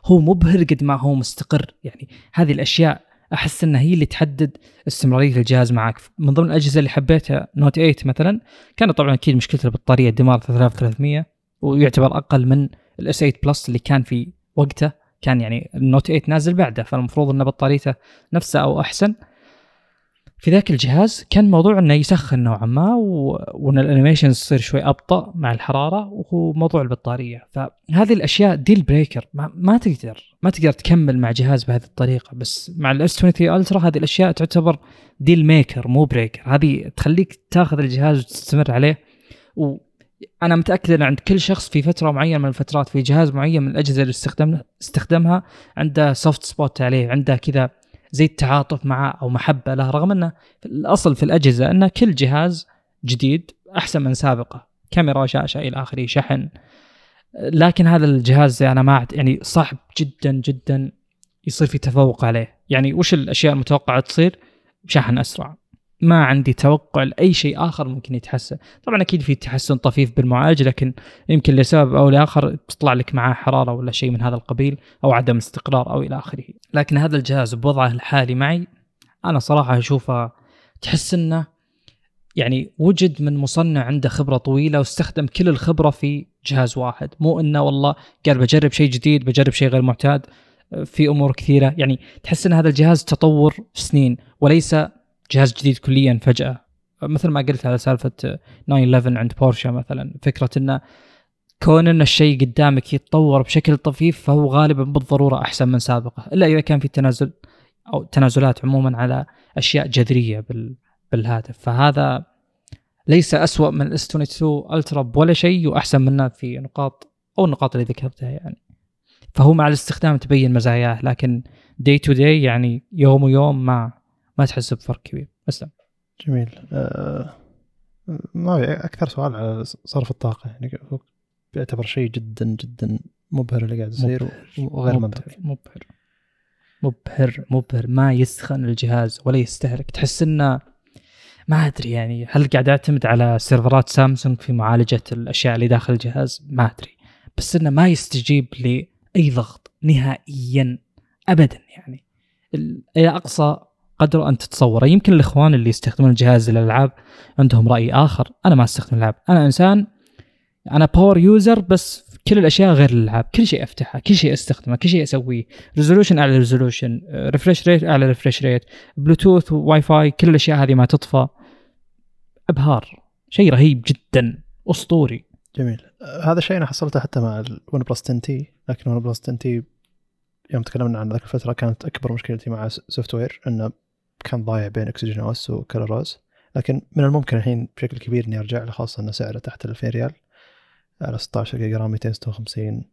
هو مبهر قد ما هو مستقر. يعني هذه الأشياء أحس إنها هي اللي تحدد استمرارية الجهاز معك من ضمن الأجهزة اللي حبيتها Note 8 مثلا كانت طبعا أكيد مشكلته البطارية دمار 3300 ويعتبر أقل من ال S 8 Plus اللي كان في وقته. كان يعني ال Note 8 نازل بعده فالمفروض إن بطاريته نفسها أو أحسن. في ذاك الجهاز كان موضوع إنه يسخن نوعا ما. وإن ال animation تصير شوي أبطأ مع الحرارة وهو موضوع البطارية. فهذه الأشياء deal breaker ما, ما تقدر ما تقدر تكمل مع جهاز بهذه الطريقة. بس مع ال S 23 Ultra هذه الأشياء تعتبر deal maker مو breaker هذه تخليك تاخذ الجهاز وتستمر عليه. وأنا متأكد إن عند كل شخص في فترة معينة من الفترات في جهاز معين من الأجهزة اللي استخدم استخدمها عنده soft spot عليه عنده كذا زي التعاطف معه أو محبة له رغم إنه الأصل في الأجهزة ان كل جهاز جديد أحسن من سابقه. كاميرا شاشة إلى آخره شحن. لكن هذا الجهاز أنا ما يعني صعب جدا جدا يصير في تفوق عليه. يعني وش الأشياء المتوقعة تصير؟ شحن أسرع. ما عندي توقع لأي شيء آخر ممكن يتحسن. طبعا أكيد في تحسن طفيف بالمعالج لكن يمكن لسبب أو لآخر تطلع لك معاه حرارة ولا شيء من هذا القبيل أو عدم استقرار أو إلى آخره. لكن هذا الجهاز بوضعه الحالي معي أنا صراحة أشوفه تحس إنه يعني وجد من مصنع عنده خبرة طويلة واستخدم كل الخبرة في جهاز واحد. مو إنه والله قال بجرب شيء جديد بجرب شيء غير معتاد في أمور كثيرة. يعني تحس إن هذا الجهاز تطور سنين وليس جهاز جديد كليا فجأة. مثل ما قلت على سالفة 911 عند بورشا مثلا فكرة إنه كون إن الشيء قدامك يتطور بشكل طفيف فهو غالبا بالضرورة أحسن من سابقه إلا إذا كان في تنازل أو تنازلات عموما على أشياء جذرية بال بالهاتف. فهذا ليس أسوأ من ال S22 Ultra ولا شيء وأحسن منه في نقاط أو النقاط اللي ذكرتها يعني. فهو مع الاستخدام تبين مزاياه لكن day to day يعني يوم ويوم ما ما تحس بفرق كبير. اسلم جميل. آه ما أكثر سؤال على صرف الطاقة يعني. بيعتبر شيء جدا جدا مبهر اللي قاعد يصير وغير منطقي. مبهر. مبهر مبهر. ما يسخن الجهاز ولا يستهلك. تحس إنه ما أدري يعني هل قاعد اعتمد على سيرفرات سامسونج في معالجة الأشياء اللي داخل الجهاز؟ ما أدري. بس إنه ما يستجيب لأي ضغط نهائيا ابدا يعني. إلى أقصى قدر أن تتصوره. يمكن الإخوان اللي يستخدمون الجهاز للألعاب عندهم رأي آخر. أنا ما أستخدم الألعاب. أنا إنسان أنا power user بس كل الأشياء غير الألعاب. كل شيء افتحه كل شيء استخدمه كل شيء أسويه. resolution اعلى resolution refresh rate اعلى refresh rate Bluetooth Wi-Fi كل الأشياء هذه ما تطفى. إبهار. شيء رهيب جدا. أسطوري. جميل. هذا الشيء أنا حصلته حتى مع ال OnePlus 10T لكن OnePlus 10T يوم تكلمنا عن ذاك الفترة كانت أكبر مشكلتي مع software إنه كان ضايع بين OxygenOS و ColorOS لكن من الممكن الحين بشكل كبير إني أرجع له خاصة انه سعره تحت ال 2000 ريال. على 16 جيجا RAM 256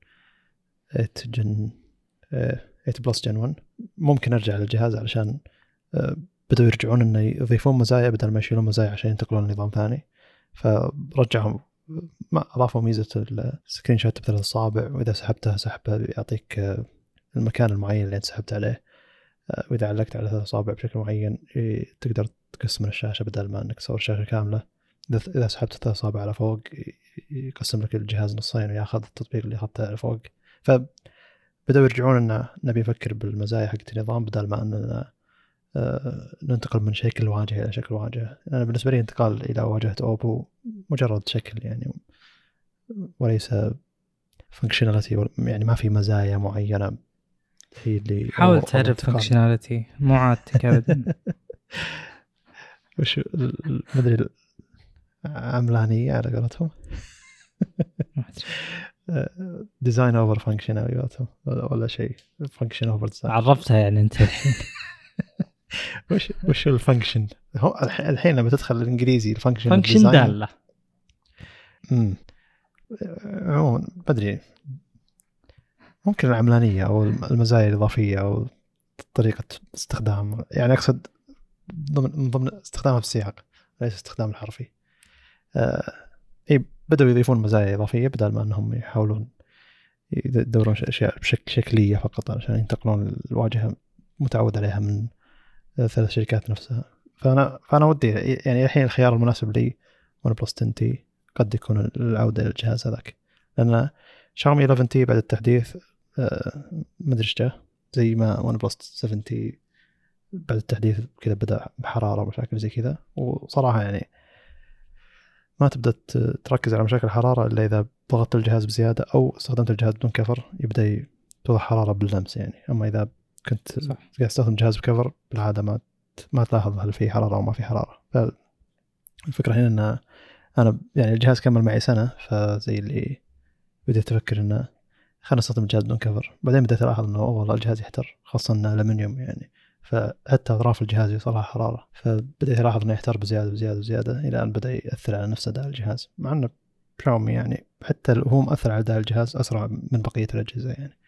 8 Gen 8 Plus Gen 1 ممكن أرجع للجهاز علشان آه، بدأوا يرجعون إنه يضيفون مزايا بدل ما يشيلون مزايا عشان ينتقلون لنظام ثاني. فرجعهم ما أضافوا ميزة السكرين شوت بثلاث أصابع وإذا سحبتها سحبها يعطيك آه، المكان المعين اللي أنت سحبت عليه. آه، وإذا علقت على ثلاث أصابع بشكل معين تقدر تقسم من الشاشه بدل ما إنك تصور شاشه كاملة. إذا سحبت ثلاث أصابع على فوق يقسم لك الجهاز نصين وياخذ التطبيق اللي اخذته على فوق. ف بدأوا يرجعون انه نبي نفكر بالمزايا حقت النظام بدل ما إننا آه، ننتقل من شكل واجهه إلى شكل واجهه أنا بالنسبة لي انتقال إلى واجهة أوبو مجرد شكل يعني وليس functionality يعني ما في مزايا معينة. هي اللي حاول تعرف functionality مو عادتك ابدا. *laughs* وش ما أدري عملانيه على قولتهم. design over function على قولتهم ولا شيء. function over design عرفتها يعني أنت. الحين *laughs* وش وش ال function؟ هو الحين لما تدخل الإنجليزي ال function function دالة. امم عموما بدري ممكن العملانية أو المزايا الإضافية أو طريقة استخدام. يعني أقصد ضمن ضمن استخدامها في السياق ليس استخدام الحرفي. إي بدأوا يضيفون مزايا إضافية بدل ما أنهم يحاولون يدورون أشياء بشكل شكلية فقط عشان ينتقلون الواجهة متعود عليها من ثلاث شركات نفسها. فأنا فأنا ودي يعني الحين الخيار المناسب لي OnePlus 10T قد يكون العودة إلى الجهاز هذاك. لأن شاومي 11T بعد التحديث آه، ما أدري إيش جاء زي ما OnePlus 7T بعد التحديث كذا بدأ بحرارة ومشاكل زي كذا. وصراحة يعني ما تبدأ تركز على مشاكل الحراره إلا إذا ضغطت الجهاز بزيادة أو استخدمت الجهاز بدون cover يبدأ توضح حرارة باللمس يعني. أما إذا كنت. قاعد استخدم جهاز بكفر بالعادة ما ما تلاحظ هل في حرارة أو ما في حرارة. فالفكرة هنا إن أنا يعني الجهاز كمل معي سنة فزي اللي بديت أفكر انه خلنا نستخدم الجهاز بدون كفر. بعدين بديت ألاحظ إنه والله الجهاز يحتر خاصة إنه ألمنيوم يعني. فحتى أطراف الجهاز يوصلها حرارة فبديت الاحظ إنه يحتر بزيادة بزياده بزياده إلى أن بدأ يأثر على نفس أداء الجهاز مع إنه شاومي يعني حتى هو مأثر على أداء الجهاز أسرع من بقية الأجهزة يعني.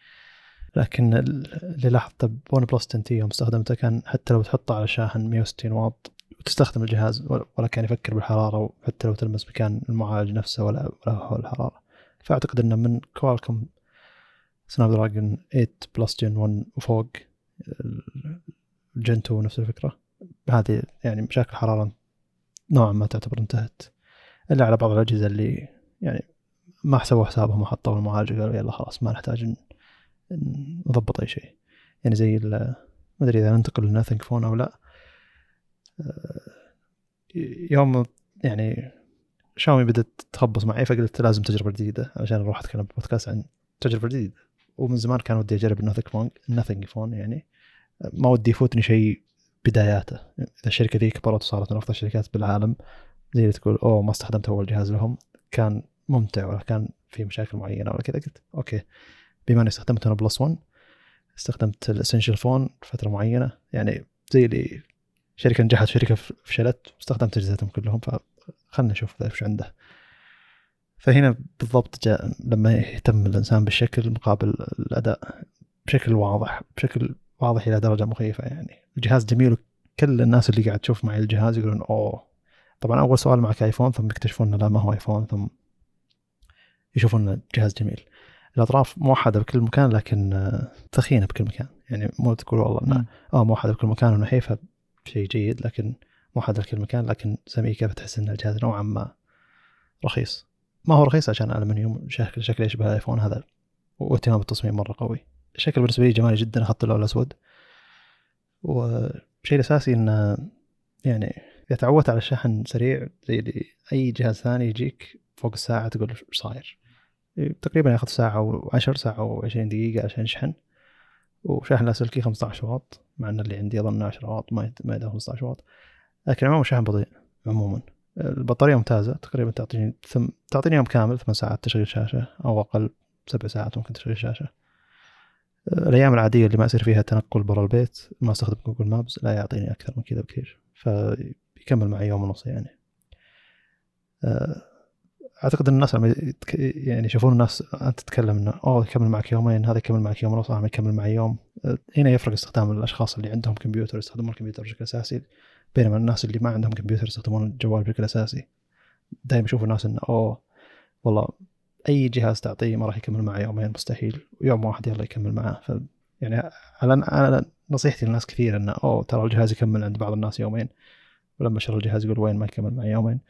لكن اللي لاحظته ب OnePlus 10T يوم استخدمته كان حتى لو تحطه على شاحن 160 واط وتستخدم الجهاز ولا كان يفكر بالحرارة وحتى لو تلمس مكان المعالج نفسه ولا ولا هو الحرارة. فأعتقد إنه من Qualcomm Snapdragon 8 Plus Gen 1 وفوق Gen 2 نفس الفكرة. هذه يعني مشاكل الحراره نوعا ما تعتبر انتهت. إلا على بعض الأجهزة اللي يعني ما حسبوا حسابهم وحطوا المعالج قالوا يلا خلاص ما نحتاج نضبط أي شيء. يعني زي ما أدري إذا ننتقل ل Nothing Phone أو لا. آه، يوم يعني شاومي بدأت تخبص معي فقلت لازم تجربة جديدة عشان أروح أتكلم بودكاست عن تجربة جديدة. ومن زمان كان ودي أجرب ال Nothing Phone ال Nothing Phone يعني. ما ودي يفوتني شيء بداياته. إذا الشركة ذي كبرت وصارت من أفضل الشركات بالعالم زي اللي تقول oh ما استخدمت أول جهاز لهم. كان ممتع ولا كان في مشاكل معينة ولا كذا. قلت okay. بما إني استخدمت أنا OnePlus 1 استخدمت ال Essential Phone فتره معينة. يعني زي اللي شركة نجحت شركة فشلت واستخدمت أجهزتهم كلهم فخلنا نشوف إيش عنده. فهنا بالضبط جاء لما يهتم الإنسان بالشكل مقابل الأداء بشكل واضح بشكل واضح إلى درجة مخيفة يعني. الجهاز جميل كل الناس اللي قاعد تشوف معي الجهاز يقولون أوه. طبعا أول سؤال معك ايفون ثم يكتشفون إنه لا ما هو ايفون ثم يشوفون الجهاز جميل. الأطراف موحده بكل مكان لكن آه، ثخينه بكل مكان. يعني مو تقول والله إنه آه موحده بكل مكان ونحيفه شيء جيد لكن موحده بكل مكان. لكن سميكه بتحس إن الجهاز نوعا ما رخيص؟ ما هو رخيص عشان الالمنيوم شكل شكل يشبه الايفون هذا واهتمام بالتصميم مرة قوي. الشكل بالنسبة لي جمالي جدا اخذت اللون الأسود. والشيء الأساسي انه يعني إذا تعودت على الشحن سريع زي أي جهاز ثاني يجيك فوق الساعة تقول إيش صاير. تقريبا ياخذ ساعة و10 ساعة و20 دقيقة عشان يشحن. وشاحن لاسلكي 15 واط مع إن اللي عندي اظن 10 واط ما ما يدعم 15 واط. لكن عموما شحن بطيء عموما. البطارية ممتازة تقريبا تعطيني ثم تعطيني يوم كامل ثمان ساعات تشغيل شاشة أو أقل سبع ساعات ممكن تشغيل شاشة. الأيام العادية اللي ما يصير فيها تنقل برا البيت ما أستخدم جوجل مابس لا يعطيني أكثر من كذا بكثير فيكمل معي يوم ونص يعني. أه، أعتقد إن الناس لما يعني يشوفون الناس أنت تتكلم إنه أوه يكمل معك يومين هذا يكمل معك يوم ونص ما يكمل معي يوم. هنا يفرق استخدام الأشخاص اللي عندهم كمبيوتر يستخدمون الكمبيوتر بشكل أساسي بينما الناس اللي ما عندهم كمبيوتر يستخدمون الجوال بشكل أساسي. دائما يشوف الناس إنه أوه والله أي جهاز تعطيه ما راح يكمل معه يومين مستحيل ويوم واحد يلا يكمل معه. ف يعني على نصيحتي للناس كثير إنه أوه ترى الجهاز يكمل عند بعض الناس يومين. ولما شر الجهاز يقول وين ما يكمل معي يومين؟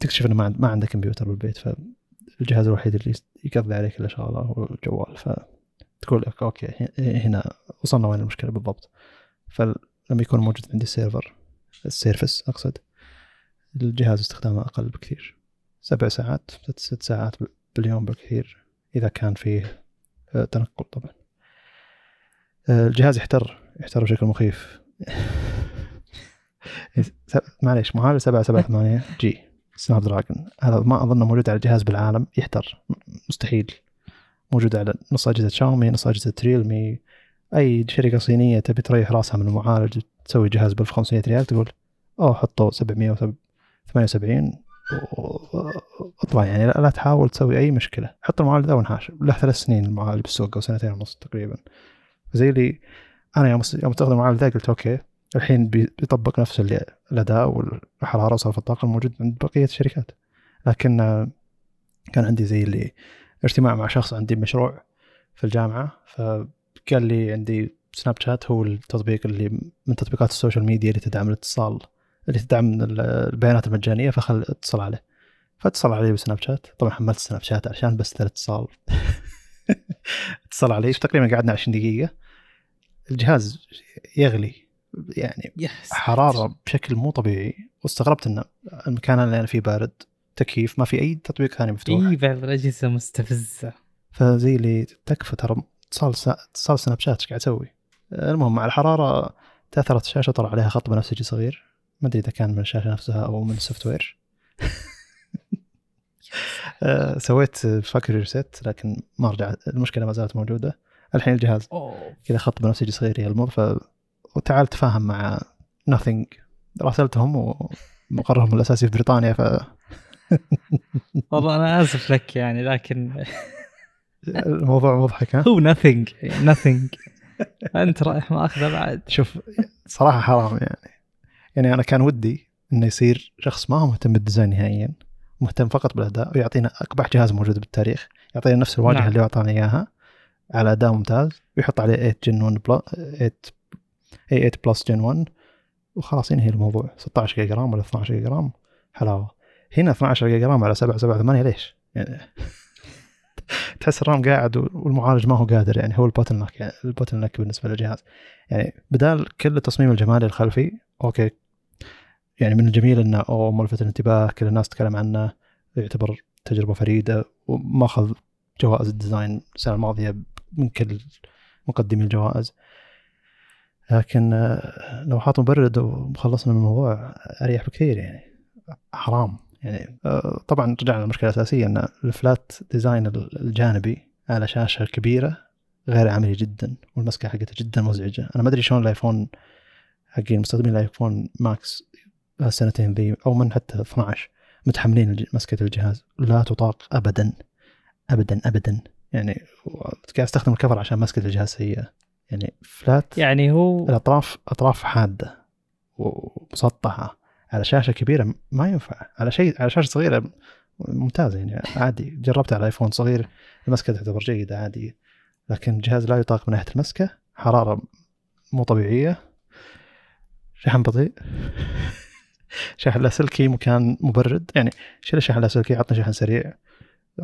تكتشف إنه ما, ما كمبيوتر بالبيت فالجهاز الوحيد اللي يقضي عليك الا شغلة هو الجوال فتقول لك okay هنا وصلنا وين المشكلة بالضبط. فلما يكون موجود عندي server ال service أقصد الجهاز استخدامه أقل بكثير. سبع ساعات ست, ست ساعات باليوم بالكثير إذا كان فيه آه، تنقل طبعا. آه، الجهاز يحتر يحتر بشكل مخيف. *laughs* معليش معالج 778G Snapdragon هذا ما أظنه موجود على الجهاز بالعالم يحتر. مستحيل. موجود على نص أجهزة شاومي نص أجهزة Realme أي شركة صينية تبي تريح راسها من المعالج تسوي جهاز ب 1500 ريال تقول oh حطوا 778 واطلع يعني لا, تحاول تسوي أي مشكلة. حط المعالج ذا وانحاش له ثلاث سنين المعالج بالسوق أو سنتين ونص تقريبا. زي اللي أنا يوم يوم استخدم المعالج ذا قلت okay الحين بيطبق نفس الأداء والحرارة وصرف الطاقة الموجود عند بقية الشركات. لكن كان عندي زي اللي اجتماع مع شخص عندي مشروع في الجامعة فقال لي عندي سناب شات هو التطبيق اللي من تطبيقات السوشيال ميديا اللي تدعم الاتصال. اللي تدعم البيانات المجانية فخل اتصل عليه. فاتصل علي بسناب شات. طبعا حملت سناب شات عشان بس الاتصال *laughs* اتصل علي تقريبا قعدنا 20 دقيقة. الجهاز يغلي يعني حرارة بشكل مو طبيعي. واستغربت إن المكان اللي أنا فيه بارد. تكييف ما في أي تطبيق ثاني مفتوح. إي بعض الاجهزه مستفزة. فزي اللي تكفى ترى اتصال سا- اتصال سناب شات إيش قاعد تسوي؟ المهم مع الحرارة تأثرت الشاشة طلع عليها خط بنفسجي صغير. ما أدري إذا كان من الشاشة نفسها أو من ال software *laughs* آه، سويت factory reset لكن ما رجعت المشكلة ما زالت موجودة. الحين الجهاز كذا خط بنفسجي صغير يلمض ف وتعال تفاهم مع nothing. راسلتهم ومقرهم الأساسي في بريطانيا ف *laughs* والله أنا آسف لك يعني لكن *laughs* الموضوع مضحك ها؟ هو nothing nothing. أنت رايح ماخذه بعد؟ شوف صراحة حرام يعني. يعني أنا كان ودي إنه يصير شخص ما هو مهتم بالديزاين نهائيا مهتم فقط بالأداء ويعطينا اقبح جهاز موجود بالتاريخ يعطينا نفس الواجهة نعم. اللي أعطانا إياها على أداء ممتاز ويحط عليه 8 Gen 1 Plus 8 اي 8 Plus Gen 1 وخلاص ينهي الموضوع 16 جيجا RAM ولا 12 جيجا RAM حلاوة هنا 12 جيجا RAM على 7 7 8 ليش؟ يعني *laughs* تحس ال RAM قاعد والمعالج ما هو قادر يعني هو ال bottleneck يعني ال bottleneck بالنسبة للجهاز. يعني بدال كل التصميم الجمالي الخلفي okay. يعني من الجميل إنه أو ملفت الانتباه كل الناس تتكلم عنه يعتبر تجربة فريدة وماخذ جوائز ال design السنة الماضية من كل مقدمي الجوائز. لكن آه، لو حاط مبرد وخلصنا من الموضوع أريح بكثير يعني. حرام. يعني آه، طبعا رجعنا للمشكله الاساسيه إن ال flat design الجانبي على شاشة كبيرة غير عملي جدا والمسكة حقتها جدا مزعجة. أنا ما أدري شلون الأيفون حقين مستخدمين الأيفون ماكس هالسنتين ذي أو من حتى 12 متحملين مسكة الجهاز. لا تطاق ابدا ابدا ابدا. يعني قاعد أستخدم الكفر عشان مسكة الجهاز سيئة. يعني فلات يعني هو الأطراف أطراف حادة ومسطحه على شاشة كبيرة ما ينفع. على شيء على شاشة صغيرة ممتازه يعني عادي. جربت على ايفون صغير المسكة تعتبر جيدة عادي. لكن الجهاز لا يطاق من ناحية المسكة حرارة مو طبيعية. شحن بطيء. *laughs* شحن لاسلكي مكان مبرد. يعني شيل الشحن اللاسلكي عطني شحن سريع.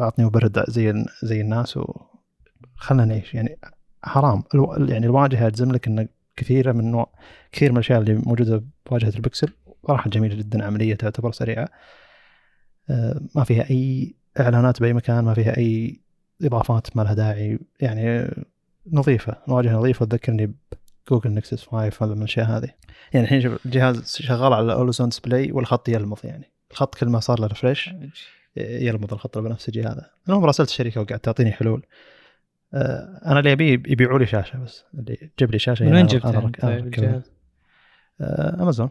اعطني مبرد زي زي الناس وخلنا نعيش. يعني حرام. ألو... يعني الواجهة تزم لك انه كثيرة من نوع كثير من الأشياء اللي موجودة بواجهه البكسل. صراحة جميلة جدا عملية تعتبر سريعة. آه، ما فيها أي إعلانات بأي مكان ما فيها أي إضافات ما لها داعي. يعني نظيفة الواجهه نظيفة. تذكرني بجوجل نكسس 5 هذا من الأشياء هذه. يعني الحين شوف الجهاز شغال على ال always-on display والخط يلمض يعني. الخط كل ما صار له refresh يلمض الخط البنفسجي هذا المهم راسلت الشركة وقاعد تعطيني حلول. آه، أنا اللي ابيه يبيعوا لي شاشة بس اللي جيب لي شاشة من يعني وين أنا- جبتها امازون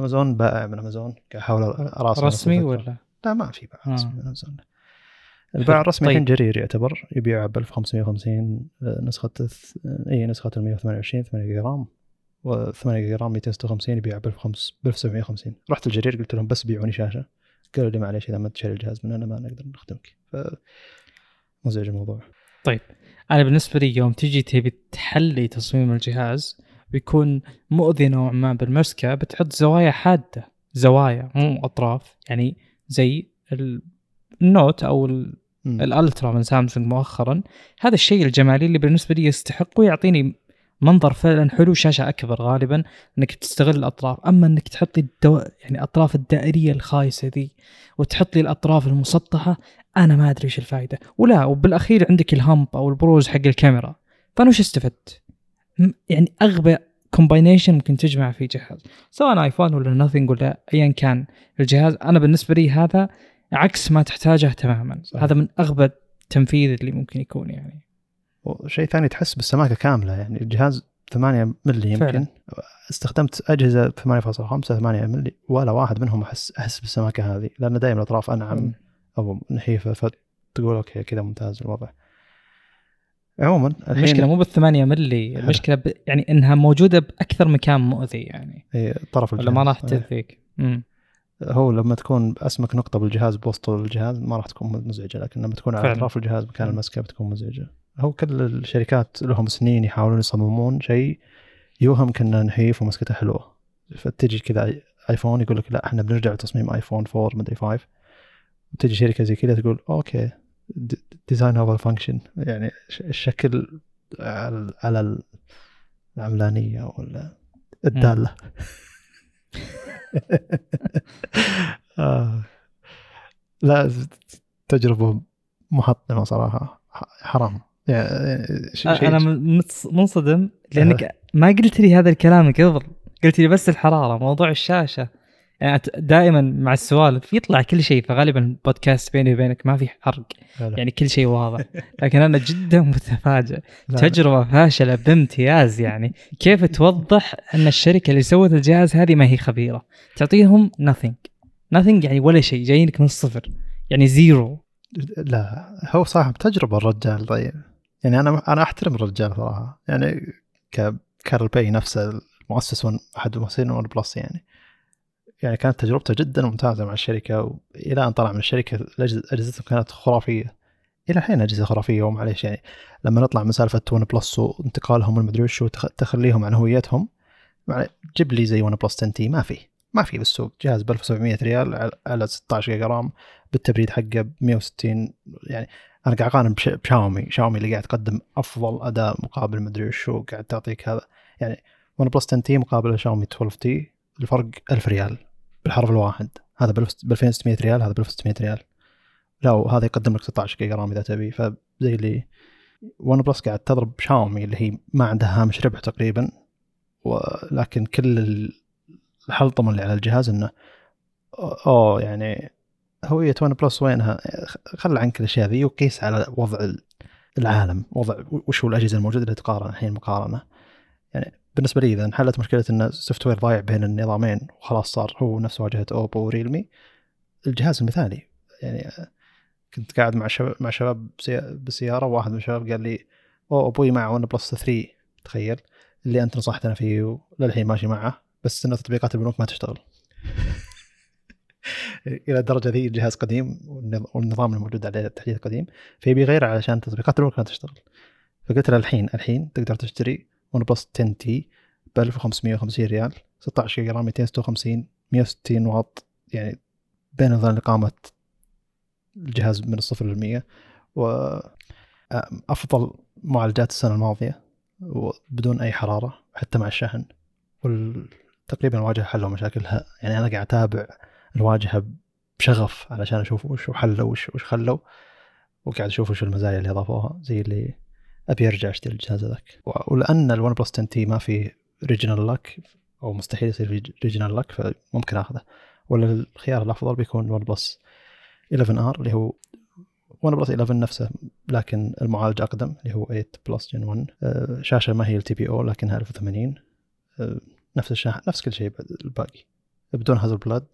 امازون بائع من امازون قاعد احاول اراسل رسمي. ولا؟ لا ما في آه. رسمي من امازون الباع الرسمي طيب. الحين جرير يعتبر يبيع ب 1550 آه، نسخة الث- اي نسخة ال 128 8 جيجا RAM و8 جيجا RAM 256 يبيع ب 1750 رحت الجرير قلت لهم بس بيعوني شاشة قالوا لي معليش إذا ما تشتري الجهاز مننا ما نقدر نخدمك ف مزعج الموضوع أنا بالنسبة لي يوم تجي تبي تحلي تصميم الجهاز بيكون مؤذي نوعا ما بالمسكة بتحط زوايا حادة زوايا مو أطراف يعني زي ال- النوت أو. الألترا من سامسونج مؤخرا. هذا الشيء الجمالي اللي بالنسبة لي يستحق ويعطيني منظر فعلا حلو شاشة أكبر غالبا إنك تستغل الأطراف. أما إنك تحط الدو... يعني أطراف الدائرية الخايسة ذي وتحط لي الأطراف المسطحة أنا ما أدري إيش الفائده ولا وبالأخير عندك ال hump أو البروز حق الكاميرا. فأنا وش استفدت؟ يعني أغبى combination ممكن تجمع في جهاز سواء ايفون ولا Nothing ولا ايا كان الجهاز أنا بالنسبة لي هذا عكس ما تحتاجه تماما صحيح. هذا من أغبى التنفيذ اللي ممكن يكون يعني وشيء ثاني تحس بالسماكة كاملة يعني الجهاز 8 ملي يمكن فعلا. استخدمت أجهزة 8.5 8 ملي ولا واحد منهم أحس أحس بالسماكة هذه لأن دائما الأطراف أنعم مم. أو نحيفه فتقول okay كذا ممتاز الوضع عموما المشكلة مو بالثمانية ملي. المشكلة ب... يعني إنها موجودة بأكثر مكان مؤذي يعني. إيه، طرف ولا الجهاز. ما راح. تأذيك. هو لما تكون اسمك نقطة بالجهاز بوسط الجهاز ما راح تكون مزعجة لكن لما تكون على. أطراف الجهاز مكان. المسكة بتكون مزعجة. هو كل الشركات لهم سنين يحاولون يصممون شيء يوهم كانه نحيف ومسكته حلوة. فتجي كذا آيفون يقول لك لا إحنا بنرجع لتصميم آيفون 4 مدري 5 وتجي شركة زي كذا تقول أوكي. design over function يعني الشكل على على العملانية ولا الدالة. *laughs* آه. لا تجربة محطمة صراحة. حرام. يعني شيء أنا منصدم لأنك ما قلت لي هذا الكلام قبل. قلت لي بس الحرارة موضوع الشاشة. يعني دائما مع السوالف يطلع كل شيء فغالبا البودكاست بيني وبينك ما في حرق. يعني كل شيء واضح. لكن أنا جدا متفاجئ. تجربة فاشلة بامتياز يعني. كيف توضح أن الشركة اللي سوت الجهاز هذه ما هي خبيرة؟ تعطيهم nothing. Nothing يعني ولا شيء جايينك من الصفر. يعني zero لا هو صاحب تجربة الرجال طيب. يعني أنا أنا أحترم الرجال صراحة. يعني كارل باي نفسه المؤسس أحد مؤسسين ون بلس يعني. يعني كانت تجربته جدا ممتازة مع الشركة وإلى أن طلع من الشركة أجهزته كانت خرافية. إلى الحين أجهزة خرافية ومعليش يعني لما نطلع من سالفة ون بلس وانتقالهم المدري وش وتخليهم عن هويتهم جيب لي زي ون بلس 10 تي ما في ما في بالسوق. جهاز ب 1700 ريال على 16 جيجا RAM بالتبريد حقه ب 160 يعني أنا قاعد أقارن بشاومي شاومي اللي قاعد تقدم أفضل أداء مقابل مدري وشو قاعد تعطيك هذا. يعني ون بلس 10 تي مقابل شاومي 12 تي الفرق 1000 ريال. بالحرف الواحد. هذا ب 2600 ريال هذا ب 1600 ريال. لا وهذا يقدم لك 16 جيجا RAM إذا تبي. فزي اللي ون بلس قاعد تضرب شاومي اللي هي ما عندها هامش ربح تقريبا. ولكن كل الحلطمة اللي على الجهاز إنه اوه يعني هوية ون بلس وينها؟ خل عنك الأشياء ذي وقيس على وضع العالم وضع وش هو الأجهزة الموجودة اللي تقارن الحين مقارنة. يعني بالنسبة لي إذا انحلت مشكلة إن ال software ضايع بين النظامين وخلاص صار هو نفس واجهة اوبو وريلمي الجهاز المثالي. يعني كنت قاعد مع شباب مع شباب بالسيارة واحد من الشباب قال لي أو أبوي مع ون بلس 3 تخيل. اللي أنت نصحتنا فيه وللحين ماشي معه بس إن تطبيقات البنوك ما تشتغل. *laughs* إلى الدرجة ذي الجهاز قديم والنظام الموجود عليه التحديث قديم. فيبي يغير علشان تطبيقات البنوك ما تشتغل. فقلت له الحين الحين تقدر تشتري ون بلس 10 تي ب 1550 ريال. 16 جيجا RAM 256 160 واط. يعني بين وبين إقامة الجهاز من الصفر للمية. وأفضل معالجات السنة الماضية وبدون أي حرارة حتى مع الشحن. وتقريبا الواجهة حلوا مشاكلها. يعني أنا قاعد أتابع الواجهة بشغف علشان أشوف وش حلوا وش وش خلوا وقاعد أشوف وش المزايا اللي أضافوها زي اللي أبي أرجع أشتري الجهاز هذاك. ولأن الون بلس 10 تي ما في regional lock أو مستحيل يصير في regional lock فممكن آخذه. ولا الخيار الأفضل بيكون ون بلس 11 آر اللي هو ون بلس 11 نفسه لكن المعالج أقدم اللي هو 8 Plus Gen 1 شاشة ما هي ال LTPO لكنها 1080 آه، نفس الشاحن نفس كل شيء الباقي. بدون Hasselblad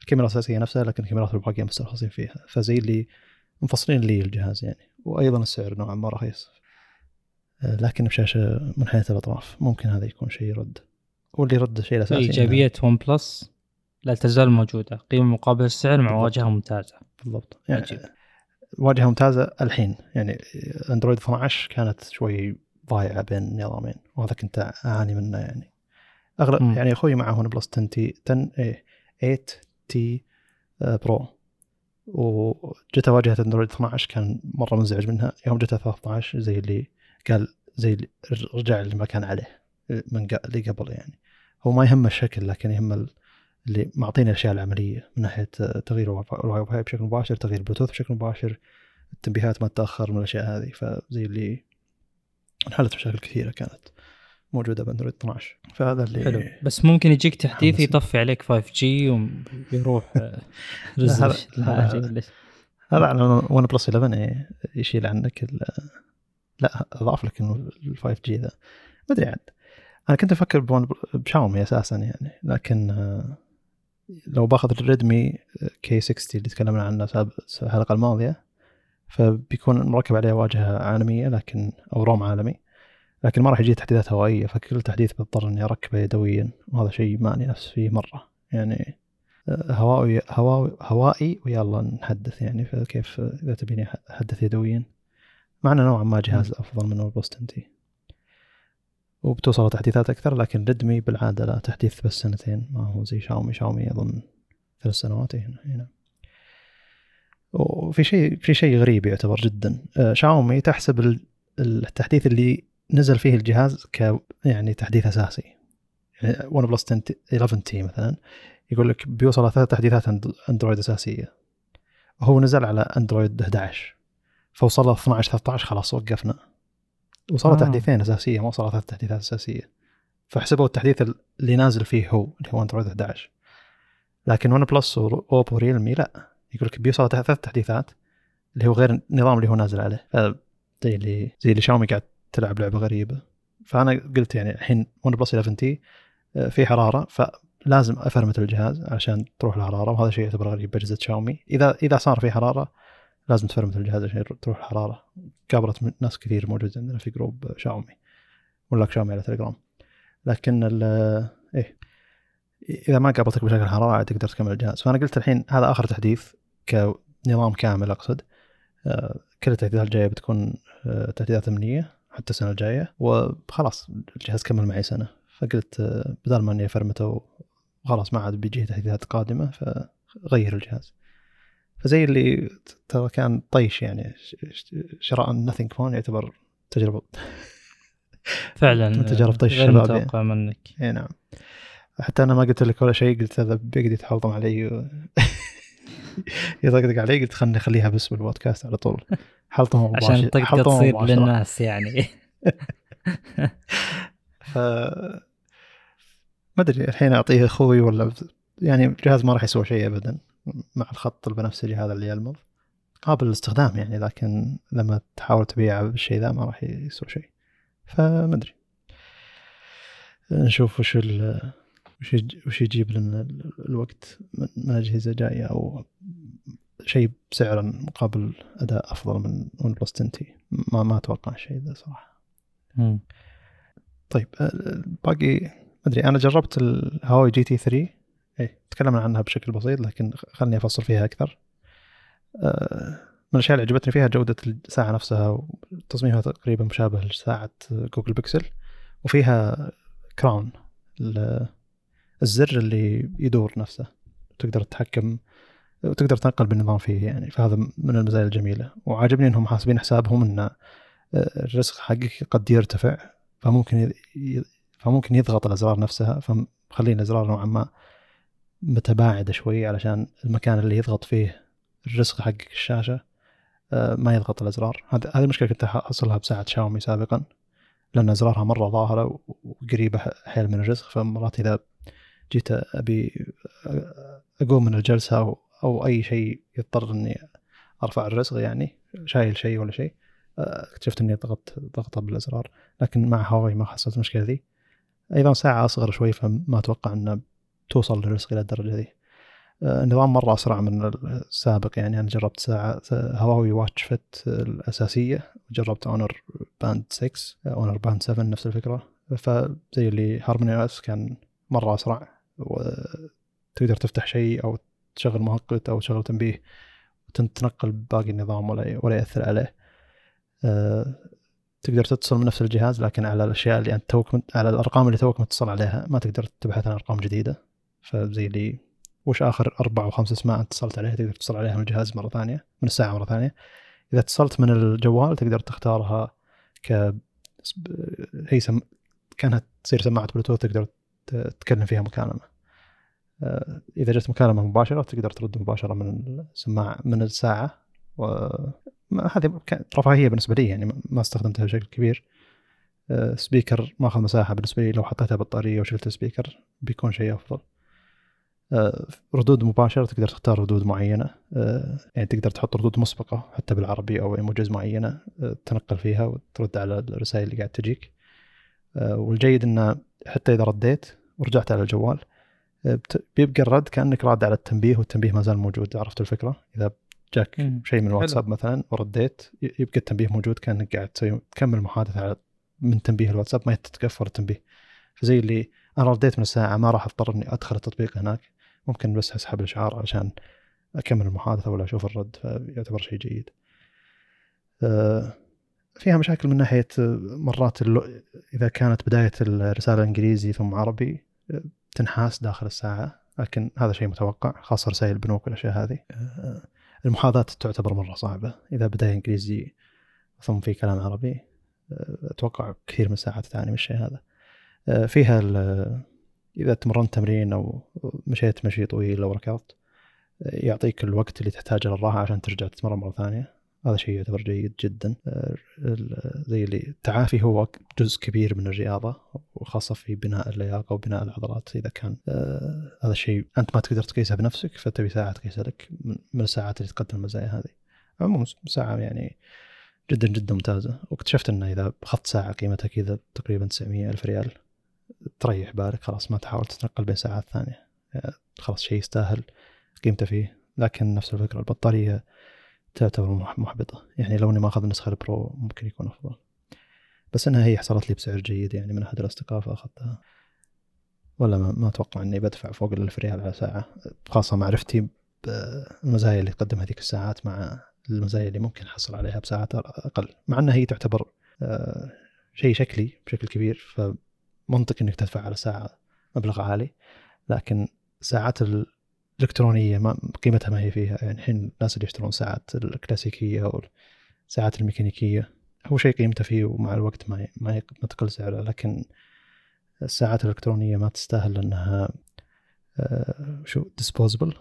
الكاميرا الأساسية نفسها لكن الكاميرات الباقية مسترخصين فيها. فزي اللي منفصلين لي الجهاز يعني. وأيضا السعر نوعا ما رخيص آه، لكن بشاشة منحنية الأطراف ممكن هذا يكون شيء يرد. واللي يرد الشيء الأساسي ايجابيه ون بلس لا تزال موجودة. قيمة مقابل السعر مع واجهة ممتازة. بالضبط. يعني عجيب. واجهة ممتازة الحين. يعني اندرويد 12 كانت شوي ضايعة بين النظامين وهذا كنت أعاني منه يعني. أغلب م. يعني أخوي معه ون بلس 10 تي 10 إيه 8 تي برو وجت واجهة اندرويد 12 كان مرة منزعج منها. يوم جت 13 زي اللي قال زي اللي رجع اللي ما كان عليه من اللي قبل يعني. هو ما يهمه الشكل لكن يهمه اللي معطينا الاشياء العملية من ناحية تغيير الواي فاي بشكل مباشر تغيير بلوتوث بشكل مباشر التنبيهات ما تتأخر من الأشياء هذه. فزي اللي انحلت مشاكل كثيرة كانت. موجودة بأندرويد 12 فهذا اللي حلو. بس ممكن يجيك تحديث يطفي عليك 5 جي ويروح *laughs* هذا هذا على ون بلس 11 يشيل عنك لا أضاف لك إنه ال 5 جي ذا. ما أدري عاد. أنا كنت أفكر بشاومي أساسا يعني. لكن آه، لو باخذ الريدمي كي 60 اللي تكلمنا عنه في الحلقة الماضية فبيكون مركب عليه واجهة عالمية لكن أو ROM عالمي. لكن ما راح يجي تحديثات هوائية فكل تحديث بضطر إني أركبه يدويا. وهذا شيء مالي نفس فيه مرة. يعني آه، هوائي هوائي هوائي ويلا نحدث يعني فكيف إذا تبيني أحدث يدويا. مع انه نوعا ما جهاز أفضل من الون بلس تي. وبتوصل تحديثات أكثر لكن ريدمي بالعادة لا تحديث بس سنتين. ما هو زي شاومي شاومي أظن ثلاث سنوات. هنا هنا وفي شيء في شيء غريب يعتبر جدا. آه، شاومي تحسب التحديث اللي نزل فيه الجهاز ك يعني تحديث أساسي. يعني ون بلس 10 تي 11 تي مثلا يقول لك بيوصل ثلاث تحديثات أندرويد أساسية. وهو نزل على أندرويد 11 فوصل له 12 13 خلاص وقفنا. وصل آه. تحديثين أساسية ما وصل ثلاث تحديثات أساسية. فحسبوا التحديث اللي نازل فيه هو اللي هو أندرويد 11 لكن ون بلس واوبو ريلمي لا. يقول لك بيوصل ثلاث تحديثات اللي هو غير النظام اللي هو نازل عليه. زي اللي زي اللي شاومي قاعد تلعب لعبة غريبة. فأنا قلت يعني الحين ون بلس 11 تي في حرارة فلازم أفرمت الجهاز عشان تروح الحرارة وهذا شيء يعتبر غريب بأجهزة شاومي. إذا إذا صار في حرارة لازم تفرمت الجهاز عشان تروح الحرارة. قابلت ناس كثير موجود عندنا في جروب شاومي. ولا شاومي على تليجرام لكن ال إيه. إذا ما قابلتك بشكل حرارة تقدر تكمل الجهاز. فأنا قلت الحين هذا آخر تحديث كنظام كامل أقصد. آه، كل التحديثات الجاية بتكون آه، تحديثات أمنية. حتى السنة الجاية. وخلاص الجهاز كمل معي سنة. فقلت آه، بدل ما اني افرمته وخلاص ما عاد بيجيه تحديثات قادمة فغير الجهاز. فزي اللي ترى كان طيش يعني شراء Nothing Phone يعتبر تجربة. فعلا من *laughs* تجارب طيش الشباب يعني. منك. إي نعم. حتى أنا ما قلت لك ولا شيء قلت هذا بيقعد يتحلطم علي و... *laughs* يطقطق علي قلت خلني أخليها بس بالبودكاست على طول. حلطمة عشان حلطمة تصير. للناس يعني. *laughs* ف ما أدري الحين أعطيه أخوي ولا يعني الجهاز ما راح يسوي شيء ابدا. مع الخط البنفسجي هذا اللي يومض قابل للاستخدام يعني لكن لما تحاول تبيعه بالشيء ذا ما راح يسوي شيء. فما أدري. نشوف وش ال وش وش يجيب لنا ال- الوقت من اجهزه جاية أو شيء بسعر مقابل أداء أفضل من ون بلس 10 تي ما ما أتوقع شيء ذا صراحة. مم. طيب آه، باقي ما أدري أنا جربت الهواوي جي تي 3 اللي تكلمنا عنها بشكل بسيط لكن خلني أفصل فيها أكثر. آه، من الأشياء اللي عجبتني فيها جودة الساعة نفسها وتصميمها تقريبا مشابه لساعة جوجل بيكسل وفيها crown الزر اللي يدور نفسه تقدر تتحكم وتقدر تنقل بالنظام فيه يعني. فهذا من المزايا الجميلة. وعاجبني إنهم حاسبين حسابهم إن آه، الرزق حقك قد يرتفع فممكن فممكن يضغط الازرار نفسها فمخلين الازرار نوعا ما متباعده شوي علشان المكان اللي يضغط فيه الرزق حق الشاشة آه، ما يضغط الازرار هذه هذه مشكلة كنت احصلها بساعة شاومي سابقا لأن ازرارها مرة ظاهرة وقريبة حيل من الرزق. فمرات إذا جيت أبي أقوم من الجلسة أو أو أي شيء يضطر إني أرفع الرسغ يعني شايل شيء ولا شيء آه، اكتشفت إني ضغطت ضغطة بالأزرار. لكن مع هواوي ما حصلت المشكلة ذي. أيضا ساعة أصغر شوي فما أتوقع إنها توصل للرسغ إلى الدرجة ذي. آه، النظام مرة أسرع من السابق يعني. أنا جربت ساعه هواوي Watch Fit الأساسية وجربت Honor Band 6 Honor Band 7 نفس الفكرة. فزي اللي HarmonyOS كان مرة أسرع. وتقدر تفتح شيء أو تشغل مؤقت أو تشغل تنبيه وتنقل باقي النظام ولا ولا يأثر عليه. آه، تقدر تتصل من نفس الجهاز لكن على الأشياء اللي أنت توك على الأرقام اللي توك متصل عليها ما تقدر تبحث عن أرقام جديدة. فزي اللي وش آخر أربع أو خمس أسماء أنت اتصلت عليها تقدر تتصل عليها من الجهاز مرة ثانية من الساعة مرة ثانية. إذا اتصلت من الجوال تقدر تختارها ك هي سم... كأنها تصير سماعة بلوتوث تقدر تتكلم فيها مكالمه آه، إذا جت مكالمه مباشرة تقدر ترد مباشرة من السماعه من الساعة. و ما- هذه كانت رفاهية بالنسبة لي يعني ما- استخدمتها بشكل كبير. آه، speaker ماخذ مساحة بالنسبة لي لو حطيتها بطارية وشلت ال speaker بيكون شيء أفضل. آه، ردود مباشرة تقدر تختار ردود معينة. آه، يعني تقدر تحط ردود مسبقة حتى بالعربي أو emojis معينة آه، تنقل فيها وترد على الرسائل اللي قاعد تجيك. والجيد إنه حتى إذا رديت ورجعت على الجوال. آه، بيبقى الرد كأنك راد على التنبيه والتنبيه ما زال موجود عرفت الفكرة؟ إذا جاك. شيء من الواتساب مثلا ورديت يبقى التنبيه موجود كأنك قاعد تسوي تكمل محادثة على من تنبيه الواتساب ما تتقفل التنبيه. فزي اللي أنا رديت من الساعة ما راح أضطر إني أدخل التطبيق هناك. ممكن بس أسحب الإشعار عشان أكمل المحادثة ولا أشوف الرد فيعتبر شيء جيد. آه، فيها مشاكل من ناحية مرات اللو... إذا كانت بداية الرسالة إنجليزي ثم عربي تنحاس داخل الساعة لكن هذا شيء متوقع خاصة رسائل البنوك والأشياء هذه. آه، المحاذاه تعتبر مرة صعبة. إذا بدايه إنجليزي ثم في كلام عربي آه، أتوقع كثير من الساعات تعاني من الشيء هذا. آه، فيها إذا تمرنت تمرين أو مشيت مشي طويل أو ركضت يعطيك الوقت اللي تحتاجه للراحة عشان ترجع تتمرن مرة ثانية. هذا شيء يعتبر جيد جدا. ال- زي اللي التعافي هو جزء كبير من الرياضة وخاصة في بناء اللياقة وبناء العضلات. إذا كان آه، هذا الشيء أنت ما تقدر تقيسها بنفسك فتبي ساعة تقيسها لك من الساعات اللي تقدم المزايا هذه. عموما ساعة يعني جدا جدا ممتازة. واكتشفت إنه إذا أخذت ساعة قيمتها كذا تقريبا 900 ألف ريال تريح بالك خلاص ما تحاول تتنقل بين ساعات ثانية. يعني خلاص شيء يستاهل قيمته فيه. لكن نفس الفكرة البطارية تعتبر مح- محبطة. يعني لو إني ما أخذ النسخة البرو ممكن يكون أفضل. بس إنها هي حصلت لي بسعر جيد يعني من أحد الاصدقاء فاخذتها ولا ما, ما أتوقع إني بدفع فوق الألف ريال على ساعة. خاصة معرفتي بالمزايا اللي تقدمها هذيك الساعات مع المزايا اللي ممكن أحصل عليها بساعات أقل. مع إنها هي تعتبر آه، شيء شكلي بشكل كبير. فمنطقي إنك تدفع على ساعة مبلغ عالي. لكن ساعات الالكترونيه ما قيمتها ما هي فيها. يعني الحين الناس اللي يشترون ساعات الكلاسيكية أو الساعات الميكانيكية هو شيء قيمته فيه ومع الوقت ما ما تقل سعره. لكن الساعات الإلكترونية ما تستاهل لانها آه، شو ديسبوزبل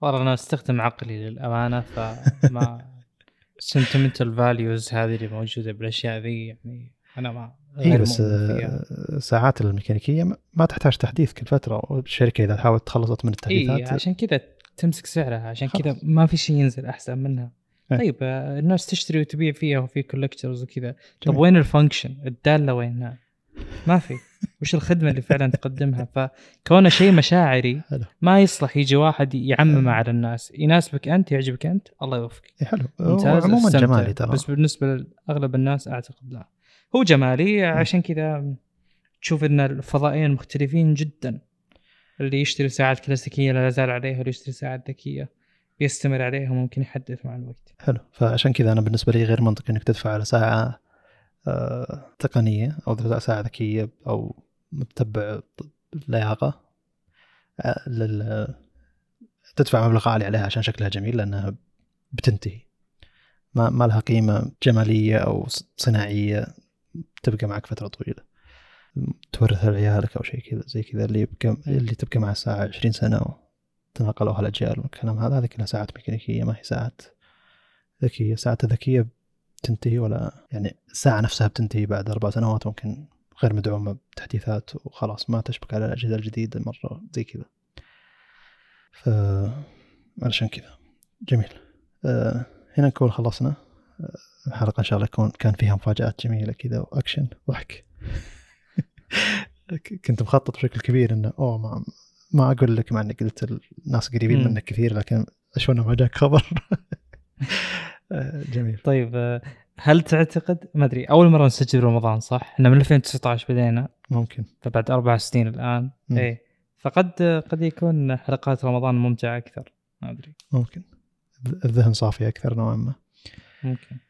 والله أنا أستخدم عقلي للأمانة فما *laughs* sentimental values هذه اللي موجودة بالأشياء ذي يعني أنا ما هي غير بس. آه، ساعات الميكانيكية ما- ما تحتاج تحديث كل فترة والشركة إذا حاولت تخلصت من اي التحديثات عشان كذا تمسك سعرها عشان. كذا ما في شيء ينزل أحسن منها إيه. طيب آه، الناس تشتري وتبيع فيها وفي collectors وكذا طب. وين ال function الدالة وينها ما في وش الخدمة اللي فعلا تقدمها *laughs* فكونه شيء مشاعري. ما يصلح يجي واحد يعممه آه. على الناس يناسبك أنت يعجبك أنت الله يوفقك إيه، حلو ممتاز عموما. جمالي ترى بس بالنسبة لأغلب الناس أعتقد لا هو جمالي عشان كذا تشوف إن الفضائيين مختلفين جدا. اللي يشتري ساعات كلاسيكية لا يزال عليها واللي يشتري ساعات ذكية بيستمر عليها وممكن يحدث مع الوقت. حلو. فعشان كذا أنا بالنسبة لي غير منطقي إنك تدفع على ساعة آه، تقنية أو ساعة ذكية أو متبع لياقة آه، لل تدفع مبلغ عالي عليها عشان شكلها جميل لأنها بتنتهي. ما ما لها قيمة جمالية أو صناعية. تبقى معك فترة طويلة. تورثها لعيالك أو شيء كذا زي كذا اللي يبقى اللي تبقى مع الساعة 20 سنة تنقلوها الأجيال والكلام هذا هذه كلها ساعات ميكانيكيه ما هي ساعات ذكية. ساعات ذكيه بتنتهي ولا يعني الساعة نفسها بتنتهي بعد أربع سنوات ممكن غير مدعومة بتحديثات وخلاص ما تشبك على الأجهزة الجديدة مرة زي كذا. ف علشان كذا. جميل. أه هنا نكون خلصنا. آه، الحلقة إن شاء الله يكون كان فيها مفاجآت جميلة كذا وأكشن ضحك *laughs* كنت مخطط بشكل كبير إنه أوه ما ما أقول لك مع إني قلت الناس قريبين. منك كثير لكن اشونا ما جاك خبر. *laughs* آه، جميل. طيب آه، هل تعتقد ما أدري أول مرة نسجل رمضان صح؟ إحنا من 2019 بدينا. ممكن. فبعد أربع سنين الآن. إيه. فقد قد يكون حلقات رمضان ممتعة أكثر. ما أدري. ممكن. الذهن صافي أكثر نوعا ما. ممكن. آه،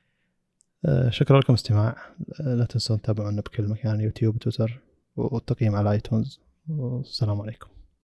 شكرا لكم استماع. آه، لا تنسون تتابعونا بكل مكان يوتيوب وتويتر والتقييم على آيتونز. والسلام عليكم.